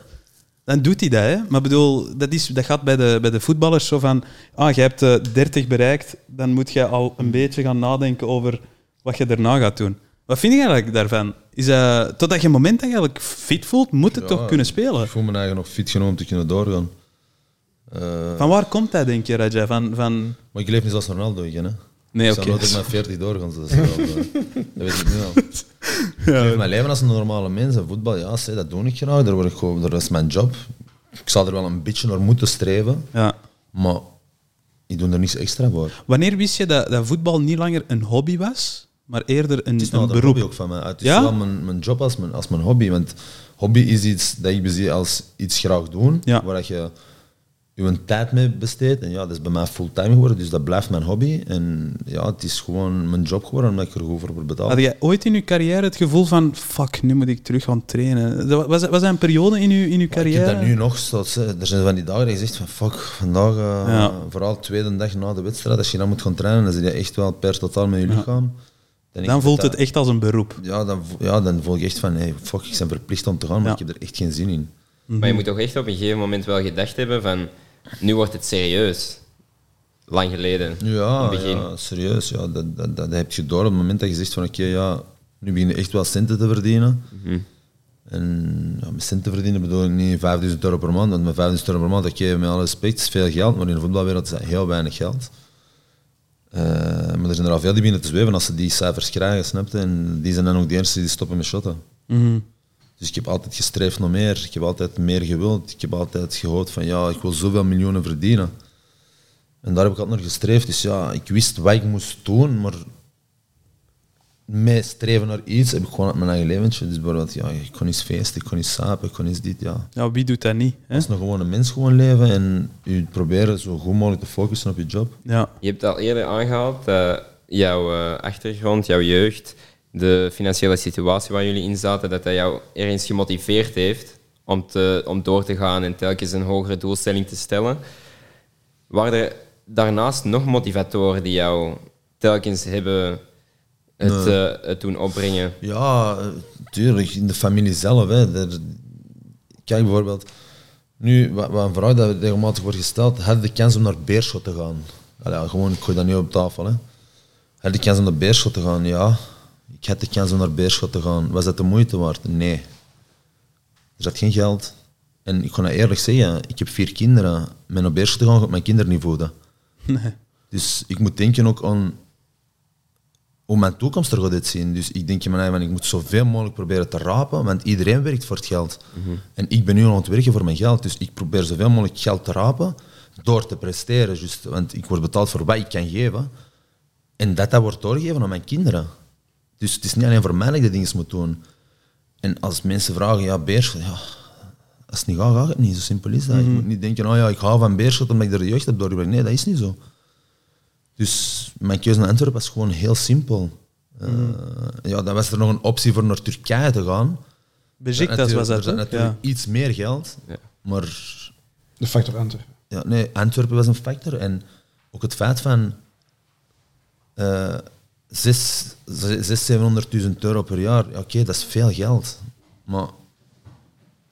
Dan doet hij dat, hè? Maar bedoel, dat, is, dat gaat bij de, bij de voetballers zo van... Ah, je hebt eh, 30 bereikt, dan moet je al een beetje gaan nadenken over wat je daarna gaat doen. Wat vind je eigenlijk daarvan? Is dat, totdat je een moment eigenlijk fit voelt, moet het Ja, toch kunnen spelen? Ik voel me eigenlijk nog fit genoeg om te kunnen doorgaan. Van waar komt dat, denk je, Raja? Van, van... maar ik leef niet zoals Ronaldo, hè. Nee, ik oké. zou nooit met 40 doorgaan. Eh, dat weet ik nu al. Ik leef mijn leven als een normale mens. En voetbal, ja, zeg, dat doe ik graag. Daar word ik gewoon, dat is mijn job. Ik zal er wel een beetje naar moeten streven. Ja. Maar ik doe er niets extra voor. Wanneer wist je dat, dat voetbal niet langer een hobby was, maar eerder een, Het is een nou de beroep? hobby ook van mij. Het is Ja? wel mijn, mijn job als mijn, als mijn hobby. Want hobby is iets dat ik bezie als iets graag doen, Ja. waar dat je je tijd mee besteedt. En ja, dat is bij mij fulltime geworden, dus dat blijft mijn hobby. En ja, het is gewoon mijn job geworden, omdat ik er goed voor word betaald. Had jij ooit in je carrière het gevoel van, fuck, nu moet ik terug gaan trainen? Was, was dat een periode in je, in uw Ik carrière? heb dat nu nog. Zoals, hè, er zijn van die dagen dat je zegt van fuck, vandaag, eh, Ja. vooral de tweede dag na de wedstrijd, als je dan moet gaan trainen, dan zit je echt wel per totaal met je lichaam. ik Dan voelt dat- het echt als een beroep. Ja, dan, ja, dan voel ik echt van, hey, fuck, ik ben verplicht om te gaan, maar Ja. ik heb er echt geen zin in. Maar je moet toch echt op een gegeven moment wel gedacht hebben van... Nu wordt het serieus. Lang geleden. Ja, het begin. ja serieus. Ja, dat, dat, dat heb je door op het moment dat je zegt van oké, ja, nu begin je echt wel centen te verdienen. En ja, met centen verdienen bedoel ik niet 5000 euro per maand, want met 5000 euro per maand, oké, met alle respect, is veel geld, maar in de voetbalwereld is dat heel weinig geld. Eh, maar er zijn er al veel die beginnen te zweven als ze die cijfers krijgen, snap je? En die zijn dan ook de eerste die stoppen met shotten. Mhm. Dus ik heb altijd gestreefd naar meer. Ik heb altijd meer gewild. Ik heb altijd gehoord van ja, ik wil zoveel miljoenen verdienen. En daar heb ik altijd naar gestreefd. Dus ja, ik wist wat ik moest doen, maar met streven naar iets heb ik gewoon uit mijn eigen leventje. Dus bijvoorbeeld, ja, ik kon eens feesten, ik kon eens sapen, ik kon eens dit, ja. Ja, wie doet dat niet? Hè? Als een gewone mens gewoon leven en je proberen zo goed mogelijk te focussen op je job. Ja. Je hebt al eerder aangehaald dat jouw eh, achtergrond, jouw jeugd, de financiële situatie waar jullie in zaten, dat dat jou ergens gemotiveerd heeft om, te, om door te gaan en telkens een hogere doelstelling te stellen. Waren er daarnaast nog motivatoren die jou telkens hebben het, eh, het doen opbrengen? Ja, tuurlijk, in de familie zelf. Hè. Daar- kijk bijvoorbeeld, nu, wat, wat een vraag dat regelmatig wordt gesteld, had de kans om naar Beerschot te gaan? Allee, gewoon, ik gooi dat nu op tafel. Hè. Had de kans om naar Beerschot te gaan? Ja. Ik had de kans om naar Beerschot te gaan. Was dat de moeite waard? Nee. Er zat geen geld. En ik kan dat eerlijk zeggen, ik heb vier kinderen. Met naar Beerschot te gaan, ga ik mijn kinderen niet voeden. Nee. Dus ik moet denken ook aan hoe mijn toekomst er gaat uitzien. Dus ik denk in mijn eigen, ik moet zoveel mogelijk proberen te rapen, want iedereen werkt voor het geld. En ik ben nu aan het werken voor mijn geld, dus ik probeer zoveel mogelijk geld te rapen door te presteren. Just, want ik word betaald voor wat ik kan geven. En dat, dat wordt doorgegeven aan mijn kinderen. Dus het is niet alleen voor mij dat ik de dingen moet doen. En als mensen vragen, ja, Beerschot, ja, als het niet gaat, gaat het niet. Zo simpel is dat. Je moet niet denken, oh ja, ik hou van Beerschot omdat ik er de jeugd heb doorgebracht. Nee, dat is niet zo. Dus mijn keuze naar Antwerpen was gewoon heel simpel. Eh, ja, dan was er nog een optie voor naar Turkije te gaan. Besiktas was dat, Er natuurlijk Ja. iets meer geld, Ja. maar De factor Antwerpen. ja, nee, Antwerpen was een factor. En ook het feit van eh 600.000, 700.000 euro per jaar, ja, oké, dat is veel geld. Maar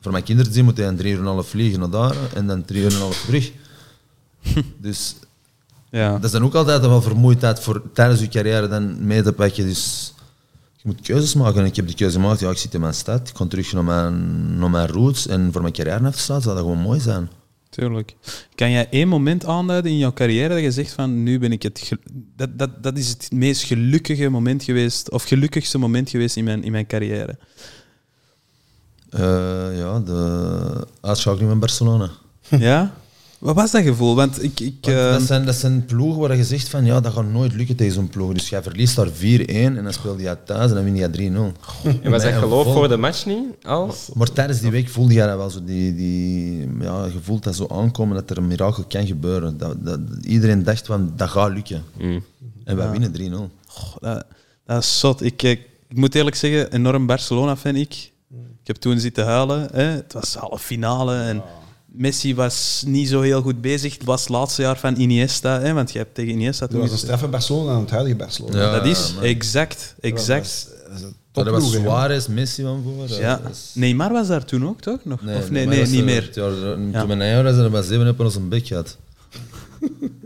voor mijn kinderen zien moet hij een 3,5 uur vliegen naar daar en dan 3,5 uur terug. dus Ja. dat is dan ook altijd wel vermoeidheid voor tijdens je carrière dan mee te pakken. Dus je moet keuzes maken. En ik heb die keuze gemaakt. Ja, ik zit in mijn stad, ik kon terug naar mijn, naar mijn roots. En voor mijn carrière af te sluiten, zou dat gewoon mooi zijn. Tuurlijk. Kan jij één moment aanduiden in jouw carrière dat je zegt van nu ben ik het... Dat, dat, dat is het meest gelukkige moment geweest, of gelukkigste moment geweest in mijn, in mijn carrière. Eh, ja, de uitschakeling van Barcelona. Ja? Wat was dat gevoel? Want ik... ik Want eh, dat, zijn, dat zijn ploegen waar je zegt van ja, dat gaat nooit lukken tegen zo'n ploeg. Dus jij verliest daar 4-1 en dan speel je thuis en dan win je 3-0. En was dat geloof vol- voor de match niet? Al? Maar tijdens die week voelde je dat wel zo. Die, die, ja, je voelt dat zo aankomen dat er een mirakel kan gebeuren. Dat, dat, iedereen dacht van dat gaat lukken. Mm. En wij winnen 3-0. goh, dat, dat is zot. Ik, eh, ik moet eerlijk zeggen, enorm Barcelona-fan ik. Ik heb toen zitten huilen. Hè. Het was halve finale en Messi was niet zo heel goed bezig. Het was het laatste jaar van Iniesta, hè, want je hebt tegen Iniesta toen... was een straffe Barcelona aan het huidige Barcelona. Ja. dat is man. exact, exact. Dat is, dat is een Maar dat was. Suarez, Messi van voor. Ja. Is- Neymar was daar toen ook, toch? Nog? of nee, maar nee, is niet er- meer. jaar- Ja. Toen mijn eigen was er bij zeven ons een bek gehad.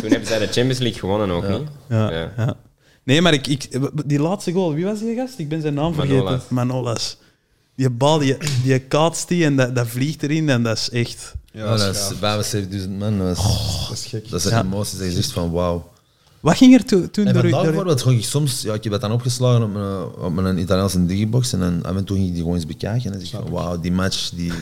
Toen hebben zij de Champions League gewonnen ook, niet? Ja, Ja. ja. Nee, maar ik, ik, die laatste goal, wie was die gast? Ik ben zijn naam vergeten. Manolas. Manolas. Die bal, die, die kaatst die en dat, dat vliegt erin en dat is echt... Ja, Ja, dat is is 75.000 man. Dat is, Dat is gek. dat zijn Ja. emoties dat je zegt van wauw. Wat ging er to- toen En door, bijvoorbeeld ging ik soms, ja, ik heb dat dan opgeslagen op mijn, op mijn Italiaanse digibox en dan af en toe ging ik die gewoon eens bekijken en dan zeg ik wauw, die match, die,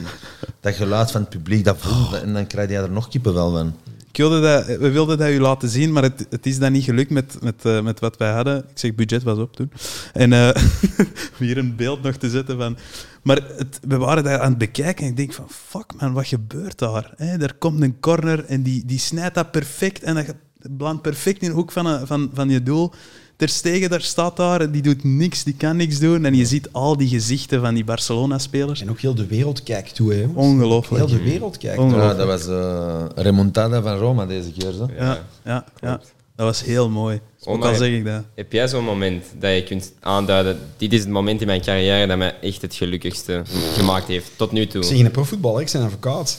dat geluid van het publiek, dat voelt, en dan krijg je er nog kippenvel van. Wilde dat, we wilden dat u laten zien, maar het, het is dan niet gelukt met, met, eh, met wat wij hadden. Ik zeg, budget was op toen. En eh, hier een beeld nog te zetten van... Maar het, we waren daar aan het bekijken en ik denk van... Fuck man, wat gebeurt daar? Hè, er komt een corner en die, die snijdt dat perfect en dat belandt perfect in de hoek van, een- van, van je doel. Ter Stegen, daar staat daar en die doet niks, die kan niks doen. En je ziet al die gezichten van die Barcelona-spelers. En ook heel de wereld kijkt toe, hè. Ongelooflijk. Heel de wereld kijkt toe. Ja, dat was eh remontada van Roma deze keer. Zo. Ja, ja, ja. Dat was heel mooi. Ook al zeg ik dat. Heb jij zo'n moment dat je kunt aanduiden, dit is het moment in mijn carrière dat mij echt het gelukkigste gemaakt heeft, tot nu toe? Ik zeg geen profvoetballer, ik ben advocaat.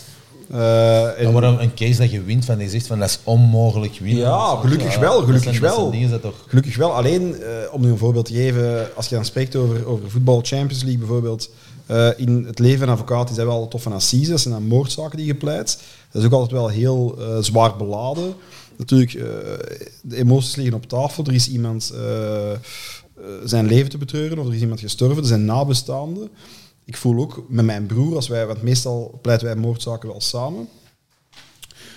Eh, en- maar een, case dat je wint, van je zegt van dat is onmogelijk winnen. Ja, gelukkig wel, gelukkig zijn- wel. toch... Gelukkig wel. Alleen, eh, om nu een voorbeeld te geven, als je dan spreekt over, over voetbal Champions League bijvoorbeeld, eh, in het leven van advocaat is dat wel tof van assises, zijn dan moordzaken die je pleit. Dat is ook altijd wel heel zwaar beladen. Natuurlijk, de emoties liggen op tafel. Er is iemand zijn leven te betreuren of er is iemand gestorven. Er zijn nabestaanden. Ik voel ook met mijn broer, als wij, want meestal pleiten wij moordzaken wel samen.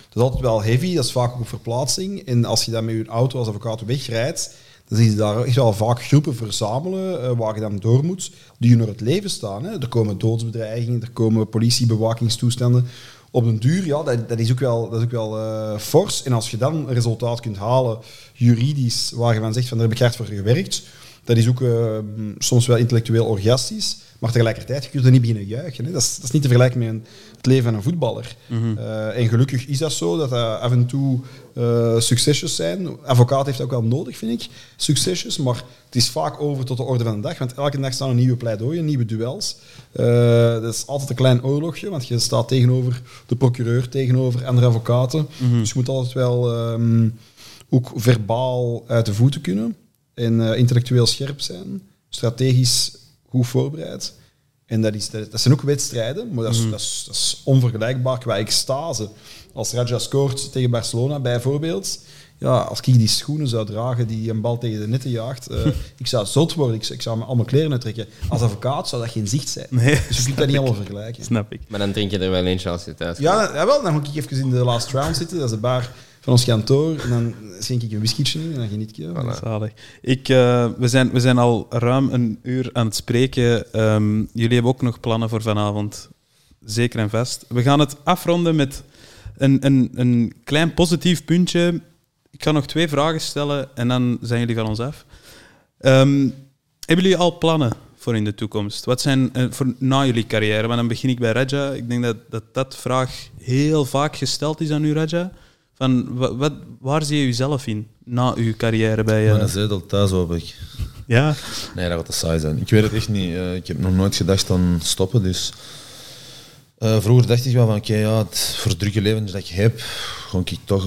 Dat is altijd wel heavy, dat is vaak ook verplaatsing. En als je dan met je auto als advocaat wegrijdt, dan zie je daar echt wel vaak groepen verzamelen eh, waar je dan door moet, die je naar het leven staan. Hè. Er komen doodsbedreigingen, er komen politiebewakingstoestanden. Op den duur, ja, dat, dat is ook wel, dat is ook wel eh, fors. En als je dan een resultaat kunt halen, juridisch, waar je van zegt van daar heb ik hard voor gewerkt, dat is ook eh, soms wel intellectueel orgastisch. Maar tegelijkertijd, je kunt er niet beginnen juichen. Hè. Dat, is, dat is niet te vergelijken met een, het leven van een voetballer. Eh, en gelukkig is dat zo, dat dat af en toe eh, succesjes zijn. Advocaat heeft dat ook wel nodig, vind ik, succesjes. Maar het is vaak over tot de orde van de dag. Want elke dag staan er nieuwe pleidooien, nieuwe duels. Eh, dat is altijd een klein oorlogje, want je staat tegenover de procureur, tegenover andere advocaten. Dus je moet altijd wel ehm, ook verbaal uit de voeten kunnen. En intellectueel scherp zijn. Strategisch goed voorbereid. En dat, is, dat, dat zijn ook wedstrijden, maar dat is, dat, is, dat is onvergelijkbaar qua extase. Als Raja scoort tegen Barcelona bijvoorbeeld, ja, als ik die schoenen zou dragen die een bal tegen de netten jaagt, eh, ik zou zot worden, ik, zou- ik zou me al mijn kleren uittrekken. Als advocaat zou dat geen zicht zijn. Nee, dus je kunt dat niet allemaal vergelijken. Snap ik. Maar dan drink je er wel eentje als je thuis komt. Ja, jawel, dan moet ik even in de last round zitten, dat is de bar van ons kantoor, en dan schenk ik een whiskietje in en dan geniet ik. Ja. Zalig. Ik, eh, we, zijn, we zijn al ruim een uur aan het spreken. Ehm, jullie hebben ook nog plannen voor vanavond. Zeker en vast. We gaan het afronden met een, een, een klein positief puntje. Ik ga nog twee vragen stellen en dan zijn jullie van ons af. Ehm, hebben jullie al plannen voor in de toekomst? Wat zijn eh, voor na jullie carrière? Want dan begin ik bij Raja. Ik denk dat dat, dat vraag heel vaak gesteld is aan u, Raja. Van, wa- wat, waar zie je jezelf in na uw carrière bij... eh, Mijn zetel thuis hoop ik. ja, Nee, dat gaat te saai zijn. Ik weet het echt niet. Eh, ik heb nog nooit gedacht aan stoppen. Dus eh, vroeger dacht ik wel van oké, ja, het voor het drukke leven dat ik heb, ga ik toch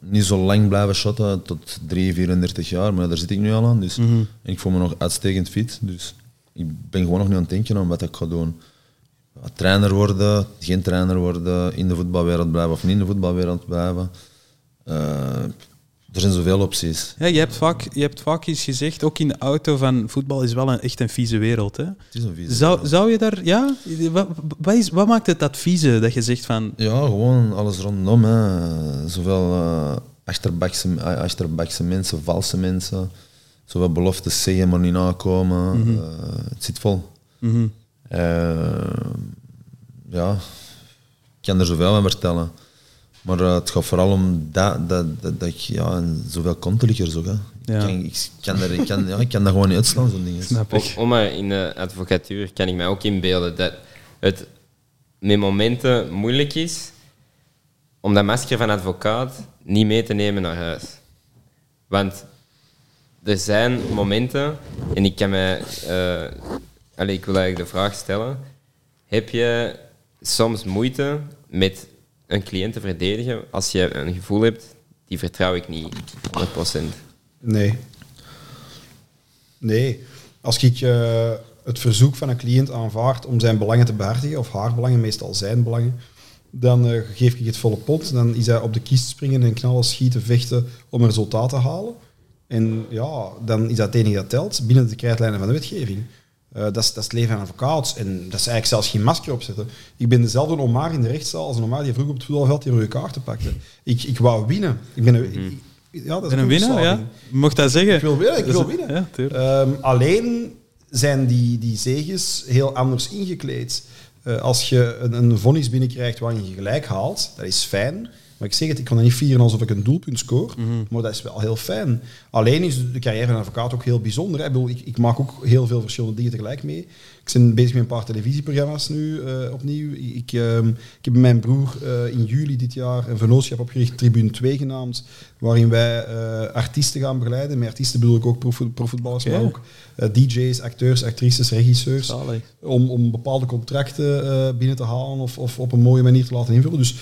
niet zo lang blijven shotten tot 3, 34 jaar. Maar daar zit ik nu al aan. Dus. En ik voel me nog uitstekend fit. Dus ik ben gewoon nog niet aan het denken aan wat ik ga doen. Trainer worden, geen trainer worden, in de voetbalwereld blijven of niet in de voetbalwereld blijven. Eh, er zijn zoveel opties. ja je, hebt vaak, je hebt vaak eens gezegd, ook in de auto, van voetbal is wel een, echt een vieze wereld. Hè? Het is een vieze Zou, zou je daar... Ja? Wat, wat, is, wat maakt het dat vieze, dat je zegt van... Ja, gewoon alles rondom. Hè. Zowel eh achterbakse, eh, achterbakse mensen, valse mensen. Zowel beloftes zeggen, maar niet nakomen. Mhm. Het zit vol. Eh, ja, ik kan er zoveel van vertellen. Maar eh, het gaat vooral om dat, dat, dat, dat ik ja, en zoveel kontelijker ook. Hè. Ja. Ik, kan, ik, kan er, ik, kan, ja, ik kan dat gewoon niet uitslaan, zo'n ding. Snap ik. om maar in de advocatuur kan ik mij ook inbeelden dat het met momenten moeilijk is om dat masker van advocaat niet mee te nemen naar huis. Want er zijn momenten, en ik kan mij... eh, allee, ik wil eigenlijk de vraag stellen. Heb je soms moeite met een cliënt te verdedigen als je een gevoel hebt, die vertrouw ik niet 100%? Nee. Nee. Als ik eh, het verzoek van een cliënt aanvaard om zijn belangen te behartigen, of haar belangen, meestal zijn belangen, dan eh, geef ik het volle pot. Dan is hij op de kist springen en knallen, schieten, vechten om een resultaat te halen. En ja, dan is dat het enige dat telt binnen de krijtlijnen van de wetgeving. Eh, dat, is, dat is het leven van advocaats. En dat is eigenlijk zelfs geen masker opzetten. Ik ben dezelfde Omar in de rechtszaal als een Omar die vroeger op het voetbalveld die rode kaarten pakte. Ik, ik wou winnen. Ik ben een, ik- ja, dat is Ben een winnaar, ja? Mocht dat zeggen? Ik wil winnen, ik wil winnen. Ja. Ehm, alleen zijn die, die zeges heel anders ingekleed. Eh, als je een, een vonnis binnenkrijgt waarin je gelijk haalt, dat is fijn. Maar ik zeg het, ik kan dat niet vieren alsof ik een doelpunt scoor, maar dat is wel heel fijn. Alleen is de carrière van een advocaat ook heel bijzonder. Hè. Ik, bedoel, ik, ik maak ook heel veel verschillende dingen tegelijk mee. Ik ben bezig met een paar televisieprogramma's nu eh, opnieuw. Ik, ehm, ik heb met mijn broer eh, in juli dit jaar een vennootschap opgericht, Tribune 2 genaamd, waarin wij eh, artiesten gaan begeleiden. Met artiesten bedoel ik ook profvoet- profvoetballers, maar ook DJ's, acteurs, actrices, regisseurs om, om bepaalde contracten binnen te halen of, of op een mooie manier te laten invullen. Dus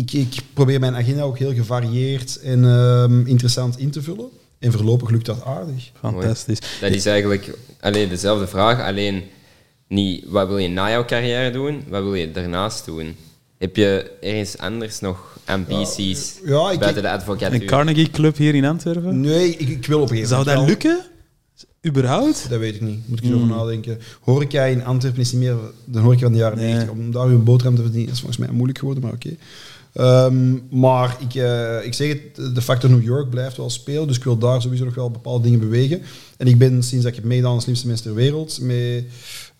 ik, ik probeer mijn agenda ook heel gevarieerd en ehm, interessant in te vullen. En voorlopig lukt dat aardig. Fantastisch. Dat is eigenlijk alleen dezelfde vraag, alleen niet wat wil je na jouw carrière doen, wat wil je daarnaast doen? Heb je ergens anders nog ambities Ja, ik- buiten de Een? Carnegie Club hier in Antwerpen? Nee, ik, ik wil op een gegeven Zou dat wel- lukken? Überhaupt? Dat weet ik niet. Moet ik eens over nadenken. Horeca in Antwerpen is niet meer de horeca van de jaren Nee. 90. Om daar uw boterham te verdienen is volgens mij moeilijk geworden, maar oké. Ehm, maar ik, eh, ik zeg het, de factor New York blijft wel spelen, dus ik wil daar sowieso nog wel bepaalde dingen bewegen. En ik ben sinds dat ik heb meegedaan aan de slimste mensen ter wereld, met,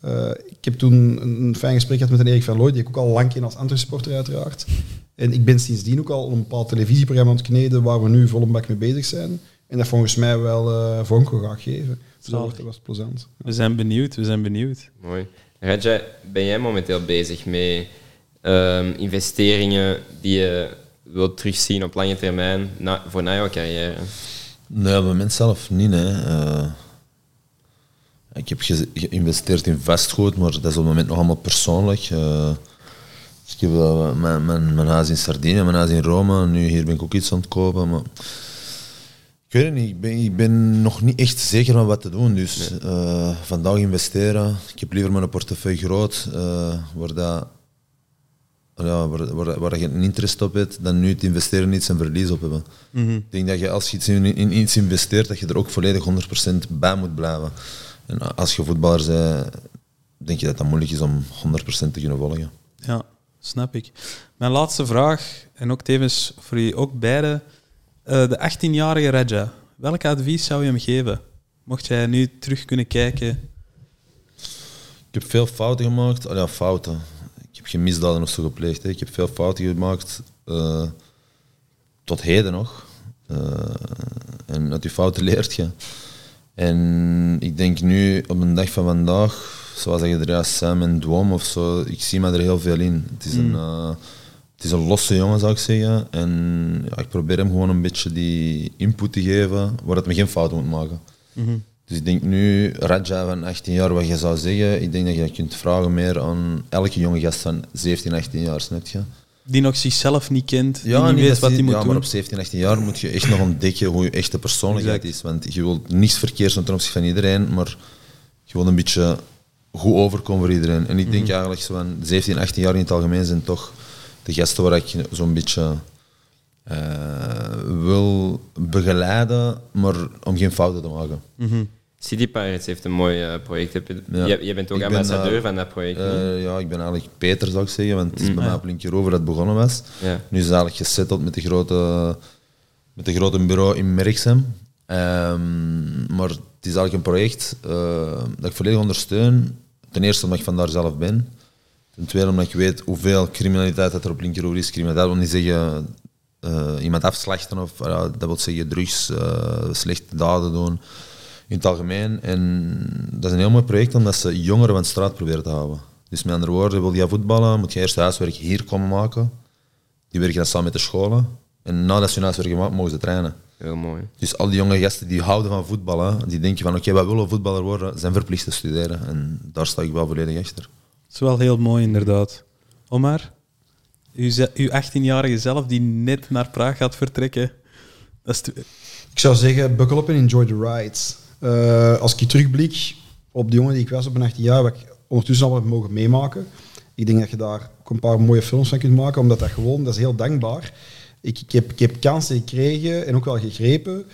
eh, ik heb toen een, een fijn gesprek gehad met een Erik van Looy, die ik ook al lang ken als Antwerp-supporter uiteraard. En ik ben sindsdien ook al een bepaald televisieprogramma aan het kneden waar we nu vol een bak mee bezig zijn. En dat volgens mij wel eh vorm gaat geven. Dus dat Zalig. wordt- dat was plezant. We zijn benieuwd, we zijn benieuwd. Mooi. Raja, ben jij momenteel bezig met ehm, investeringen die je wilt terugzien op lange termijn na, voor na jouw carrière? Nee, op het moment zelf niet. Hè. Eh, ik heb ge- geïnvesteerd in vastgoed, maar dat is op het moment nog allemaal persoonlijk. Eh, dus ik heb wel mijn, mijn, mijn huis in Sardinië, mijn huis in Rome. Nu hier ben ik ook iets aan het kopen. Maar ik weet het niet. Ik ben, ik ben nog niet echt zeker van wat te doen. Dus eh, vandaag investeren. Ik heb liever mijn portefeuille groot, eh, waar, dat, ja, waar, waar, waar je een interest op hebt, dan nu te investeren in iets en verlies op hebben. Ik denk dat je als je iets in, in iets investeert, dat je er ook volledig 100% bij moet blijven. En als je voetballer bent, denk je dat dat moeilijk is om 100% te kunnen volgen. Ja, snap ik. Mijn laatste vraag, en ook tevens voor jullie ook beiden. Eh, de 18-jarige Raja, welk advies zou je hem geven? Mocht jij nu terug kunnen kijken? Ik heb veel fouten gemaakt. Oh ja, fouten. Ik heb geen misdaden of zo gepleegd. Hè. Ik heb veel fouten gemaakt. eh, tot heden nog. Eh, en uit die fouten leert je. En ik denk nu, op een dag van vandaag, zoals je er juist zei, met Dwom of zo, ik zie me er heel veel in. Het is, een, eh, het is een losse jongen, zou ik zeggen. En ja, ik probeer hem gewoon een beetje die input te geven, waar het me geen fouten moet maken. Dus ik denk nu, Raja van 18 jaar, wat je zou zeggen, ik denk dat je kunt vragen meer aan elke jonge gast van 17, 18 jaar, snap je? Die nog zichzelf niet kent, Ja, niet niet weet wat hij moet ja, doen. maar op 17, 18 jaar moet je echt nog ontdekken hoe je echte persoonlijkheid Exact. is. Want je wilt niets verkeers ten opzichte van iedereen, maar je wilt een beetje goed overkomen voor iedereen. En ik denk Mhm. eigenlijk zo van 17, 18 jaar in het algemeen zijn toch de gasten waar ik zo'n beetje eh, wil begeleiden, maar om geen fouten te maken. Mhm. City Pirates heeft een mooi eh, project. Heb je, Ja. jij, jij bent ook Ik ben, ambassadeur eh, van dat project. Eh, ja, ik ben eigenlijk Peter, zou ik zeggen, want het is bij Mm. mij Ja. op Linkerover dat het begonnen was. ja. Nu is het eigenlijk gesetteld met de grote, met de grote bureau in Merksem. Ehm, maar het is eigenlijk een project dat ik volledig ondersteun. Ten eerste omdat ik vandaar zelf ben. Ten tweede omdat ik weet hoeveel criminaliteit dat er op Linkeroever is. Criminaliteit wil niet zeggen iemand afslachten of dat wil zeggen drugs, slechte daden doen in het algemeen. En dat is een heel mooi project omdat ze jongeren van de straat proberen te houden. Dus met andere woorden, wil je voetballen, moet je eerst huiswerk hier komen maken. Die werken dan samen met de scholen. En nadat ze hun huiswerk gemaakt mogen ze trainen. Heel mooi. Dus al die jonge gasten die houden van voetballen, die denken van oké, wij willen voetballer worden, zijn verplicht te studeren. En daar sta ik wel volledig achter. Dat is wel heel mooi, inderdaad. Omar, uw, ze- uw 18-jarige zelf die net naar Praag gaat vertrekken. Dat is te- Ik zou zeggen, buckle up en enjoy the ride. Eh, als ik terugblik op de jongen die ik was op mijn 18 jaar, wat ik ondertussen al heb mogen meemaken, ik denk dat je daar ook een paar mooie films van kunt maken, omdat dat gewoon, dat is heel dankbaar. Ik, ik, heb, ik heb kansen gekregen en ook wel gegrepen,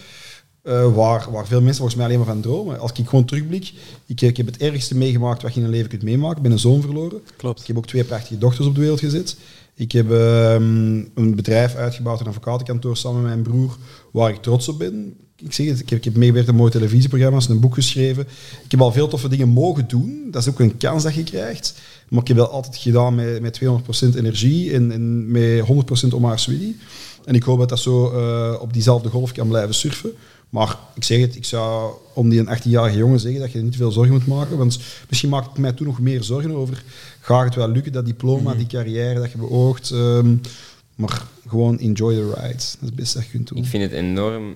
eh, waar, waar veel mensen volgens mij alleen maar van dromen. Als ik gewoon terugblik, ik, ik heb het ergste meegemaakt wat je in een leven kunt meemaken. Ik ben een zoon verloren. Klopt. Ik heb ook twee prachtige dochters op de wereld gezet. Ik heb ehm, een bedrijf uitgebouwd, een advocatenkantoor samen met mijn broer, waar ik trots op ben. Ik zeg het, ik heb, ik heb meegewerkt aan mooie televisieprogramma's, een boek geschreven. Ik heb al veel toffe dingen mogen doen. Dat is ook een kans dat je krijgt. Maar ik heb dat altijd gedaan met, met 200% energie en, en met 100% Omar Swidi. En ik hoop dat dat zo eh, op diezelfde golf kan blijven surfen. Maar ik zeg het, ik zou om die een 18-jarige jongen zeggen dat je niet veel zorgen moet maken. Want misschien maakt het mij toen nog meer zorgen over. Gaat het wel lukken, dat diploma, die carrière dat je beoogt. ehm, maar gewoon enjoy the ride. Dat is het beste dat je kunt doen. Ik vind het enorm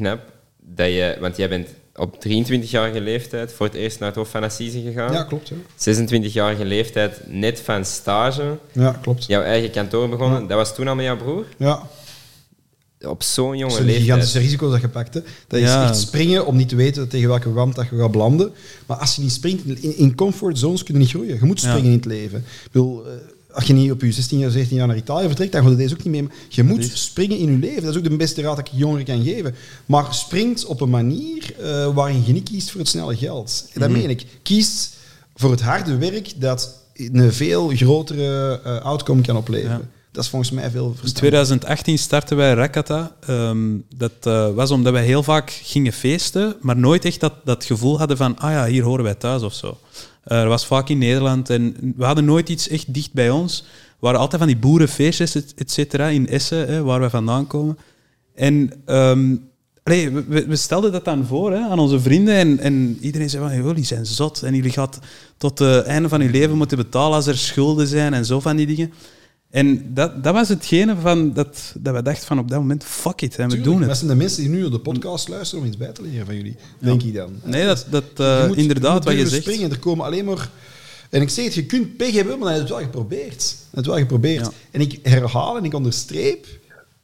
knap dat je, want jij bent op 23-jarige leeftijd voor het eerst naar het Hof van Assise gegaan. Ja, klopt. Ja, 26-jarige leeftijd net van stage, ja klopt. jouw eigen kantoor begonnen. Dat was toen al met jouw broer? Ja, Op zo'n dat jonge zijn leeftijd. gigantische risico's dat je pakt. Hè. Dat is echt springen om niet te weten tegen welke wand dat je gaat landen. Maar als je niet springt, in, in comfort zones kun je niet groeien. Je moet Ja. springen in het leven. Ik bedoel, eh, als je niet op je 16 jaar, 17 jaar naar Italië vertrekt, dan gaat het deze ook niet mee. Je moet is- springen in je leven. Dat is ook de beste raad dat ik jongeren kan geven. Maar springt op een manier eh, waarin je niet kiest voor het snelle geld. En dat Mhm. meen ik. Kiest voor het harde werk dat een veel grotere eh, outcome kan opleveren. Ja. Dat is volgens mij veel In verstandiger. 2018 startten wij Rakata. Ehm, dat eh, was omdat wij heel vaak gingen feesten, maar nooit echt dat, dat gevoel hadden van, ah ja, hier horen wij thuis of zo. Eh, er was vaak in Nederland en we hadden nooit iets echt dicht bij ons. Er waren altijd van die boerenfeestjes, et, et cetera, in Essen, hè, waar wij vandaan komen. En ehm, we, we- we stelden dat dan voor hè, aan onze vrienden en, en iedereen zei van, "Joh, jullie zijn zot en jullie gaat tot het einde van je leven moeten betalen als er schulden zijn en zo van die dingen. En dat, dat was hetgene van dat, dat we dachten van op dat moment, fuck it, en we Tuurlijk, doen Dat het. zijn de mensen die nu op de podcast luisteren om iets bij te leren van jullie, denk ik dan. Nee, dat, dat Je eh, moet- inderdaad moet wat je zegt. Springen. Er komen alleen maar... En ik zeg het, je kunt pech hebben, maar je hebt het wel geprobeerd. Je wel geprobeerd. Ja. En ik herhaal en ik onderstreep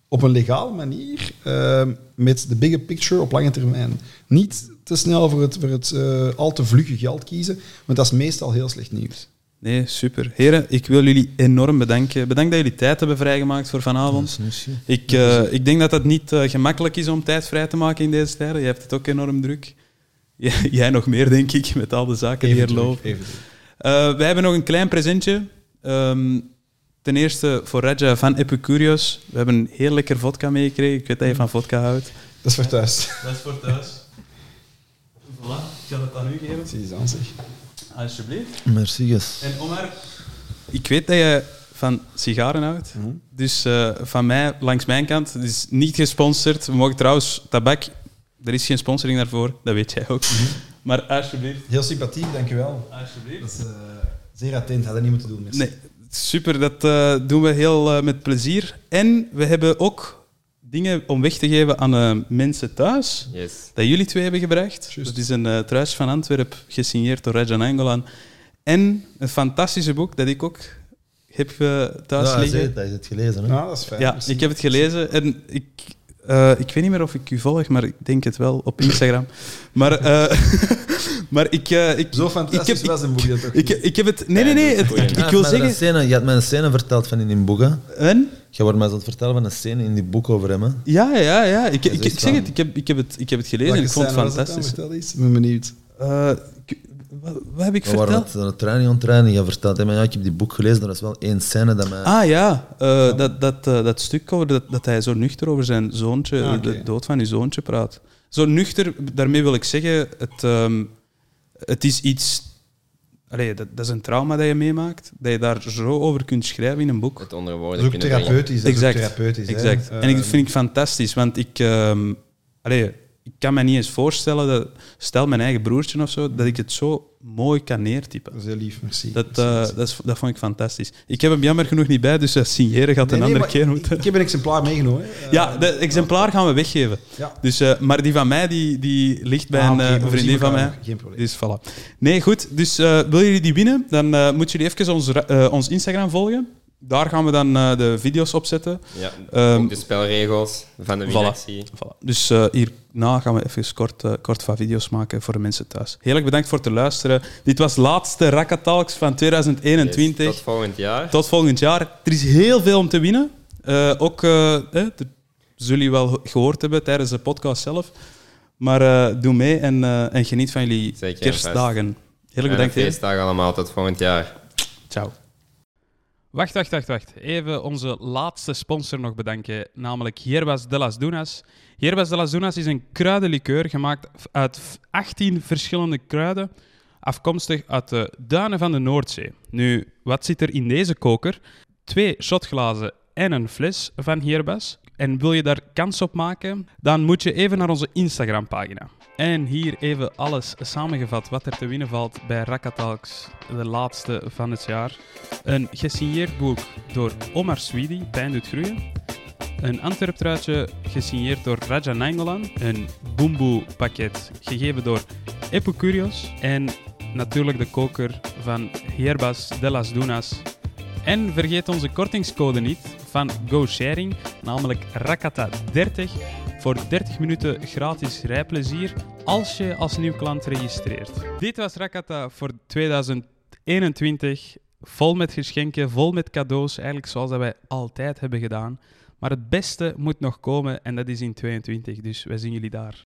op een legale manier ehm, met de bigger picture op lange termijn. Niet te snel voor het, voor het eh, al te vlugge geld kiezen, want dat is meestal heel slecht nieuws. Nee, super. Heren, ik wil jullie enorm bedanken. Bedankt dat jullie tijd hebben vrijgemaakt voor vanavond. Ik, eh, ik denk dat het niet eh, gemakkelijk is om tijd vrij te maken in deze tijden. Je hebt het ook enorm druk. J- Jij nog meer, denk ik, met al de zaken die er lopen. even terug. Eh, wij hebben nog een klein presentje. Ehm, ten eerste voor Raja van Epicurios. We hebben een heel lekker vodka meegekregen. Ik weet dat je van vodka houdt. Dat is voor thuis. Dat is voor thuis. Voilà, ik zal het aan u geven. Zie je eens aan, zeg. Alsjeblieft. Merci, yes. En Omar, ik weet dat je van sigaren houdt. Dus eh, van mij, langs mijn kant, het is niet gesponsord. We mogen trouwens tabak Er is geen sponsoring daarvoor, dat weet jij ook. Maar alsjeblieft. Heel sympathiek, dankjewel. alsjeblieft. Dat is eh, zeer attent, hadden niet moeten doen. merci. Nee, super. Dat eh, doen we heel met plezier. En we hebben ook dingen om weg te geven aan eh, mensen thuis. Yes. Dat jullie twee hebben gebracht. Juist. Dat is een uh, truis van Antwerpen, gesigneerd door Rajan Angolan. En een fantastische boek dat ik ook heb eh, thuis Ja, liggen. het, hij heeft het gelezen. Hè? Nou, dat is fijn. Ja, ik heb het gelezen en ik, eh, ik weet niet meer of ik u volg, maar ik denk het wel op Instagram. maar eh, maar ik, eh, ik, Zo ik fantastisch heb, was een boek dat toch ik, ik heb het... Nee, nee, nee. Het, ik, ik wil zeggen... Scène, je had mij een scène verteld van in die boek. Hè? En? Je wordt mij het vertellen van een scène in die boek over hem. Hè? Ja, ja, ja. Ik, ik, ik, zeg het, ik heb, ik, heb het, ik heb het gelezen en ik vond het fantastisch. Vertel eens, ik ben benieuwd. Eh, wat, wat heb ik We waren verteld? met een training aan het trainen. Je vertelt hem, ja, ik heb die boek gelezen. Er is wel één scène dat mij... Ah ja, eh, Dat, dat, eh, dat stuk over dat, dat hij zo nuchter over zijn zoontje, Ah, de dood van uw zoontje praat. Zo nuchter, daarmee wil ik zeggen, het, ehm, het is iets... Allee, dat, dat is een trauma dat je meemaakt, dat je daar zo over kunt schrijven in een boek. Het onder Dat woorden kunnen brengen. therapeutisch. Dat Exact. therapeutisch. Exact. Eh, en ik vind ik fantastisch, want ik, ehm, allee, ik kan me niet eens voorstellen, dat, stel mijn eigen broertje of zo, dat ik het zo mooi kan neertypen. Dat is heel lief, merci. Dat, eh, merci. dat, is, dat vond ik fantastisch. Ik heb hem jammer genoeg niet bij, dus dat signeren gaat Nee, een nee, andere maar keer moeten. Ik heb een exemplaar meegenomen. hè. Ja, de exemplaar gaan we weggeven. Ja. Dus, eh, maar die van mij, die, die ligt bij Ah, een eh, vriendin van mij. Geen probleem. Dus voilà. Nee, goed. Dus eh willen jullie die winnen, dan eh moeten jullie even ons, eh, ons Instagram volgen. Daar gaan we dan eh, de video's op zetten. Ja, Ehm, ook de spelregels van de voilà. winactie. Voilà. Dus eh, hierna gaan we even kort, eh, kort wat video's maken voor de mensen thuis. Heel erg bedankt voor het luisteren. Dit was laatste Rakkatalks van 2021. Yes, tot volgend jaar. Tot volgend jaar. Er is heel veel om te winnen. Eh, ook, eh, eh, dat zullen jullie wel gehoord hebben tijdens de podcast zelf. Maar eh, doe mee en, eh, en geniet van jullie Zeker kerstdagen. Heel erg Fijne bedankt. feestdag allemaal. Tot volgend jaar. Ciao. Wacht, wacht, wacht, wacht. Even onze laatste sponsor nog bedanken, namelijk Hierbas de las Dunas. Hierbas de las Dunas is een kruidenlikeur gemaakt uit 18 verschillende kruiden, afkomstig uit de duinen van de Noordzee. Nu, wat zit er in deze koker? Twee shotglazen en een fles van Hierbas. En wil je daar kans op maken, dan moet je even naar onze Instagram-pagina. En hier even alles samengevat wat er te winnen valt bij Rakatalks, de laatste van het jaar. Een gesigneerd boek door Omar Swidi, Pijn doet groeien. Een Antwerptruitje gesigneerd door Raja Nainggolan. Een Boomboe pakket gegeven door Epicurios. En natuurlijk de koker van Hierbas de las Dunas. En vergeet onze kortingscode niet van GoSharing, namelijk Rakata30 voor 30 minuten gratis rijplezier als je als nieuw klant registreert. Dit was Rakata voor 2021. Vol met geschenken, vol met cadeaus, eigenlijk zoals dat wij altijd hebben gedaan. Maar het beste moet nog komen en dat is in 22, dus wij zien jullie daar.